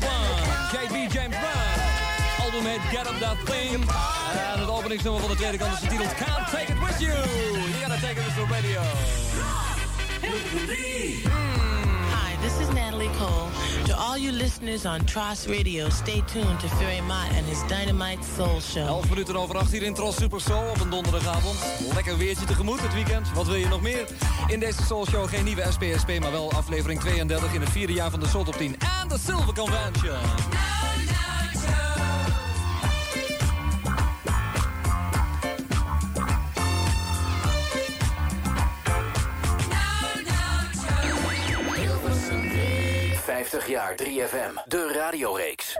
Number one. JB James Brown. Album heet Get Up That Thing. En het openingsnummer van de tweede kant is getiteld Can't Take It With You. You gotta take it with the radio. Hi, is Natalie Cole. To all you listeners on Tross Radio, stay tuned to Ferry Mott and his Dynamite Soul Show. 11 minuten over 8 hier in Tros Super Soul op een donderdagavond. Lekker weertje tegemoet het weekend. Wat wil je nog meer? In deze Soul Show geen nieuwe SPSP, maar wel aflevering 32 in het vierde jaar van de Soul Top 10 en de Silver Convention. 50 jaar 3FM, de radioreeks.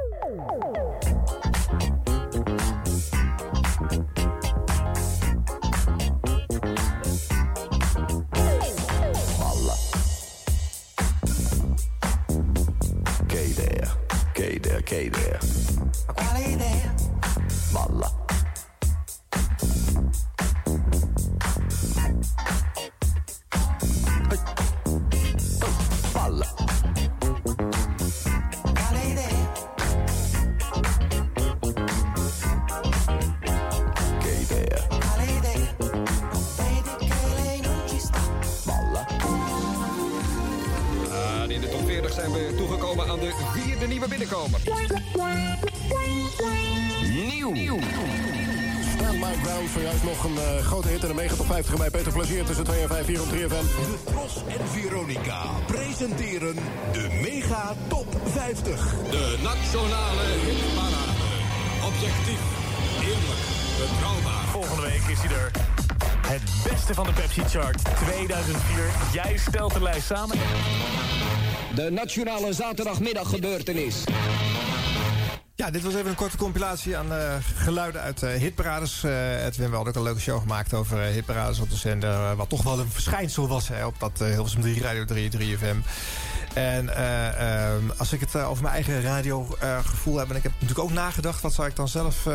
Gay there, gay there? Balla. 5 hier op 3FM. De Tros en Veronica presenteren de Mega Top 50. De nationale hitparade. Objectief, eerlijk, betrouwbaar. Volgende week is hij er. Het beste van de Pepsi Chart 2004. Jij stelt de lijst samen. De nationale zaterdagmiddag gebeurtenis. Dit was even een korte compilatie aan eh, geluiden uit eh, hitparades. Eh Edwin, we ook een leuke show gemaakt over hitparades op de zender. wat toch wel een verschijnsel was hè, op dat Hilversum 3 Radio 3, 3 FM. En eh, ehm, als ik het over mijn eigen radiogevoel heb... en ik heb natuurlijk ook nagedacht... wat zou ik dan zelf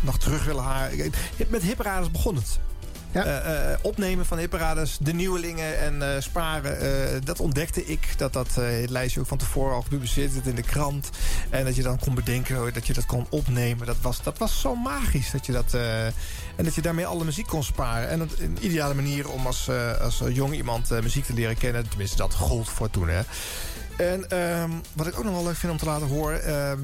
nog terug willen halen. Met hitparades begon het. Eh, eh, opnemen van hitparades, de nieuwelingen en eh, sparen. dat ontdekte ik. Dat dat het lijstje ook van tevoren al gepubliceerd werd in de krant. En dat je dan kon bedenken oh, dat je dat kon opnemen. Dat was, dat was zo magisch. Dat je dat, en dat je daarmee alle muziek kon sparen. En een ideale manier om als, als jong iemand muziek te leren kennen. Tenminste, dat gold voor toen. Hè. En ehm, wat ik ook nog wel leuk vind om te laten horen... ehm,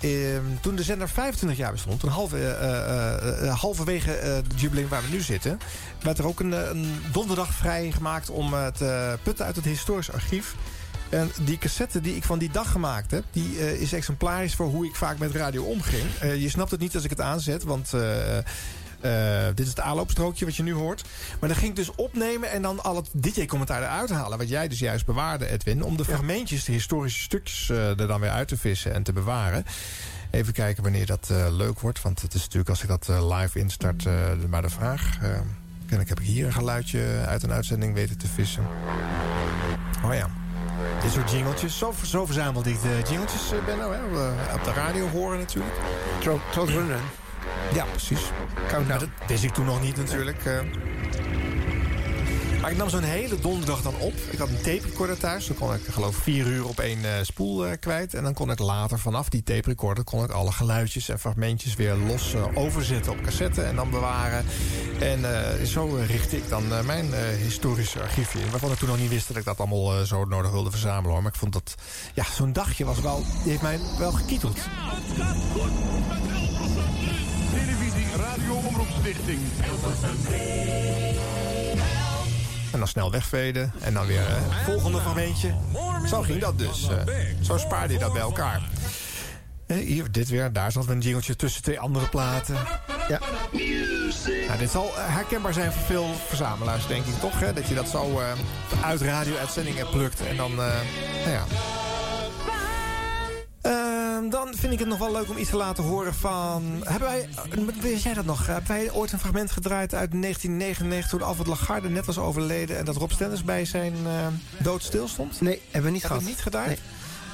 ehm, toen de zender 25 jaar bestond... toen halve, eh, eh, halverwege het jubileum waar we nu zitten... werd er ook een, een donderdag vrijgemaakt om te putten uit het historisch archief. En die cassette die ik van die dag gemaakt heb... die is exemplarisch voor hoe ik vaak met radio omging. Je snapt het niet als ik het aanzet, want... eh, dit is het aanloopstrookje wat je nu hoort. Maar dan ging ik dus opnemen en dan al het DJ-commentaar eruit halen. Wat jij dus juist bewaarde, Edwin. Om de fragmentjes, de historische stukjes eh, er dan weer uit te vissen en te bewaren. Even kijken wanneer dat eh, leuk wordt. Want het is natuurlijk als ik dat live instart maar de vraag. Eh, kennelijk heb ik hier een geluidje uit een uitzending weten te vissen. Oh ja. Dit soort jingeltjes. Zo, zo verzamelde ik de jingeltjes, Benno. Hè? Op de radio horen natuurlijk. Trout Run Ja, precies. Maar dat wist ik toen nog niet natuurlijk. eh. Maar ik nam zo'n hele donderdag dan op. Ik had een tape recorder thuis. Dan kon ik geloof ik vier uur op één eh, spoel eh, kwijt. En dan kon ik later vanaf die tape recorder... kon ik alle geluidjes en fragmentjes weer los overzetten op cassette. En dan bewaren. En eh, zo richtte ik dan mijn eh, historische archiefje in. Waarvan ik toen nog niet wist dat ik dat allemaal zo nodig wilde verzamelen. Hoor. Maar ik vond dat... Ja, zo'n dagje was wel... Die heeft mij wel gekieteld. Radio Omroepstichting. En dan snel wegveden. En dan weer eh, volgende fragmentje. Zo ging dat dus. eh. zo spaarde je dat bij elkaar. Eh, hier, dit weer. Daar zat een jingeltje tussen twee andere platen. Ja. Nou, dit zal herkenbaar zijn voor veel verzamelaars, denk ik toch? Hè? Dat je dat zo uit radio-uitzendingen plukt. En dan, nou ja... Ehm, dan vind ik het nog wel leuk om iets te laten horen van... Hebben wij, weet jij dat nog? Hebben wij ooit een fragment gedraaid uit 1999... toen Alfred Lagarde net was overleden... en dat Rob Stenders bij zijn eh, dood stilstond? Nee, hebben we niet Hebben gehad. we niet gedaan?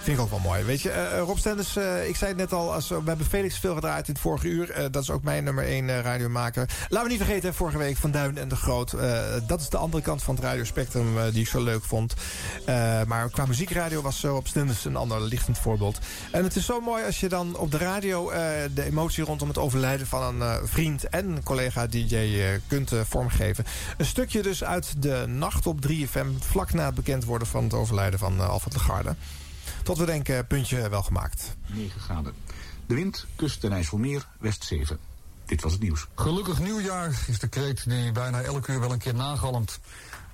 Vind ik ook wel mooi. Weet je, eh, Rob Stenders, eh, ik zei het net al... Als, we hebben Felix veel gedraaid in het vorige uur. Eh, dat is ook mijn nummer 1 uh, radiomaker. Laten we niet vergeten, vorige week Van Duin en de Groot. Eh, dat is de andere kant van het radiospectrum eh, die ik zo leuk vond. Eh, maar qua muziekradio was Rob Stenders een ander lichtend voorbeeld. En het is zo mooi als je dan op de radio... eh, de emotie rondom het overlijden van een eh, vriend en collega DJ eh, kunt eh, vormgeven. Een stukje dus uit de nacht op 3FM... vlak na het bekend worden van het overlijden van Alfred Lagarde. Tot we denken, puntje wel gemaakt. 9 graden. De wind kust ten IJsselmeer, west 7. Dit was het nieuws. Gelukkig nieuwjaar is de kreet die bijna elke uur wel een keer nagalmt.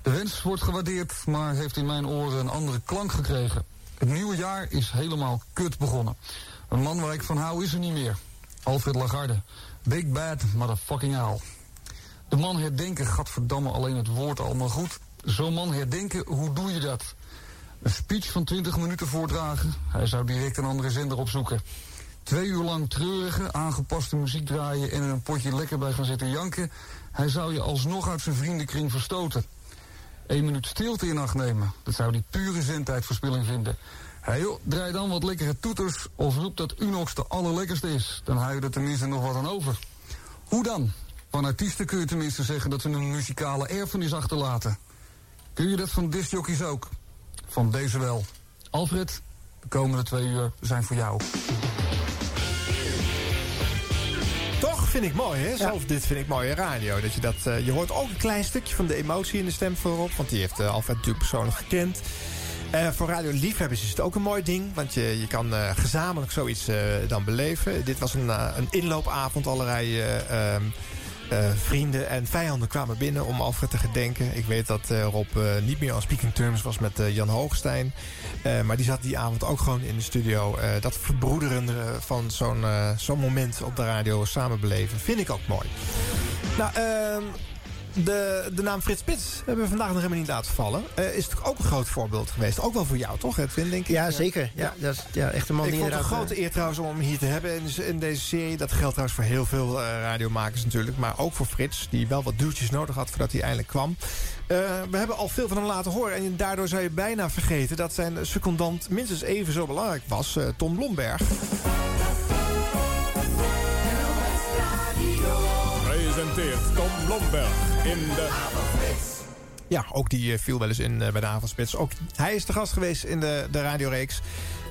De wens wordt gewaardeerd, maar heeft in mijn oren een andere klank gekregen. Het nieuwe jaar is helemaal kut begonnen. Een man waar ik van hou is er niet meer. Alfred Lagarde. Big bad motherfucking owl. De man herdenken, gadverdamme alleen het woord allemaal goed. Zo'n man herdenken, hoe doe je dat? Een speech van 20 minuten voordragen. Hij zou direct een andere zender opzoeken. Twee uur lang treurige, aangepaste muziek draaien en er een potje lekker bij gaan zitten janken. Hij zou je alsnog uit zijn vriendenkring verstoten. Eén minuut stilte in acht nemen. Dat zou die pure zendtijdverspilling vinden. Hé joh, draai dan wat lekkere toeters of roep dat Unox de allerlekkerste is. Dan hou je er tenminste nog wat aan over. Hoe dan? Van artiesten kun je tenminste zeggen dat ze een muzikale erfenis achterlaten. Kun je dat van discjockeys ook? Van deze wel. Alfred, de komende twee uur zijn voor jou. Toch vind ik mooi, hè? Zelfs dit vind ik mooie radio. Dat je, dat, uh, je hoort ook een klein stukje van de emotie in de stem voorop. Want die heeft uh, Alfred natuurlijk persoonlijk gekend. Uh, voor radioliefhebbers is het ook een mooi ding. Want je, je kan uh, gezamenlijk zoiets uh, dan beleven. Dit was een, een inloopavond. Allerlei uh, vrienden en vijanden kwamen binnen om Alfred te gedenken. Ik weet dat Rob niet meer on speaking terms was met Jan Hoogstein. maar die zat die avond ook gewoon in de studio. dat verbroederende van zo'n zo'n moment op de radio samen beleven. Vind ik ook mooi. Nou, ehm, de, de naam Frits Spits hebben we vandaag nog helemaal niet laten vallen. Eh, is natuurlijk ook een groot voorbeeld geweest. Ook wel voor jou, toch, Edwin, denk ik? Ja, zeker. Ja, dat is ja, echt een man ik die vond het een grote eer trouwens om hem hier te hebben in, in deze serie. Dat geldt trouwens voor heel veel eh, radiomakers natuurlijk. Maar ook voor Frits, die wel wat duwtjes nodig had voordat hij eindelijk kwam. Eh, we hebben al veel van hem laten horen. En daardoor zou je bijna vergeten dat zijn secondant minstens even zo belangrijk was. eh, Tom Blomberg. Tom Blomberg in de... Ja, ook die eh, viel wel eens in eh, bij de avondspits. Ook hij is de gast geweest in de, de radioreeks.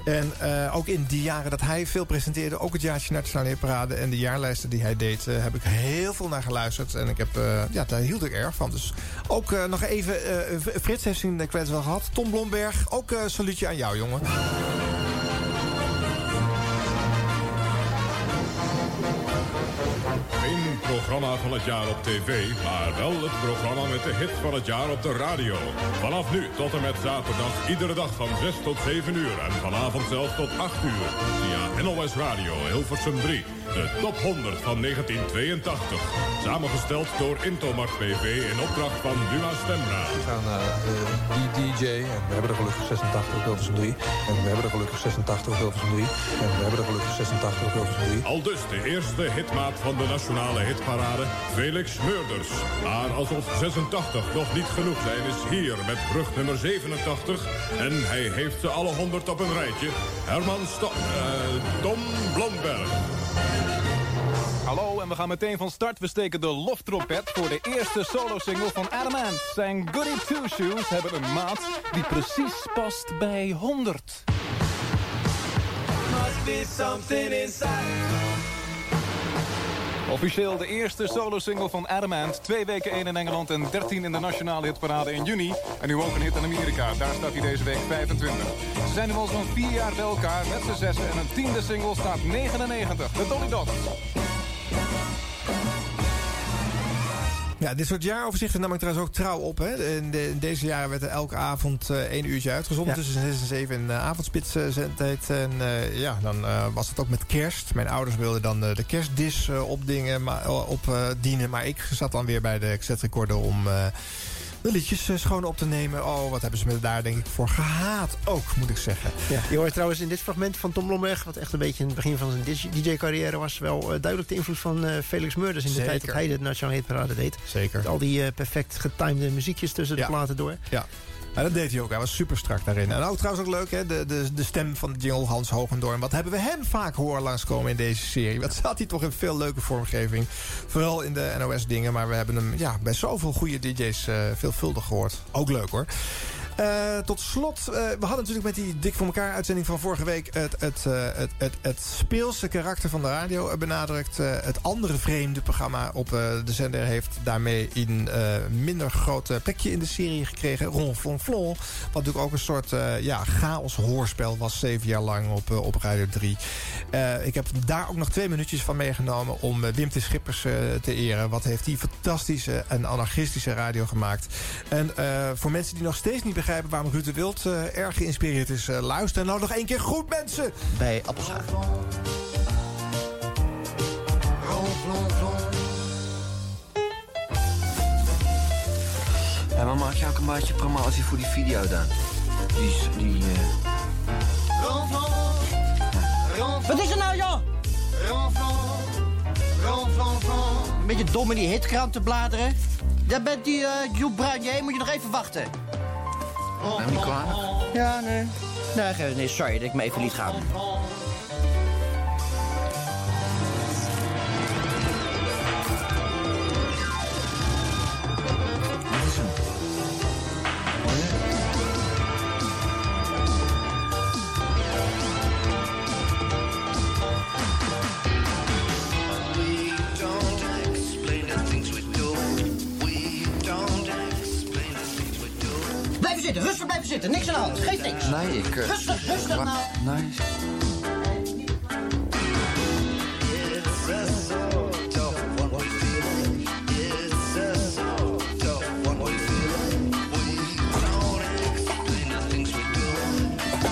En eh, ook in die jaren dat hij veel presenteerde, ook het jaartje Nationale Hitparade en de jaarlijsten die hij deed, heb ik heel veel naar geluisterd. En ik heb, ja, daar hield ik erg van. Dus ook nog even, Frits heeft zijn kwets wel gehad. Tom Blomberg, ook eh salutje aan jou, jongen. Programma van het jaar op tv, maar wel het programma met de hit van het jaar op de radio. Vanaf nu tot en met zaterdag, iedere dag van 6 tot 7 uur. En vanavond zelfs tot 8 uur. Via NOS Radio Hilversum 3. De top 100 van 1982. Samengesteld door Intomax BV in opdracht van Duma Stemra. We gaan naar eh, die DJ en we hebben er gelukkig 86 op Hilversum 3. En we hebben er gelukkig 86 op Hilversum 3. En we hebben er gelukkig 86 op Hilversum 3. Al dus de eerste hitmaat van de nationale hitparade, Felix Meurders. Maar alsof 86 nog niet genoeg zijn, is hier met brug nummer 87. En hij heeft ze alle 100 op een rijtje. Herman Sto eh, Tom Blomberg. Hallo, en we gaan meteen van start. We steken de loftrompet voor de eerste solo-single van Adam Ant. Zijn Goody Two Shoes hebben een maat die precies past bij 100. Must be something inside. Officieel de eerste solo-single van Adam Ant. Twee weken 1 in Engeland en 13 in de nationale hitparade in juni. En nu ook een hit in Amerika. Daar staat hij deze week 25. Ze zijn nu al zo'n vier jaar bij elkaar met z'n zessen. En een tiende single staat 99. De Dolly Dots. Ja, dit soort jaaroverzichten nam ik trouwens ook trouw op. Hè. In, de- in deze jaren werd er elke avond eh, één uurtje uitgezonden. Ja. Tussen 6 en 7 in de avondspits eh, zendtijd. En eh, ja, dan was het ook met kerst. Mijn ouders wilden dan de kerstdis opdingen, maar, op, eh, dienen. Maar ik zat dan weer bij de cassette recorder om de liedjes eh, schoon op te nemen. Oh, wat hebben ze me daar denk ik voor gehaat ook, moet ik zeggen. Ja, je hoort trouwens in dit fragment van Tom Blomberg... wat echt een beetje in het begin van zijn DJ-carrière was... wel eh, duidelijk de invloed van eh, Felix Murders... in de Zeker. tijd dat hij de Nationale Hitparade deed. Zeker. Met al die perfect getimede muziekjes tussen de platen door. Ja. Ja, dat deed hij ook. Hij was super strak daarin. En ook trouwens ook leuk, hè? De, de, de stem van jingle Hans Hogendoorn. Wat hebben we hem vaak horen langskomen in deze serie. Wat zat hij toch in veel leuke vormgeving. Vooral in de NOS-dingen. Maar we hebben hem ja, bij zoveel goede DJ's eh, veelvuldig gehoord. Ook leuk hoor. Eh, tot slot, eh, we hadden natuurlijk met die Dik voor elkaar uitzending van vorige week... het, het, eh, het, het, het speelse karakter van de radio benadrukt. Het andere vreemde programma op de zender heeft daarmee een minder groot plekje in de serie gekregen. Ron Flon Flon. Wat natuurlijk ook een soort ja, chaos hoorspel was zeven jaar lang op, op Radio 3. Eh, ik heb daar ook nog twee minuutjes van meegenomen om Wim T. Schippers te eren. Wat heeft hij fantastische en anarchistische radio gemaakt. En voor mensen die nog steeds niet begrijpen waarom Ruud de Wild eh, erg geïnspireerd is... eh, luister nou nog één keer goed, mensen! Bij Appelscha. Ja, maar maak je ook een beetje promotie voor die video dan? Die... is- die eh, Wat is er nou, joh? Een beetje dom in die hitkrant te bladeren. Daar bent die uh, Joep Bruinje, moet je nog even wachten. Niet kwalijk. Ja, nee. Nee, sorry dat ik me even liet gaan. Zitten, rustig blijven zitten. Niks aan de hand, geeft niks. Nee, ik... eh, Rustig, rustig nou. Nee.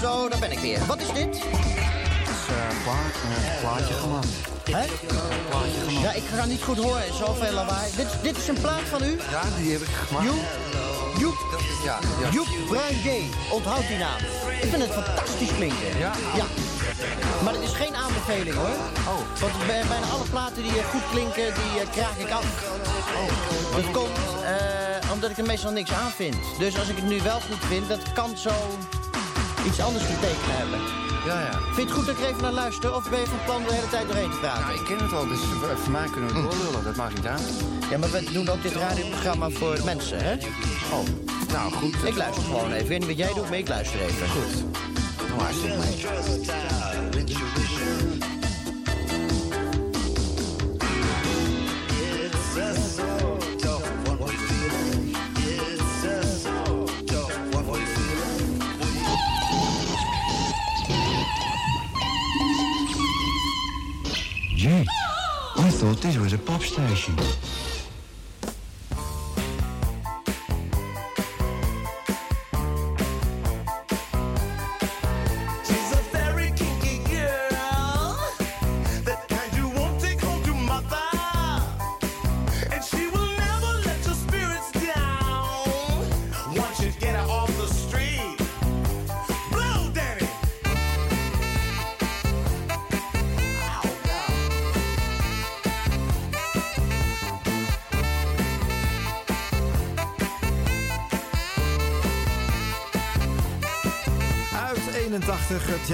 Zo, daar ben ik weer. Wat is dit? Het is eh, plaat, een plaatje gemaakt. Hè? Ja, ik ga niet goed horen. Zoveel lawaai. Dit, dit is een plaat van u? Ja, die heb ik gemaakt. Joep, Joep, Ja, ja. Joep Bruin Onthoud die naam. Ik vind het fantastisch klinken. Ja? Ja. Maar het is geen aanbeveling hoor. Oh. Want bij- bijna alle platen die eh, goed klinken, die eh, kraak ik af. Oh. Dat komt eh, omdat ik er meestal niks aan vind. Dus als ik het nu wel goed vind, dat kan zo iets anders betekenen hebben. Ja, ja. Vind je het goed dat ik er even naar luister? Of ben je van plan de hele tijd doorheen te praten? Nou, ik ken het al, dus voor mij kunnen we doorlullen. Dat maakt niet uit. Ja, maar we doen ook dit radioprogramma voor mensen, hè? Oh, nou goed. Ik luister gewoon even. Ik weet niet wat jij doet, maar ik luister even. Goed. Nou, hartstikke mee. Thought this was a pop station.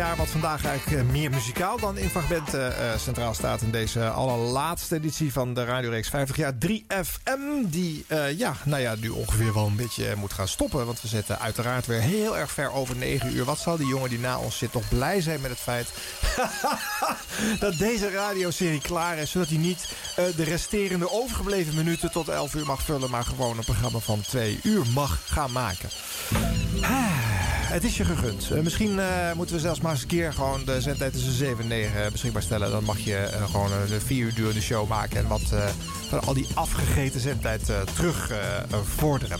Jaar wat vandaag eigenlijk eh, meer muzikaal dan in fragmenten eh, centraal staat in deze allerlaatste editie van de radioreeks 50 jaar 3FM. Die eh, ja, nou ja, nu ongeveer wel een beetje moet gaan stoppen. Want we zitten uiteraard weer heel erg ver over 9 uur. Wat zal die jongen die na ons zit toch blij zijn met het feit (laughs) dat deze radioserie klaar is. Zodat hij niet eh, de resterende overgebleven minuten tot 11 uur mag vullen. Maar gewoon een programma van 2 uur mag gaan maken. Het is je gegund. Eh, misschien eh, moeten we zelfs maar eens een keer gewoon de zendtijd tussen 7 en 9 beschikbaar stellen. Dan mag je eh, gewoon een 4 uur durende show maken en wat eh, van al die afgegeten zendtijd eh, terug eh, eh, vorderen.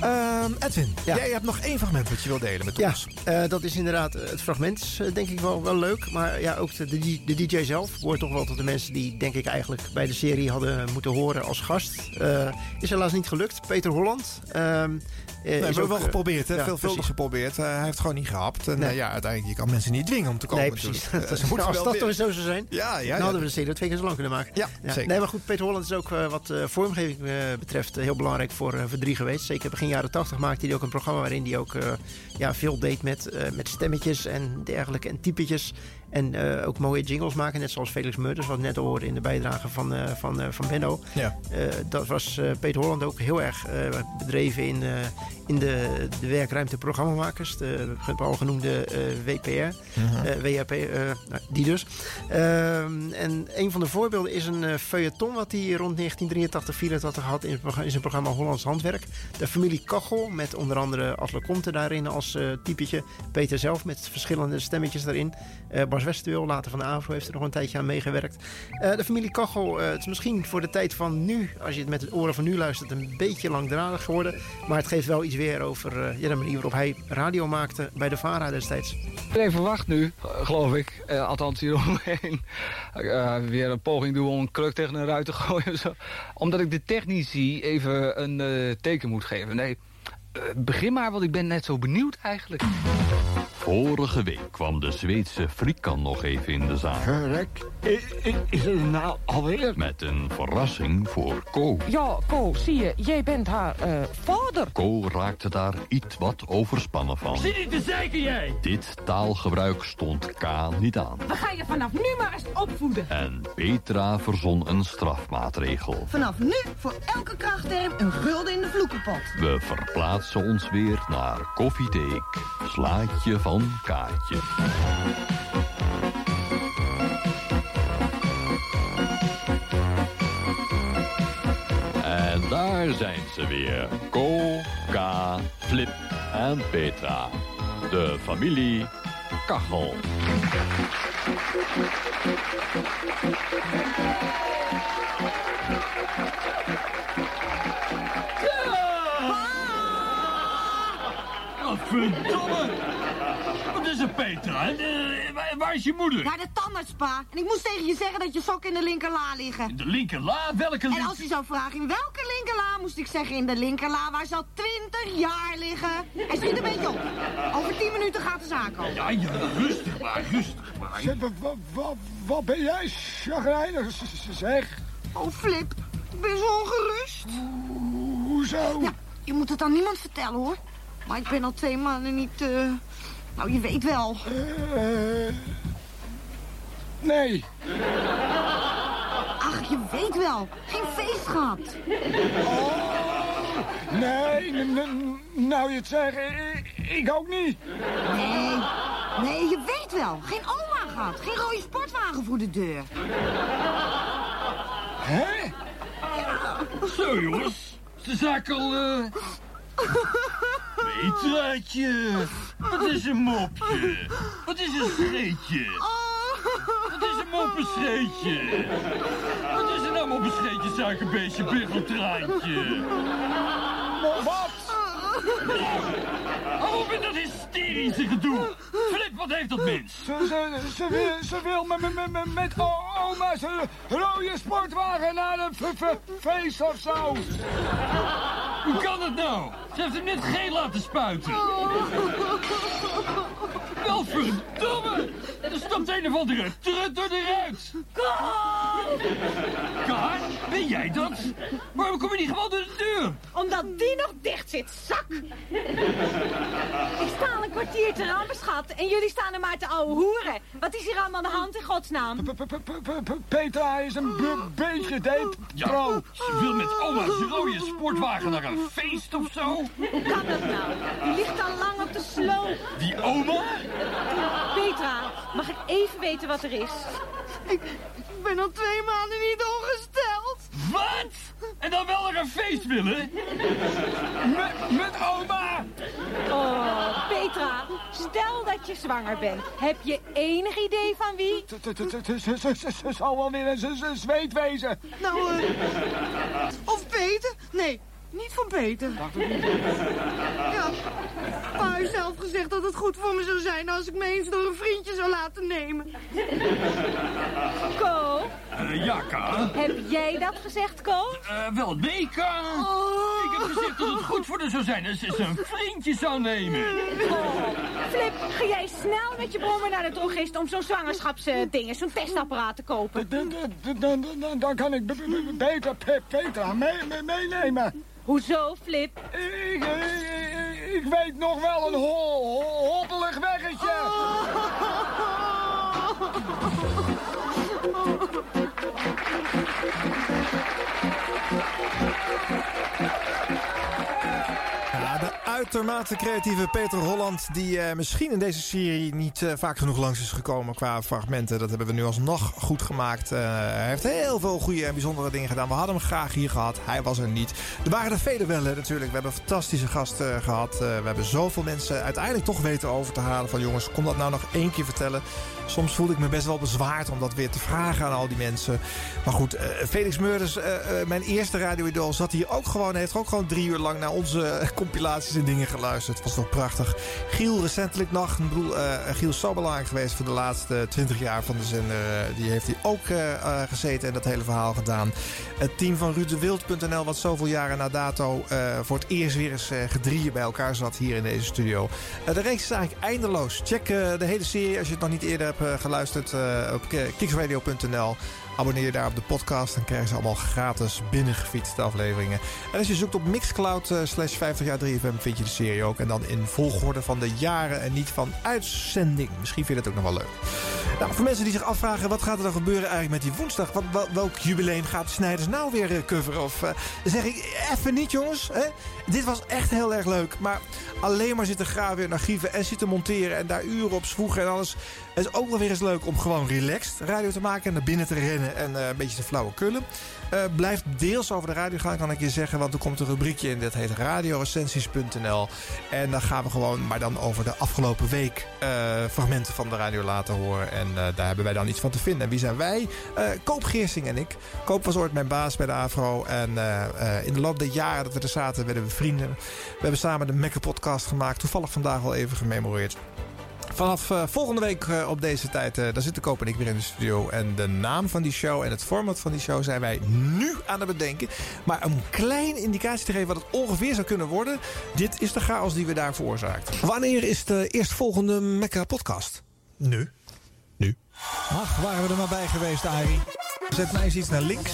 Ehm, Edwin, jij hebt nog één fragment wat je wil delen met ons. eh, dat is inderdaad eh, het fragment, is, eh, denk ik wel, wel leuk. Maar ja, ook de, de, de DJ zelf hoort toch wel tot de mensen die, denk ik, eigenlijk bij de serie hadden moeten horen als gast. Eh, is helaas niet gelukt. Peter Holland. ehm, eh, is we hebben ook, wel eh, geprobeerd, hè? ja, veelvuldig precies. geprobeerd. Eh, hij heeft gewoon niet gehapt. En Nee. eh, ja, uiteindelijk, je kan mensen niet dwingen om te komen. Nee, precies. (laughs) Dat Eh, is- ze moeten als dat zo zou zijn, Ja, ja, dan ja. hadden we de serie twee keer zo lang kunnen maken. Ja, zeker. Nee, maar goed, Peter Holland is ook wat vormgeving betreft heel belangrijk voor, voor drie geweest. Zeker begin jaren tachtig maakte hij ook een programma waarin hij ook ja, veel deed met, met stemmetjes en dergelijke en typetjes. En eh, ook mooie jingles maken, net zoals Felix Meurders, wat we net al hoorden in de bijdrage van, eh, van, eh, van Benno. Ja. Dat was Peter Holland ook heel erg bedreven in, in de, de werkruimte programmamakers. De al genoemde WPR, Mhm. eh, WHP, eh, nou, die dus. Ehm, en een van de voorbeelden is een feuilleton wat hij rond 1983, 84 had in, in zijn programma Hollands Handwerk. De familie Kachel, met onder andere Asle Comte daarin als typetje. Peter zelf met verschillende stemmetjes daarin. Eh, Bas later van de AVRO, heeft er nog een tijdje aan meegewerkt. Eh, de familie Kachel, eh, het is misschien voor de tijd van nu, als je het met de oren van nu luistert, een beetje langdradig geworden. Maar het geeft wel iets weer over ja, de manier waarop hij radio maakte bij de VARA destijds. Iedereen verwacht nu, geloof ik, althans hier omheen, weer een poging doen om een kruk tegen een ruit te (laughs) gooien. of Zo. Omdat ik de technici even een teken moet geven. Nee, begin maar, want ik ben net zo benieuwd eigenlijk. Vorige week kwam de Zweedse Frikan nog even in de zaal. Correct. Is het nou alweer? Met een verrassing voor Ko. Ja, Ko, zie je, jij bent haar eh, vader. Ko raakte daar iets wat overspannen van. Zit niet te zeiken, jij? Dit taalgebruik stond K niet aan. We gaan je vanaf nu maar eens opvoeden. En Petra verzon een strafmaatregel. Vanaf nu voor elke krachtterm een gulden in de vloekenpot. We verplaatsen ons weer naar Koffietheek. Slaatje van En daar zijn ze weer. Ko, Ka, Flip en Petra. De familie Kachel. Wat verdomme! Wat is er, Petra? Waar- is je moeder? Naar de tandarts, pa. En ik moest tegen je zeggen dat je sokken in de linkerla liggen. De linkerla? Welke En linker... als hij zou vragen in welke linkerla, moest ik zeggen in de linkerla waar ze al 20 jaar liggen. En schiet een beetje op. Over 10 minuten gaat de zaak over. Ja, ja, rustig maar, rustig maar. Zeg, wa- wa- wa- wat ben jij chagrijnig, zeg? Oh, Flip. Ik ben zo ongerust. Hoezo? Ja, je moet het aan niemand vertellen, hoor. Maar ik ben al twee maanden niet... eh, Nou, je weet wel. Eh, nee. Ach, je weet wel. Geen feest gehad. Nee, n- n- nou je het zegt, ik, ik ook niet. Nee, nee, je weet wel. Geen oma gehad. Geen rode sportwagen voor de deur. Hè? Zo, jongens. Is de zaak al... eh (laughs) Petraatje. Wat is een mopje? Wat is een scheetje? Wat is een moppenscheetje? Wat is een allemaal bescheetje suikerbeestje, biggeltraantje? Wat? Op met dat hysterische gedoe. Flip, wat heeft dat mens? Ze, ze, ze, wil, ze wil met, met, met, met, oma zijn rode sportwagen naar een feest of zo. Hoe kan dat nou? Ze heeft hem net geel laten spuiten. Wel verdomme! Er stapt een of andere trut door de ruit. Kar, ben jij dat? Waarom kom je niet gewoon door de deur? Omdat die nog dicht zit, zak! Ik sta al een kwartier te rammen, schat. En jullie staan er maar te ouwe hoeren. Wat is hier allemaal aan de hand in godsnaam? Petra is een beetje deed. Ja, ze wil met oma's rode sportwagen naar een feest of zo. Hoe kan dat nou? Die ligt al lang op de sloop. Die oma? Petra, mag ik even weten wat er is? Ik ben al twee maanden niet ongesteld. Wat? En dan wel naar een feest willen? Met, met oma! Oh, Petra, stel dat je zwanger bent. Heb je enig idee van wie? Ze zal wel weer een zweet wezen. Nou, eh... Of Peter? Nee, niet van Peter. Ja, pa heeft zelf gezegd dat het goed voor me zou zijn... als ik me eens door een vriendje zou laten nemen. Ko, Eh, ja, Ka. heb jij dat gezegd, Ko? Eh, wel, nee, Ka. Ik heb gezegd dat het goed voor haar zou zijn als ze een vriendje zou nemen. Oh, Flip, ga jij snel met je brommer naar de drogist om zo'n zwangerschapsdingen, zo'n testapparaat te kopen? Dan- dan- dan- dan- Dan kan ik beter Pe- Petra mee- mee- meenemen. Hoezo, Flip? Ik, ik, ik weet nog wel een ho ho- weggetje. Ja, (laughs) uitermate creatieve Peter Holland... die eh, misschien in deze serie niet eh, vaak genoeg langs is gekomen qua fragmenten. Dat hebben we nu alsnog goed gemaakt. Eh, hij heeft heel veel goede en bijzondere dingen gedaan. We hadden hem graag hier gehad. Hij was er niet. Er waren er vele wel, natuurlijk. We hebben fantastische gast eh, gehad. Eh, we hebben zoveel mensen uiteindelijk toch weten over te halen. Van jongens, kom dat nou nog één keer vertellen. Soms voelde ik me best wel bezwaard om dat weer te vragen aan al die mensen. Maar goed, Felix Meurders, mijn eerste radioidool, zat hier ook gewoon. Heeft ook gewoon drie uur lang naar onze (laughs) compilaties en dingen geluisterd. Was toch prachtig. Giel recentelijk nog. Ik bedoel, eh, Giel is zo belangrijk geweest voor de laatste twintig jaar van de zender. Eh, die heeft hij ook eh, gezeten en dat hele verhaal gedaan. Het team van RuudDeWild.nl, wat zoveel jaren na dato voor het eerst weer eens gedrieën bij elkaar zat hier in deze studio. De reeks is eigenlijk eindeloos. Check de hele serie als je het nog niet eerder hebt geluisterd op kicksradio.nl. Abonneer je daar op de podcast. Dan krijgen ze allemaal gratis binnengefietste afleveringen. En als je zoekt op Mixcloud eh, slash 50 jaar 3FM vind je de serie ook. En dan in volgorde van de jaren en niet van uitzending. Misschien vind je dat ook nog wel leuk. Nou, voor mensen die zich afvragen wat gaat er dan gebeuren eigenlijk met die woensdag? Wat, wel- welk jubileum gaat de Snijders nou weer eh, coveren? Of eh, zeg ik even niet jongens. Hè? Dit was echt heel erg leuk. Maar alleen maar zitten graven in archieven en zitten monteren en daar uren op zwoegen en alles. Het is ook wel weer eens leuk om gewoon relaxed radio te maken en naar binnen te rennen en eh, een beetje te flauwe kullen. Eh, blijft deels over de radio gaan, kan ik je zeggen. Want er komt een rubriekje in, dat heet radiorecensies.nl. En dan gaan we gewoon, maar dan over de afgelopen week, eh, fragmenten van de radio laten horen. En eh, daar hebben wij dan iets van te vinden. En wie zijn wij? Koop Geersing en ik. Koop was ooit mijn baas bij de AVRO. En in de loop der jaren dat we er zaten, werden we vrienden. We hebben samen de Mekke podcast gemaakt. Toevallig vandaag al even gememoreerd. Vanaf eh, volgende week eh, op deze tijd, eh daar zitten Koop en ik weer in de studio. En de naam van die show en het format van die show zijn wij nu aan het bedenken. Maar om een kleine indicatie te geven wat het ongeveer zou kunnen worden... dit is de chaos die we daar veroorzaakt. Wanneer is de eerstvolgende Mecca podcast? Nu. Nu. Ach, waren we er maar bij geweest, Arie. Zet mij eens iets naar links.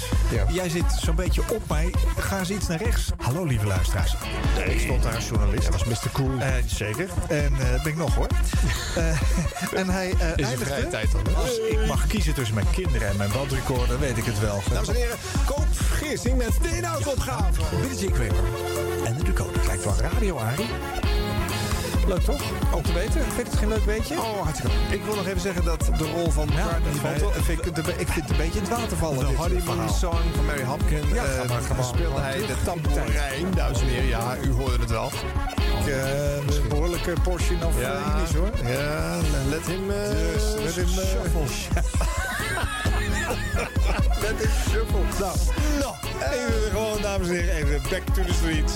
Jij zit zo'n beetje op mij. Ga eens iets naar rechts. Hallo, lieve luisteraars. Nee, ik stond daar als journalist. Dat was Mr. Cool. zeker. En eh ben ik nog, hoor. (laughs) Eh, en hij Is eindigde... vrije tijd dan? Als ik mag kiezen tussen mijn kinderen en mijn bandrecorder, weet ik het wel. Dames en heren, Koop Geersing met de inhoudsopgave. Billy J. Kramer en de. Het lijkt wel radio, Arie. Leuk toch? Om te weten. Vind je het geen leuk weetje? Oh, hartstikke. Ik wil nog even zeggen dat de rol van bij, vind ik, ik vind het een beetje in het water vallen. De honeymoon song van Mary Hopkins. Ja, eh, maar, maar. speelde hij de tamboerijn, dames en heren. Ja, u hoorde het wel. Eh, een behoorlijke portion of Ja. uh, English, hoor. Ja, let him... eh, Dus, let him, eh, shuffle. (laughs) (laughs) Let him shuffle. Nou, Nou, even gewoon, dames en heren, even back to the streets.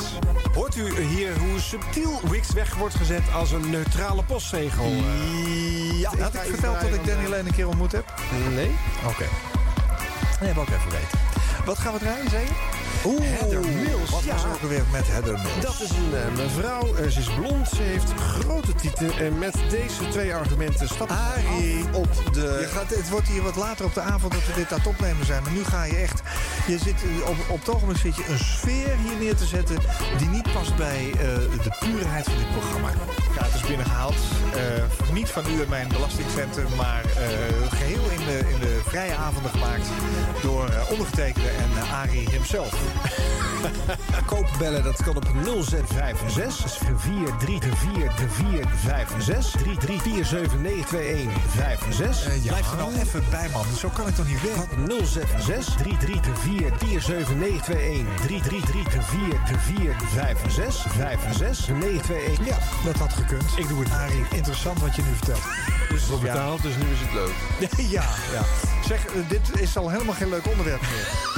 hoort u hier hoe subtiel Wix weg wordt gezet als een neutrale postzegel? eh? Ja, had ik verteld dat ik Danny alleen een keer ontmoet heb? Nee? Oké. Nee, wil ik even weten. Wat gaan we draaien, zei je? Oeh, Heather Mills. Wat ja. was ook alweer met Heather Mills? Dat is een eh, mevrouw, eh, ze is blond, ze heeft grote tieten. En met deze twee argumenten stapt Arie. af op de... Je gaat, het wordt hier wat later op de avond dat we dit aan het opnemen zijn. Maar nu ga je echt... Je zit, eh, op, op het ogenblik zit je een sfeer hier neer te zetten... die niet past bij de puurheid van dit programma. Ja, het is binnengehaald. Eh, niet van u en mijn belastingcenten... maar eh, geheel in de, in de vrije avonden gemaakt... door eh, ondergetekende en uh, Arie himself. (laughs) Koopbellen, dat kan op 0Z56 dus 4334556 Uh, Blijf er nou even bij, man. Zo kan ik toch niet werken? 076 921 Ja, dat had gekund. Ik doe het, Arie. Interessant wat je nu vertelt. Dus, Voor betaald, dus nu is het leuk. (laughs) ja, ja. Zeg, eh, dit is al helemaal geen leuk onderwerp meer.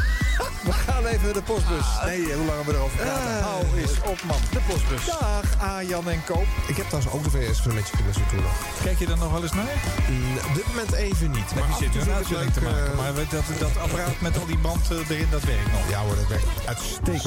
We gaan even naar de postbus. Nee, hoe lang hebben we erover praten? Hou eens op, man. De postbus. Dag, Arjan en Koop. Ik heb trouwens ook de VS-filmpje kunnen zien toen nog. Kijk je er nog wel eens naar? Mm, Op dit moment even niet. Maar Maar je zit toe nu een uitzending te leuk, maken. eh, Maar dat, dat apparaat met al die band eh, erin, dat werkt nog. Ja hoor, dat werkt uitstekend.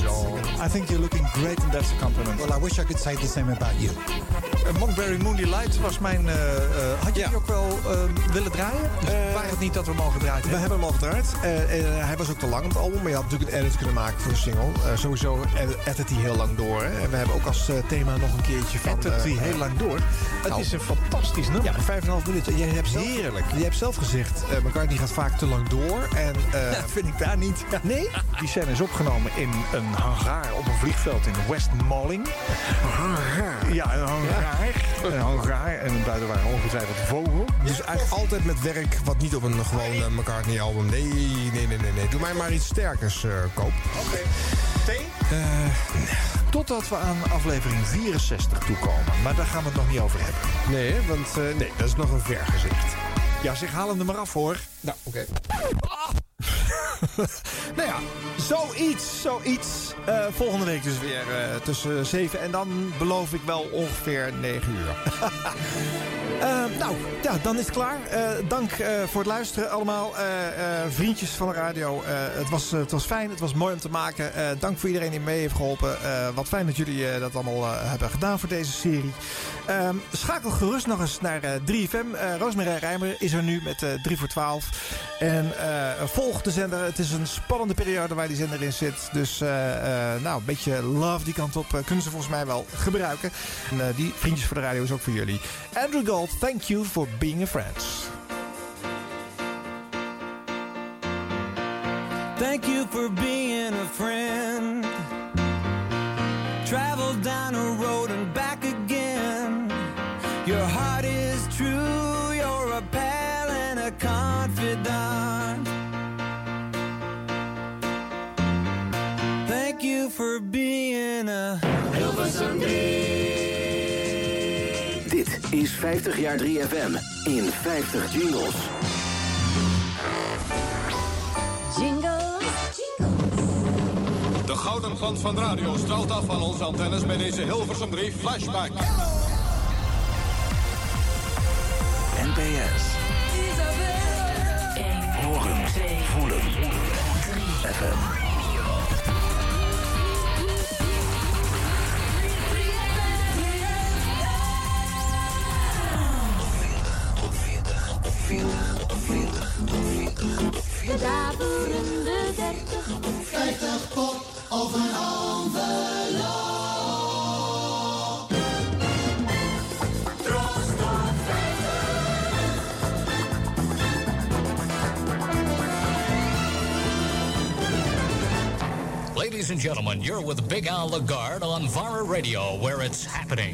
I think you're looking great and that's a compliment. Well, I wish I could say the same about you. Uh, Monkberry Mooney Light was mijn... eh, eh, had je die ook wel eh, willen draaien? Waar het niet dat we hem al gedraaid We hebben? hebben hem al gedraaid. Eh, eh, hij was ook te lang op het album, maar je natuurlijk een edit kunnen maken voor de single. Eh, sowieso ed- edit hij heel lang door. Hè. En we hebben ook als eh, thema nog een keertje van... Edit hij eh, heel lang door. Het nou, is een fantastisch nummer. Ja, maar 5,5 minuten. Jij hebt zelf, Heerlijk. Je hebt zelf gezegd, eh McCartney gaat vaak te lang door. En, (laughs) Dat vind ik daar niet. Nee? Die scène is opgenomen in een hangar op een vliegveld in West Malling. Ja, een hangar. Een. En buiten waren ongetwijfeld vogel. Dus eigenlijk altijd met werk wat niet op een gewone McCartney-album. Nee, nee, nee, nee, nee. Doe mij maar iets sterkers, eh, Koop. Oké. Thee? totdat we aan aflevering 64 toekomen. Maar daar gaan we het nog niet over hebben. Nee, want eh, nee, dat is nog een vergezicht. Ja, zeg, haal hem er maar af, hoor. Nou, oké. (laughs) nou ja, zoiets, zoiets. Eh, volgende week dus weer eh, tussen 7 en dan beloof ik wel ongeveer 9 uur. (laughs) Eh, nou, ja, dan is het klaar. Dank voor het luisteren allemaal. Vriendjes van de radio. Het, was, het was fijn, het was mooi om te maken. Dank voor iedereen die mee heeft geholpen. Eh, wat fijn dat jullie dat allemaal hebben gedaan voor deze serie. Ehm, schakel gerust nog eens naar eh, 3FM. Eh Roosmarij Rijmer is er nu met eh 3 voor 12. En eh, volg de zender. Het is een spannende periode waar die zender in zit. Dus eh, eh, nou, een beetje love die kant op eh, kunnen ze volgens mij wel gebruiken. En die vriendjes voor de radio is ook voor jullie. Andrew Gold, thank you for being a friend. Thank you for being a friend. Travel down a road and back a Hilversum Beat. Dit is 50 jaar 3FM in 50 jingles. Jingle. De gouden glans van de radio straalt af van onze antennes bij deze Hilversum 3 flashback. NPS. Horen, voelen. FM. De daverende 30. 50 pop of een envelop. Troost tot 50. Ladies and gentlemen, you're with Big Al Lagarde on Vara Radio, where it's happening.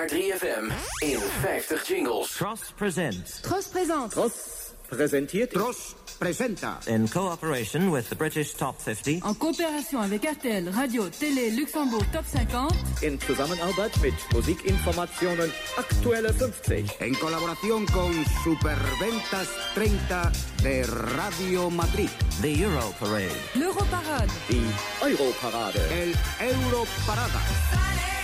50 jaar 3FM in 50 jingles. Tross presents. Tros présente. Tross presenteert. Tross presenta. In cooperation with the British Top 50. En coopération avec RTL, Radio, Télé, Luxembourg Top 50. In Zusammenarbeit mit Musikinformationen Aktuelle 50. En colaboración con Superventas 30 de Radio Madrid. The Euro Parade. L'Europarade. Die Europarade. El Europarada.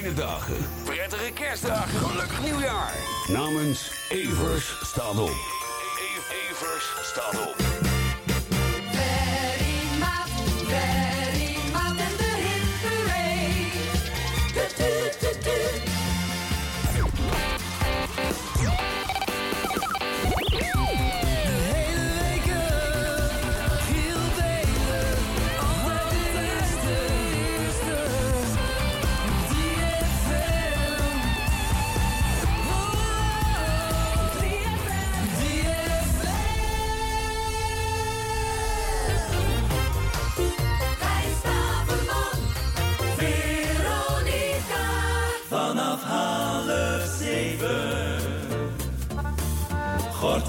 Fijne dagen. Prettige kerstdagen. Gelukkig nieuwjaar. Namens Evers staat op. E- Evers staat op. Very very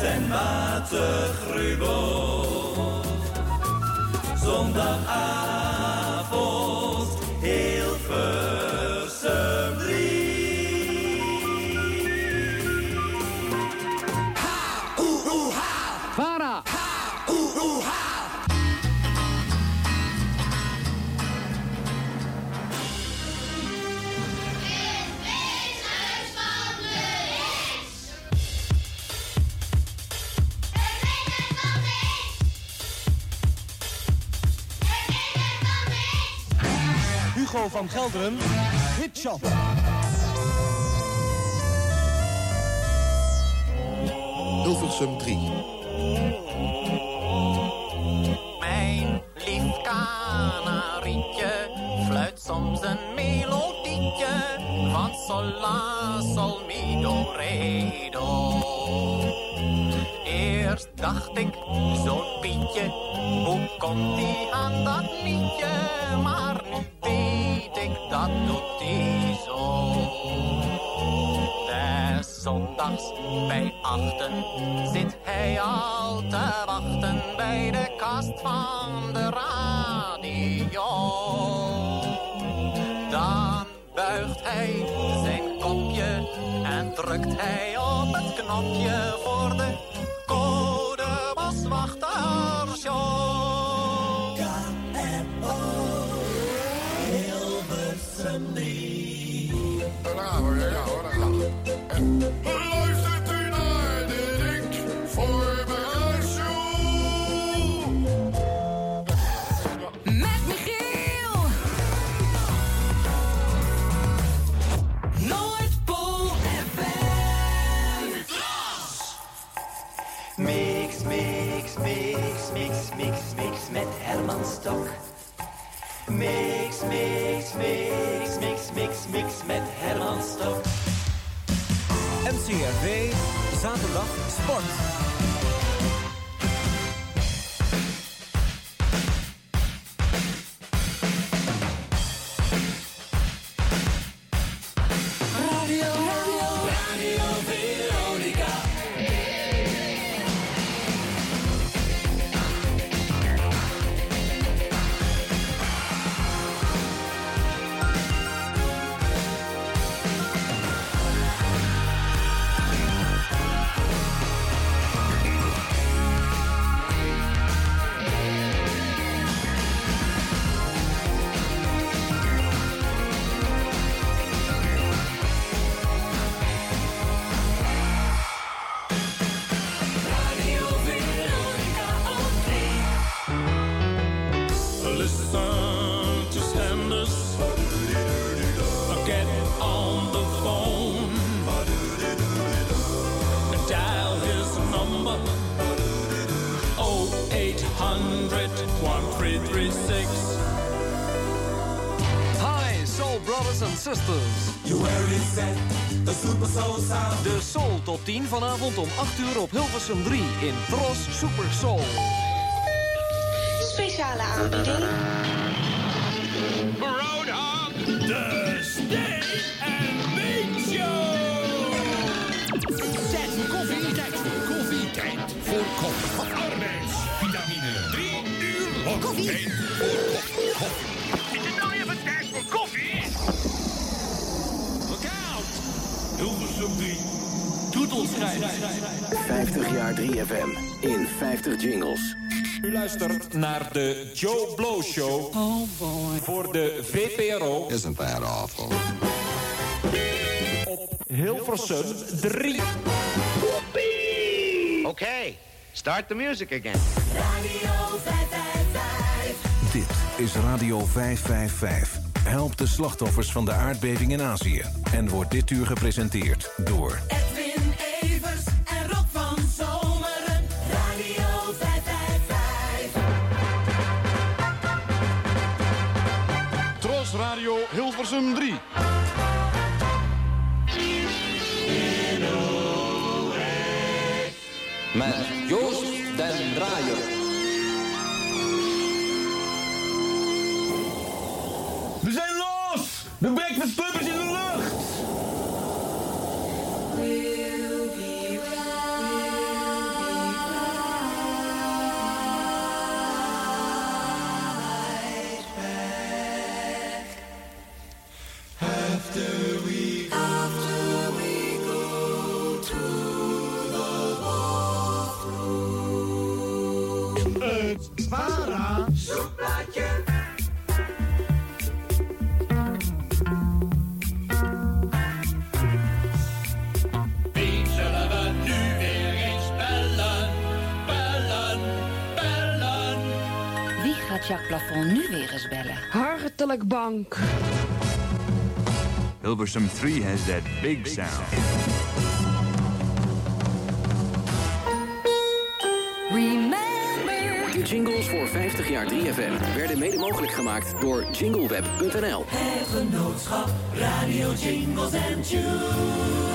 en Rubo. Zondagavond, Hilversum drie. Van Gelderen. Hitshot. Hilversum 3. Mijn lief kanarietje fluit soms een melodietje van sol la sol mi do re do. Eerst dacht ik, zo'n Pietje, hoe komt die aan dat liedje? Maar nu weet ik, dat doet die zo. Des zondags bij achten zit hij al te wachten bij de kast van de radio. Dan buigt hij zijn kopje en drukt hij op het knopje Mix, mix, mix, mix, mix, mix met Herman Stok. NCRV, zaterdag sport. Hilversum 3 in Tros Super Soul. Speciale aanbieding. Roadhog, de Steak and Beat Show. Tijd voor koffie, tijd voor koffie, tijd voor koffie. Arbeidsvitamine. Drie uur lang. Koffie. Tijd voor koffie. 50 jaar 3FM in 50 jingles. U luistert naar de Joe Blow Show. Oh boy. Voor de VPRO. Isn't that awful? Hilversum 3. Okay, start the music again. Radio 555. Dit is Radio 555. Help de slachtoffers van de aardbeving in Azië. En wordt dit uur gepresenteerd door... Hilversum 3. bank. Hilversum 3 has that big sound. Remember. De jingles voor 50 jaar 3FM werden mede mogelijk gemaakt door jingleweb.nl. Het genootschap Radio Jingles and Tunes.